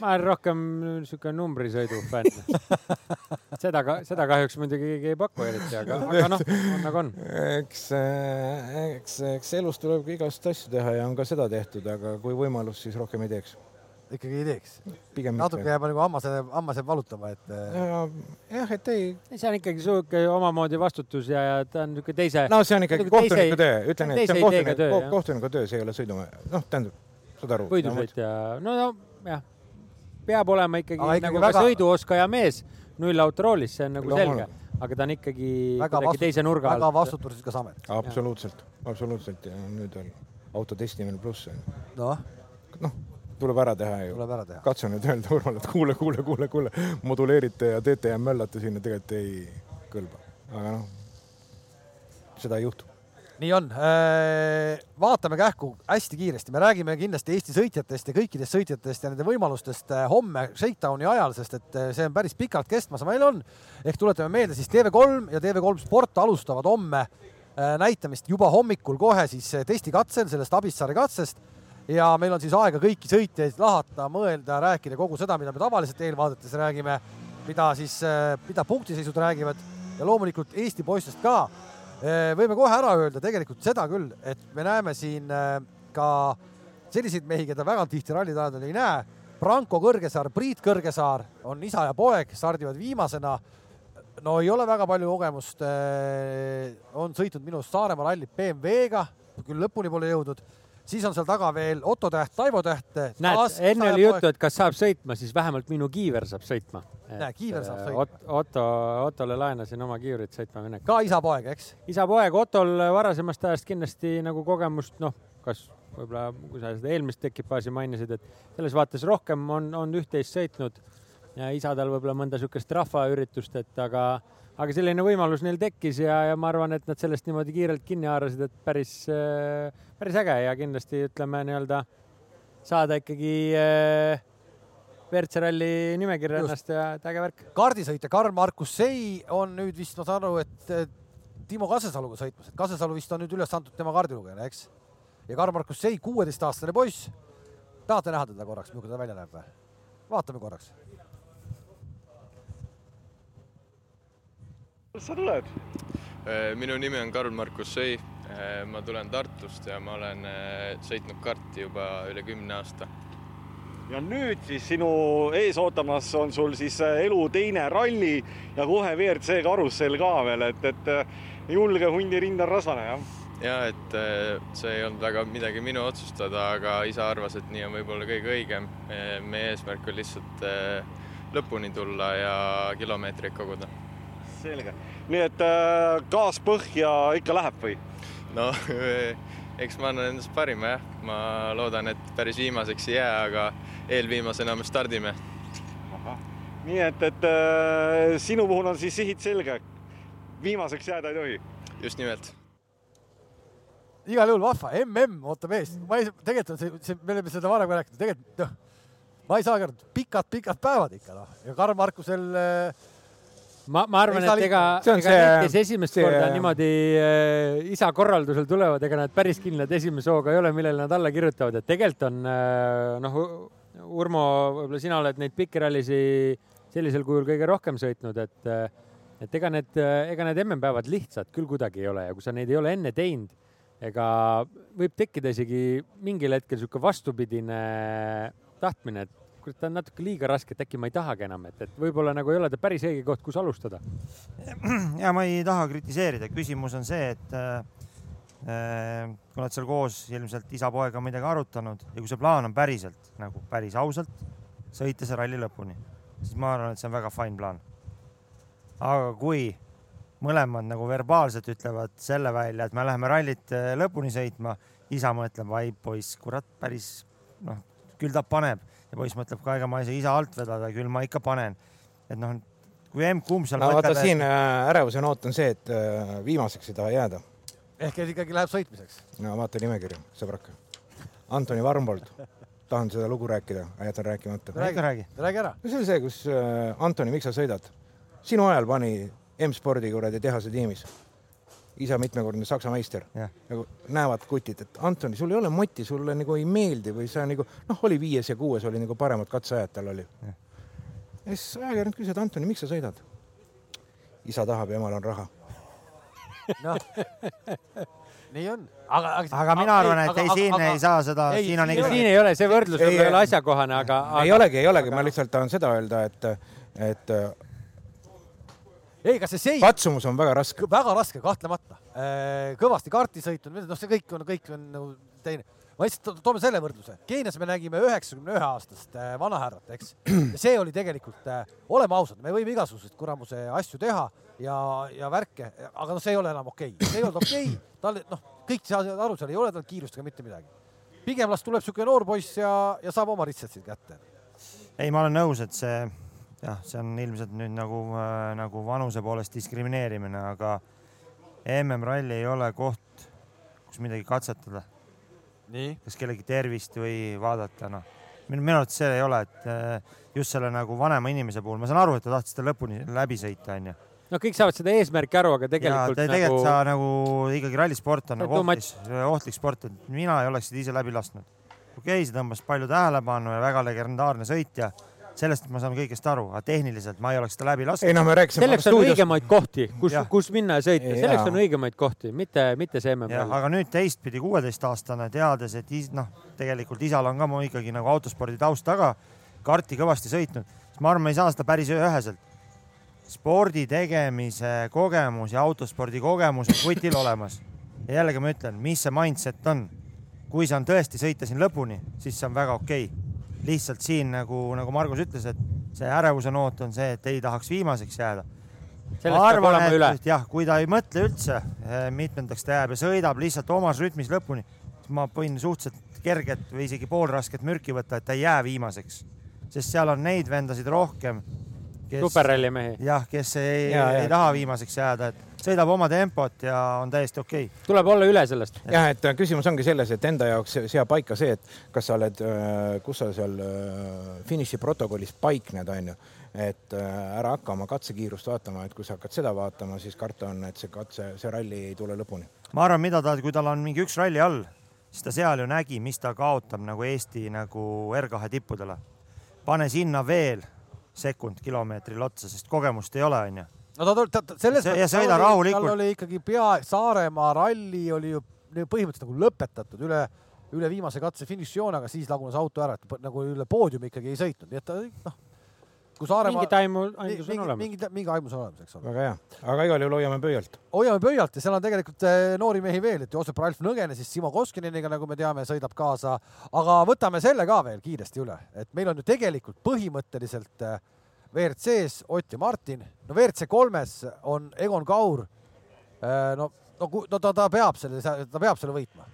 ma olen rohkem niisugune numbrisõidu fänn seda ka, seda kahjuks muidugi keegi ei paku eriti, aga, aga noh, on nagu on. eks, eks, eks elus tuleb ka igast asju teha ja on ka seda tehtud, aga kui võimalus, siis rohkem ei teeks. Ikkagi ei teeks? pigem natuke jääb nagu hammas, hammas jääb valutama, et. jah, et ei. see on ikkagi sihuke omamoodi vastutus ja, ja ta on niisugune teise. no see on ikkagi kohtuniku töö, ütlen et see on kohtuniku, kohtuniku töö, see ei ole sõidumehe, noh, tähendab, saad aru. võidusõitja, no, no jah peab olema ikkagi, ikkagi nagu väga... sõiduoskaja mees nullautoroolis, see on nagu Loomulikult. selge, aga ta on ikkagi väga kuidagi teise nurga all. väga vastutusrikas amet. absoluutselt, absoluutselt ja nüüd on auto testimine pluss on ju. noh, noh, tuleb ära teha ju. katsu nüüd öelda Urmale, et kuule, kuule, kuule, kuule, moduleerite ja teete ja möllate sinna, tegelikult ei kõlba, aga noh, seda ei juhtu nii on. Äh, vaatame kähku hästi kiiresti, me räägime kindlasti Eesti sõitjatest ja kõikidest sõitjatest ja nende võimalustest äh, homme Shakedowni ajal, sest et äh, see on päris pikalt kestmas meil on. ehk tuletame meelde siis TV3 ja TV3 Sport alustavad homme näitamist juba hommikul kohe siis testikatsel, sellest Abissaare katsest ja meil on siis aega kõiki sõitjaid lahata, mõelda, rääkida kogu seda, mida me tavaliselt eelvaadetes räägime, mida siis, mida punktiseisud räägivad ja loomulikult Eesti poistest ka Eh, võime kohe ära öelda tegelikult seda küll, et me näeme siin eh, ka selliseid mehi, keda väga tihti rallitaadel ei näe. Branko Kõrgesaar, Priit Kõrgesaar on isa ja poeg, stardivad viimasena. no ei ole väga palju kogemust. Eh, on sõitnud minu arust Saaremaa rallit BMW-ga, küll lõpuni pole jõudnud siis on seal taga veel Otto Täht, Taivo Täht. näed, enne oli juttu, et kas saab sõitma, siis vähemalt minu kiiver saab sõitma. näe, kiiver saab sõitma Ot,. Otto, Ottole laenasin oma kiivrit sõitma minekuks. ka isa-poeg, eks? isa-poeg, Ottol varasemast ajast kindlasti nagu kogemust, noh, kas võib-olla, kui sa seda eelmist ekipaaži mainisid, et selles vaates rohkem on, on üht-teist sõitnud ja isadel võib-olla mõnda niisugust rahvaüritust, et aga aga selline võimalus neil tekkis ja, ja ma arvan, et nad sellest niimoodi kiirelt kinni haarasid, et päris, äh, päris äge ja kindlasti ütleme nii-öelda saada ikkagi äh, WRC ralli nimekirja ennast ja et äge värk. kaardisõitja Karl-Markus Sei on nüüd vist, ma saan aru, et Timo Kasesaluga sõitmas, et Kasesalu vist on nüüd üles antud tema kaardilugejana, eks? ja Karl-Markus Sei, kuueteistaastane poiss. tahate näha teda korraks, milline ta välja näeb või? vaatame korraks kust sa tuled? Äh, minu nimi on Karl-Markus Sõi. Äh, ma tulen Tartust ja ma olen äh, sõitnud karti juba üle kümne aasta. ja nüüd siis sinu ees ootamas on sul siis elu teine ralli ja kohe WRC karussell ka veel, et, et julge hundi rind on rasvane, jah? ja et see ei olnud väga midagi minu otsustada, aga isa arvas, et nii on võib-olla kõige õigem. meie eesmärk on lihtsalt lõpuni tulla ja kilomeetreid koguda selge, nii et äh, gaas põhja ikka läheb või? no eks ma annan endast parima jah, ma loodan, et päris viimaseks ei jää, aga eelviimasena me stardime. nii et, et äh, sinu puhul on siis sihid selge, viimaseks jääda ei tohi? just nimelt. Igal juhul vahva, mm ootab ees, ma ei, tegelikult on see, see, me oleme seda varem ka rääkinud, tegelikult noh, ma ei saagi aru, pikad-pikad päevad ikka noh. Ja Karl Markusel äh, ma, ma arvan, et ega, ega see- need, kes esimest see- korda niimoodi äh, isa korraldusel tulevad, ega nad päris kindlad esimese hooga ei ole, millele nad alla kirjutavad, et tegelikult on äh, noh, Urmo, võib-olla sina oled neid pikirallisi sellisel kujul kõige rohkem sõitnud, et äh, et ega need, ega need MM-päevad lihtsad küll kuidagi ei ole. Ja kui sa neid ei ole enne teinud, ega võib tekkida isegi mingil hetkel niisugune vastupidine tahtmine, et kurat, ta on natuke liiga raske, et äkki ma ei tahagi enam, et, et võib-olla nagu ei ole ta päris õige koht, kus alustada. ja ma ei taha kritiseerida, küsimus on see, et äh, äh, kui oled seal koos ilmselt isa-poega midagi arutanud ja kui see plaan on päriselt nagu päris ausalt sõita see ralli lõpuni, siis ma arvan, et see on väga fine plaan. aga kui mõlemad nagu verbaalselt ütlevad selle välja, et me läheme rallit äh, lõpuni sõitma, isa mõtleb, ai poiss, kurat, päris noh, küll ta paneb ja poiss mõtleb ka, ega ma ei saa isa alt vedada, küll ma ikka panen. et noh, kui emb-kumb seal no vaata siin äh, ärevuse noot on see, et äh, viimaseks ei taha jääda. ehk et ikkagi läheb sõitmiseks. no vaata nimekirja, sõbrake. Antoni Varmbold, tahan seda lugu rääkida, jätan rääkimata. räägi, räägi. räägi ära. no see oli see, kus äh, Antoni, miks sa sõidad? sinu ajal pani M-spordi kuradi tehase tiimis isa mitmekordne Saksa meister Jah. nagu näevad kutid, et Antoni, sul ei ole moti, sulle nagu ei meeldi või sa nagu noh, oli viies ja kuues oli nagu paremad katseajad tal oli. ja siis ajakirjanik küsis, et Antoni, miks sa sõidad? isa tahab ja emal on raha. noh, nii on. aga, aga mina arvan, et ei, siin ei saa seda, siin on ikkagi siin ei ole, see võrdlus Ei, ei ole asjakohane, aga, aga... ei olegi, ei olegi, ma lihtsalt tahan seda öelda, et, et ei, kas see seis, katsumus on väga raske. väga raske kahtlemata. kõvasti karti sõitnud, noh, see kõik on, kõik on nagu teine. ma lihtsalt to- toome selle võrdluse. Keenias me nägime üheksakümne ühe aastast äh, vanahärrat, eks. see oli tegelikult, oleme ausad, me võime igasuguseid kuramuse asju teha ja, ja värke, aga noh, see ei ole enam okei okay., see ei olnud okei okay., tal noh, kõik saavad aru, seal ei ole tal kiirust ega mitte midagi. pigem las tuleb niisugune noor poiss ja, ja saab oma ritsatsid kätte. ei, ma olen nõus, et see jah, see on ilmselt nüüd nagu äh,, nagu vanuse poolest diskrimineerimine, aga MM-ralli ei ole koht, kus midagi katsetada, kas kellegi tervist või vaadata, noh. minu, minu arvates see ei ole, et äh, just selle nagu vanema inimese puhul, ma saan aru, et ta tahtis seda lõpuni läbi sõita, onju. no kõik saavad seda eesmärki aru, aga ja tegelikult te, nagu tegelikult sa nagu ikkagi rallisport on See nagu ohtlik, ohtlik sport, et mina ei oleks seda ise läbi lasknud. okei okay,, see tõmbas palju tähelepanu ja väga legendaarne sõitja, sellest ma saan kõigest aru, aga tehniliselt ma ei oleks seda läbi lasknud. ei no me rääkisime selleks on õigemaid kohti, kus kus minna ja sõita, selleks on õigemaid kohti, mitte, mitte see jah, MM-ralli. aga nüüd teistpidi kuueteistaastane, teades, et is, noh, tegelikult isal on ka mu ikkagi nagu autospordi taust taga, karti kõvasti sõitnud, siis ma arvan, me ei saa seda päris üheselt. spordi tegemise kogemus ja autospordi kogemus on kutil olemas. ja jällegi ma ütlen, mis see mindset on. kui see on tõesti sõita siin lõpuni, siis see on väga okei okay.. Lihtsalt siin nagu, nagu Margus ütles, et see ärevuse noot on see, et ei tahaks viimaseks jääda olema üle. et jah, kui ta ei mõtle üldse, mitmendaks ta jääb ja sõidab lihtsalt omas rütmis lõpuni, siis ma võin suhteliselt kerget või isegi poolrasket mürki võtta, et ta ei jää viimaseks. sest seal on neid vendasid rohkem, kes, superralli mehi. jah, kes ei, Ja, ja. ei taha viimaseks jääda, et sõidab oma tempot ja on täiesti okei okay.. tuleb olla üle sellest. jah, et äh, küsimus ongi selles, et enda jaoks seab paika see, et kas sa oled, kus sa seal äh, finišiprotokollis paikned, onju. et äh, ära hakka oma katsekiirust vaatama, et kui sa hakkad seda vaatama, siis karta on, et see katse, see ralli ei tule lõpuni. ma arvan, mida ta, kui tal on mingi üks ralli all, siis ta seal ju nägi, mis ta kaotab nagu Eesti nagu R2 tippudele. pane sinna veel sekund kilomeetril otsa, sest kogemust ei ole, onju no ta tuli, ta ta- selles See- ja sõida rahulikult. tal oli ikkagi pea, Saaremaa ralli oli ju põhimõtteliselt nagu lõpetatud üle, üle viimase katse finišijoone, aga siis lagunes auto ära, et nagu üle poodiumi ikkagi ei sõitnud, nii et ta noh, kui Saaremaa mingit aimu, aimus on mingi, olemas. mingi, mingi aimus on olemas, eks ole. väga hea, aga igal juhul hoiame pöialt. hoiame pöialt ja seal on tegelikult eh, noori mehi veel, et Joosep Ralf Nõgene siis Simo Koskineniga, nagu me teame, sõidab kaasa, aga võtame selle ka veel kiiresti üle, et meil on ju tegelikult põhimõtteliselt eh, WRC-s Ott ja Martin, no WRC kolmes on Egon Kaur. no, no, ku- no ta, ta peab selle, ta peab selle võitma,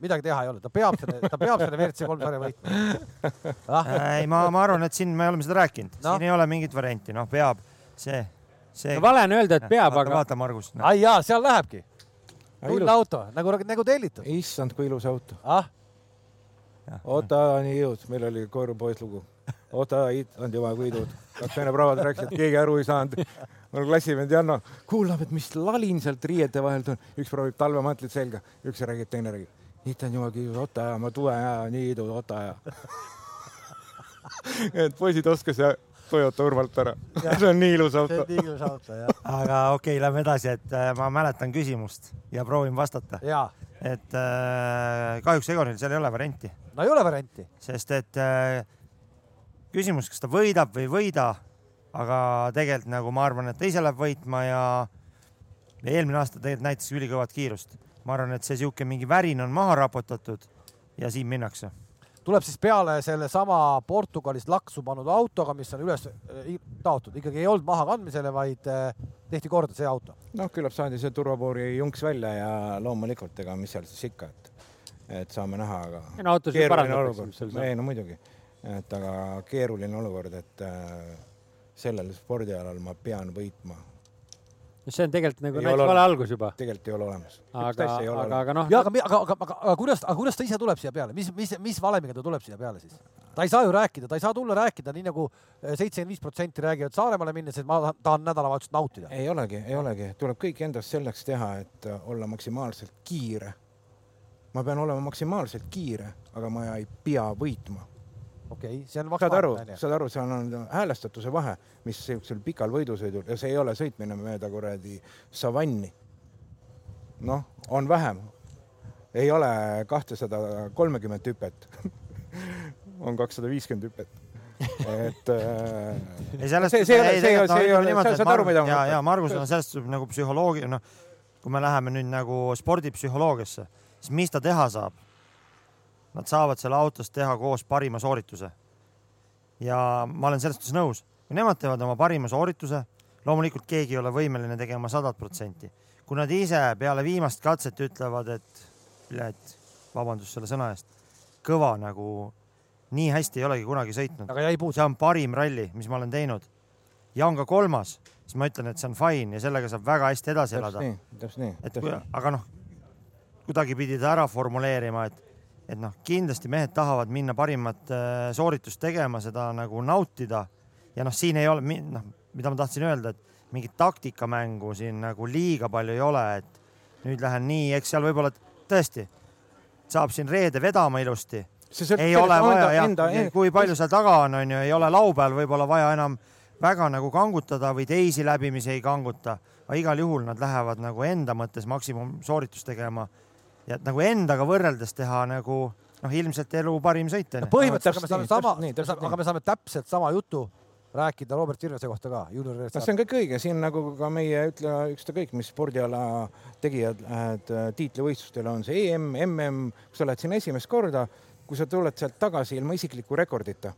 midagi teha ei ole, ta peab selle, ta peab selle WRC kolm sarja võitma ah,. ei, ma, ma arvan, et siin me oleme seda rääkinud no., siin ei ole mingit varianti, noh, peab see, see no vale on öelda, et peab, vaata, aga vaata Margus no.. ai jaa, seal lähebki. tuline auto nagu, nagu tellitud. issand, kui ilus auto. ah, oota nii jõud, meil oli koerupoiss lugu. oota, issand jumal, kui ilus. kaks vene praavad rääkisid, keegi aru ei saanud. mul klassivend Janno kuulab, et mis lalin sealt riiete vahelt on. üks proovib talvemantlit selga, üks räägib, teine räägib. ilus, oota ja ma tulen ja nii ilus, oota ja. et poisid oskas ja Toyota Urvalt ära. see on nii ilus auto. nii ilus auto jah. aga okei okay,, lähme edasi, et äh, ma mäletan küsimust ja proovin vastata. et äh, kahjuks Egonil seal ei ole varianti, no ei ole varianti. sest et äh, küsimus, kas ta võidab või ei võida, aga tegelikult nagu ma arvan, et ta ise läheb võitma ja ja eelmine aasta tegelikult näitas ülikõvat kiirust. Ma arvan, et see sihuke mingi värin on maha raputatud ja siin minnakse. tuleb siis peale sellesama Portugalist laksu pannud autoga, mis on üles äh, taotud, ikkagi ei olnud maha kandmisele, vaid äh, tehti korda see auto. noh, küllap saadi see turvapoori junks välja ja loomulikult, ega mis seal siis ikka, et, et saame näha, aga. Ei no autosid keeruline parandatakse, ei no muidugi, et aga keeruline olukord, et äh, sellel spordialal ma pean võitma. See on tegelikult nagu näiteks vale algus juba. tegelikult ei ole olemas. aga, aga, aga noh ja, aga, aga, aga, aga, aga kuidas, aga kuidas ta ise tuleb siia peale, mis, mis, mis valemiga ta tuleb siia peale siis? ta ei saa ju rääkida, ta ei saa tulla rääkida nii nagu seitsekümmend viis protsenti räägivad Saaremaale minnes, et ma tahan- nädalavahetust nautida. ei olegi, ei olegi, tuleb kõik endast selleks teha, et äh, olla maksimaalselt kiire. ma pean olema maksimaalselt kiire, aga ma ei pea võitma. Okei okay,, see on saad aru, saad aru, seal on häälestatuse vahe, mis siuksel pikal võidusõidul ja see ei ole sõitmine mööda kuradi savanni. noh, on vähem. ei ole kahtesada kolmekümmet hüpet. on kakssada viiskümmend hüpet. et äh, ei sellest, see, see ei ole, see ei ole, see ei ole, sa saad aru, mida ja, ja Margus on sellest nagu psühholoogia, noh, kui me läheme nüüd nagu spordipsühholoogiasse, siis mis ta teha saab? Nad saavad selle autos teha koos parima soorituse. ja ma olen selles suhtes nõus, kui nemad teevad oma parima soorituse, loomulikult keegi ei ole võimeline tegema sadat protsenti. kui nad ise peale viimast katset ütlevad, et, vabandust selle sõna eest, kõva nagu nii hästi ei olegi kunagi sõitnud. aga jäi puudu. see on parim ralli, mis ma olen teinud. ja on ka kolmas, siis ma ütlen, et see on fine ja sellega saab väga hästi edasi elada täpselt. nii, täpselt nii. et kui, aga noh, kuidagi pidi ta ära formuleerima, et, et noh, kindlasti mehed tahavad minna parimat äh, sooritust tegema, seda nagu nautida. Ja noh, siin ei ole, noh, mida ma tahtsin öelda, et mingit taktikamängu siin nagu liiga palju ei ole, et nüüd lähen nii, eks seal võib-olla tõesti saab siin reede vedama ilusti. Ei ole vaja jah kui palju seal taga on, on ju, ei ole laupäeval võib-olla vaja enam väga nagu kangutada või teisi läbimisi ei kanguta, aga igal juhul nad lähevad nagu enda mõttes maksimumsooritust tegema ja et nagu endaga võrreldes teha nagu noh, ilmselt elu parim sõit on ju. põhimõtteliselt aga me saame nii, sama täpselt nii,, aga me saame täpselt sama jutu rääkida Robert Virvese kohta ka, no see on kõik õige, siin nagu ka meie ütle ükskõik mis spordiala tegijad lähevad äh, tiitlivõistlustele, on see EM, MM, kui sa lähed sinna esimest korda, kui sa tuled sealt tagasi ilma isikliku rekordita,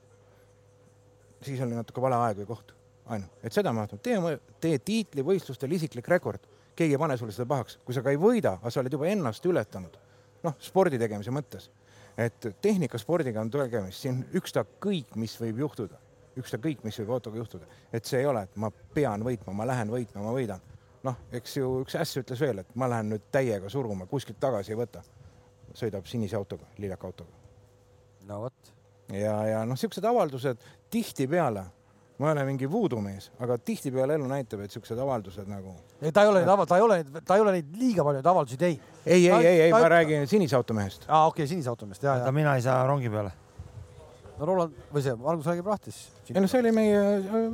siis oli natuke vale aeg või koht, ainult, et seda ma vaatan, tee, tee tiitlivõistlustel isiklik rekord, keegi ei pane sulle seda pahaks, kui sa ka ei võida, aga sa oled juba ennast ületanud, noh, spordi tegemise mõttes, et tehnikaspordiga on tegemist siin ükskõik, mis võib juhtuda ükskõik, mis võib autoga juhtuda, et see ei ole, et ma pean võitma, ma lähen võitma, ma võidan. noh, eks ju üks äss ütles veel, et ma lähen nüüd täiega suruma, kuskilt tagasi ei võta. sõidab sinise autoga, lillaka autoga. no vot. ja, ja noh, siuksed avaldused tihtipeale, ma ei ole mingi voodoo-mees, aga tihtipeale elu näitab, et siuksed avaldused nagu. ei, ta ei ole neid aval-, ta ei ole neid, ta ei ole neid liiga palju neid avaldusi teinud. ei, ei, ei, ei, ta- ma räägin sinise auto mehest. aa, okei okay,, sinise automehest, ja, aga ja. mina ei saa rongi peale. no Roland või see, Margus räägib lahti siis. ei no see oli meie äh,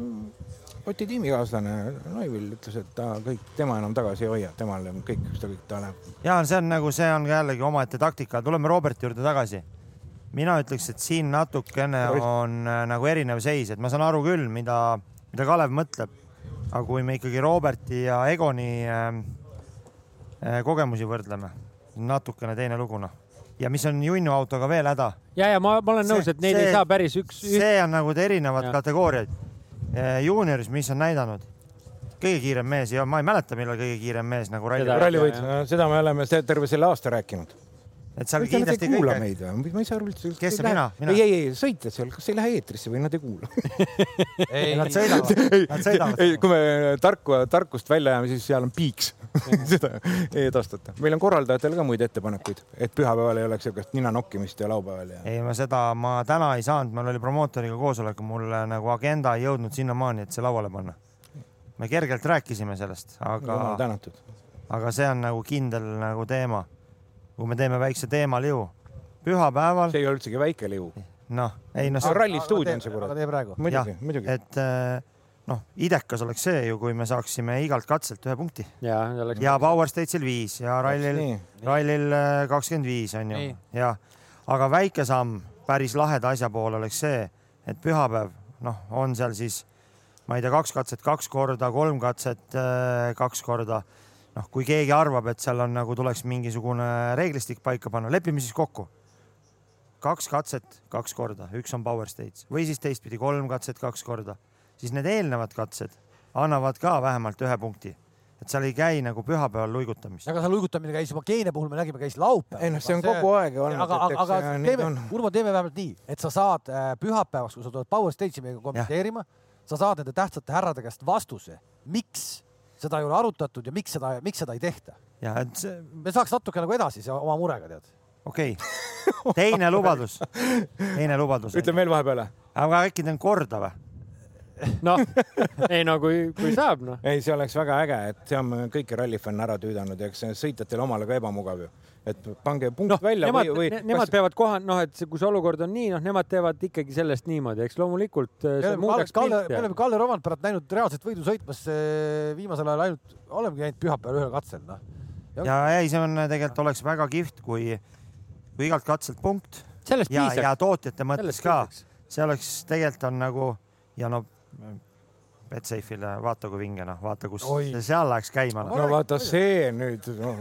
Oti tiimikaaslane Noivil ütles, et ta kõik, tema enam tagasi ei hoia, temal on kõik, ükskõik, ta läheb ja see on nagu, see on ka jällegi omaette taktika, tuleme Roberti juurde tagasi. Mina ütleks, et siin natukene on äh, nagu erinev seis, et ma saan aru küll, mida, mida Kalev mõtleb. aga kui me ikkagi Roberti ja Egoni äh, äh, kogemusi võrdleme, natukene teine lugu noh. ja mis on Junnu autoga veel häda, ja, ja ma, ma olen nõus, et neid ei saa päris üks, see on nagu erinevad Jah. kategooriad. juunioris, mis on näidanud, kõige kiirem mees ja ma ei mäleta, millal kõige kiirem mees nagu ralli. Seda- rallivõit, seda me oleme terve selle aasta rääkinud. Et seal kindlasti ei kuula kõike- meid või? ma ei saa aru üldse. Kes see, mina? Mina? ei, ei, ei, sõitjad seal, kas ei lähe eetrisse või nad ei kuula? Ei, nad sõidavad. Nad sõidavad. ei, kui me tarku, tarkust välja jääme, siis seal on piiks seda ei edastata. meil on korraldajatel ka muid ettepanekuid, et pühapäeval ei oleks niisugust nina nokkimist ja laupäeval ja. ei, ma seda ma täna ei saanud, meil oli promootoriga koosolek, mul nagu agenda ei jõudnud sinnamaani, et see lauale panna. me kergelt rääkisime sellest, aga tänatud. aga see on nagu kindel nagu teema. Kui me teeme väikse teemaliu pühapäeval. see ei ole üldsegi väike liu. noh, ei noh. Aga rallistuudio on see kurat. aga tee praegu. muidugi, muidugi. et äh, noh, idekas oleks see ju, kui me saaksime igalt katselt ühe punkti. ja, ja Power Stage'il viis ja rallil rallil äh, kakskümmend viis on ju Nii., ja aga väike samm päris laheda asja poole oleks see, et pühapäev, noh, on seal siis ma ei tea, kaks katset kaks korda, kolm katset äh, kaks korda. Noh, kui keegi arvab, et seal on nagu tuleks mingisugune reeglistik paika panna, lepime siis kokku. kaks katset kaks korda, üks on power stage või siis teistpidi kolm katset kaks korda, siis need eelnevad katsed annavad ka vähemalt ühe punkti. et seal ei käi nagu pühapäeval luigutamist. aga see luigutamine käis juba Keene puhul, me nägime, käis laupäeval. ei noh, see on kogu aeg olnud, aga, aga see nii teeme on., Urmo, teeme vähemalt nii, et sa saad äh, pühapäevaks, kui sa tuled Power Stage'i meiega kommenteerima, sa saad nende tähtsate härrade käest vastuse, miks seda ei ole arutatud ja miks seda, miks seda ei tehta. ja et see me saaks natuke nagu edasi oma murega tead. okei okay., teine lubadus, teine lubadus. ütle veel vahepeale. aga äkki teen korda või? noh, ei no kui, kui saab noh. ei, see oleks väga äge, et see on kõiki rallifänne ära tüüdanud ja eks see sõitjatele omale ka ebamugav ju. et pange punkt no, välja nemad, või, ne, või nemad peavad koha, noh, et kui see olukord on nii, noh, nemad teevad ikkagi sellest niimoodi, eks loomulikult äh, me see oleme Kalle, Kalle, Romantpärat näinud reaalselt võidu sõitmas eh, viimasel ajal ainult, olemegi käinud pühapäeval ühel katsel, noh. ja ei, see on tegelikult oleks väga kihvt, kui, kui igalt katselt punkt. Sellest ja, ja tootjate mõttes Sellest ka see oleks tegelikult on nagu ja no Betsafe'ile vaata kui vinge noh, vaata kus seal läheks käima noh. no vaata see nüüd no..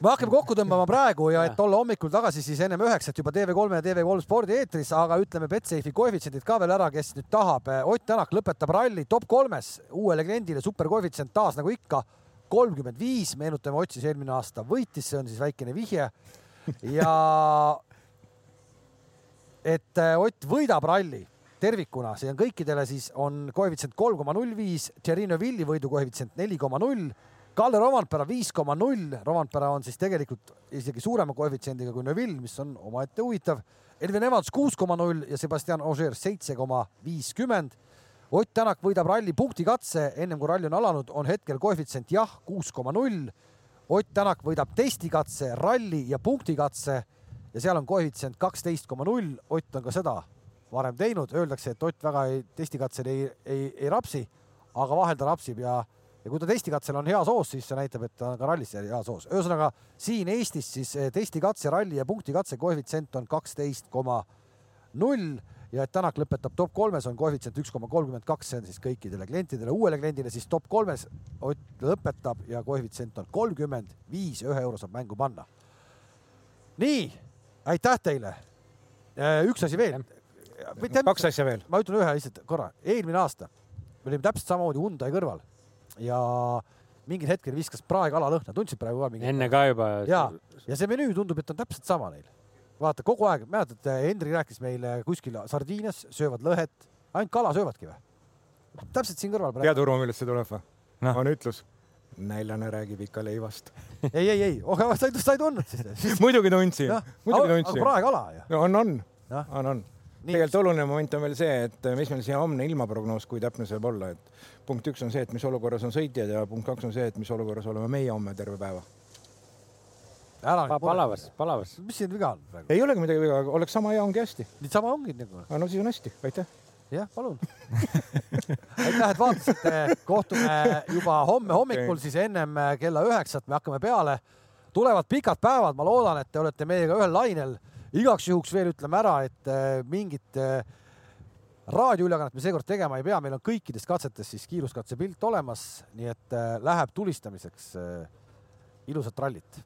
me hakkame kokku tõmbama praegu ja et olla hommikul tagasi siis ennem üheksat juba TV3 ja TV3 spordi eetris, aga ütleme Betsafe'i koefitsiendid ka veel ära, kes nüüd tahab. Ott Tänak lõpetab ralli top kolmes, uuele kliendile superkoefitsient taas nagu ikka kolmkümmend viis, meenutame, Ott siis eelmine aasta võitis, see on siis väikene vihje ja et äh, Ott võidab ralli tervikuna, see on kõikidele siis on koefitsient kolm koma null viis, Tšerino Villi võidu koefitsient neli koma null, Kalle Romantpera viis koma null, Romantpera on siis tegelikult isegi suurema koefitsiendiga kui Neville, mis on omaette huvitav. Elvin Evans kuus koma null ja Sebastian Ogier seitse koma viiskümmend. Ott Tänak võidab ralli punktikatse, ennem kui ralli on alanud, on hetkel koefitsient jah, kuus koma null. Ott Tänak võidab testikatse, ralli ja punktikatse ja seal on koefitsient kaksteist koma null. Ott on ka seda varem teinud, öeldakse, et Ott väga ei, testikatsel ei, ei, ei rapsi, aga vahel ta rapsib ja, ja kui ta testikatsel on hea soos, siis see näitab, et ta on ka rallis hea soos. ühesõnaga siin Eestis siis eh, testikatse, ralli ja punktikatse koefitsient on kaksteist koma null ja et Tänak lõpetab top kolmes, on koefitsient üks koma kolmkümmend kaks, see on siis kõikidele klientidele, uuele kliendile siis top kolmes Ott lõpetab ja koefitsient on kolmkümmend viis ja ühe euro saab mängu panna. nii, aitäh teile. üks asi veel. Kaks asja veel. ma ütlen ühe lihtsalt korra, eelmine aasta me olime täpselt samamoodi Hyundai kõrval ja mingil hetkel viskas praeg alalõhna, tundsid praegu ka mingi? enne ka juba. ja, ja see menüü tundub, et on täpselt sama neil. vaata kogu aeg, mäletad, Hendrik rääkis meile kuskil Sardiinias söövad lõhet, ainult kala söövadki või? täpselt siin kõrval tead, Urmo, millest see tuleb või no.? on ütlus, näljane räägib ikka leivast. ei, ei, ei, aga sa ei, sa ei tundnud siis? muidugi tundsin, muidugi aga tundsin. praekala ju. no on, on, Jah. on, on. Tegelikult oluline moment on veel see, et mis meil siia homne ilmaprognoos, kui täpne see võib olla, et punkt üks on see, et mis olukorras on sõitjad ja punkt kaks on see, et mis olukorras oleme meie homme terve päeva. ära Pa- palavas, palavas. mis siin viga on praegu? ei olegi midagi viga, oleks sama hea, ongi hästi. niisama ongi nagu. no siis on hästi, aitäh. jah, palun. aitäh, et vaatasite, kohtume juba homme hommikul okay. siis ennem kella üheksat, me hakkame peale. tulevad pikad päevad, ma loodan, et te olete meiega ühel lainel. Igaks juhuks veel ütleme ära, et äh, mingit äh, raadioülekannet me seekord tegema ei pea, meil on kõikides katsetes siis kiiruskatse pilt olemas, nii et äh, läheb tulistamiseks. ilusat rallit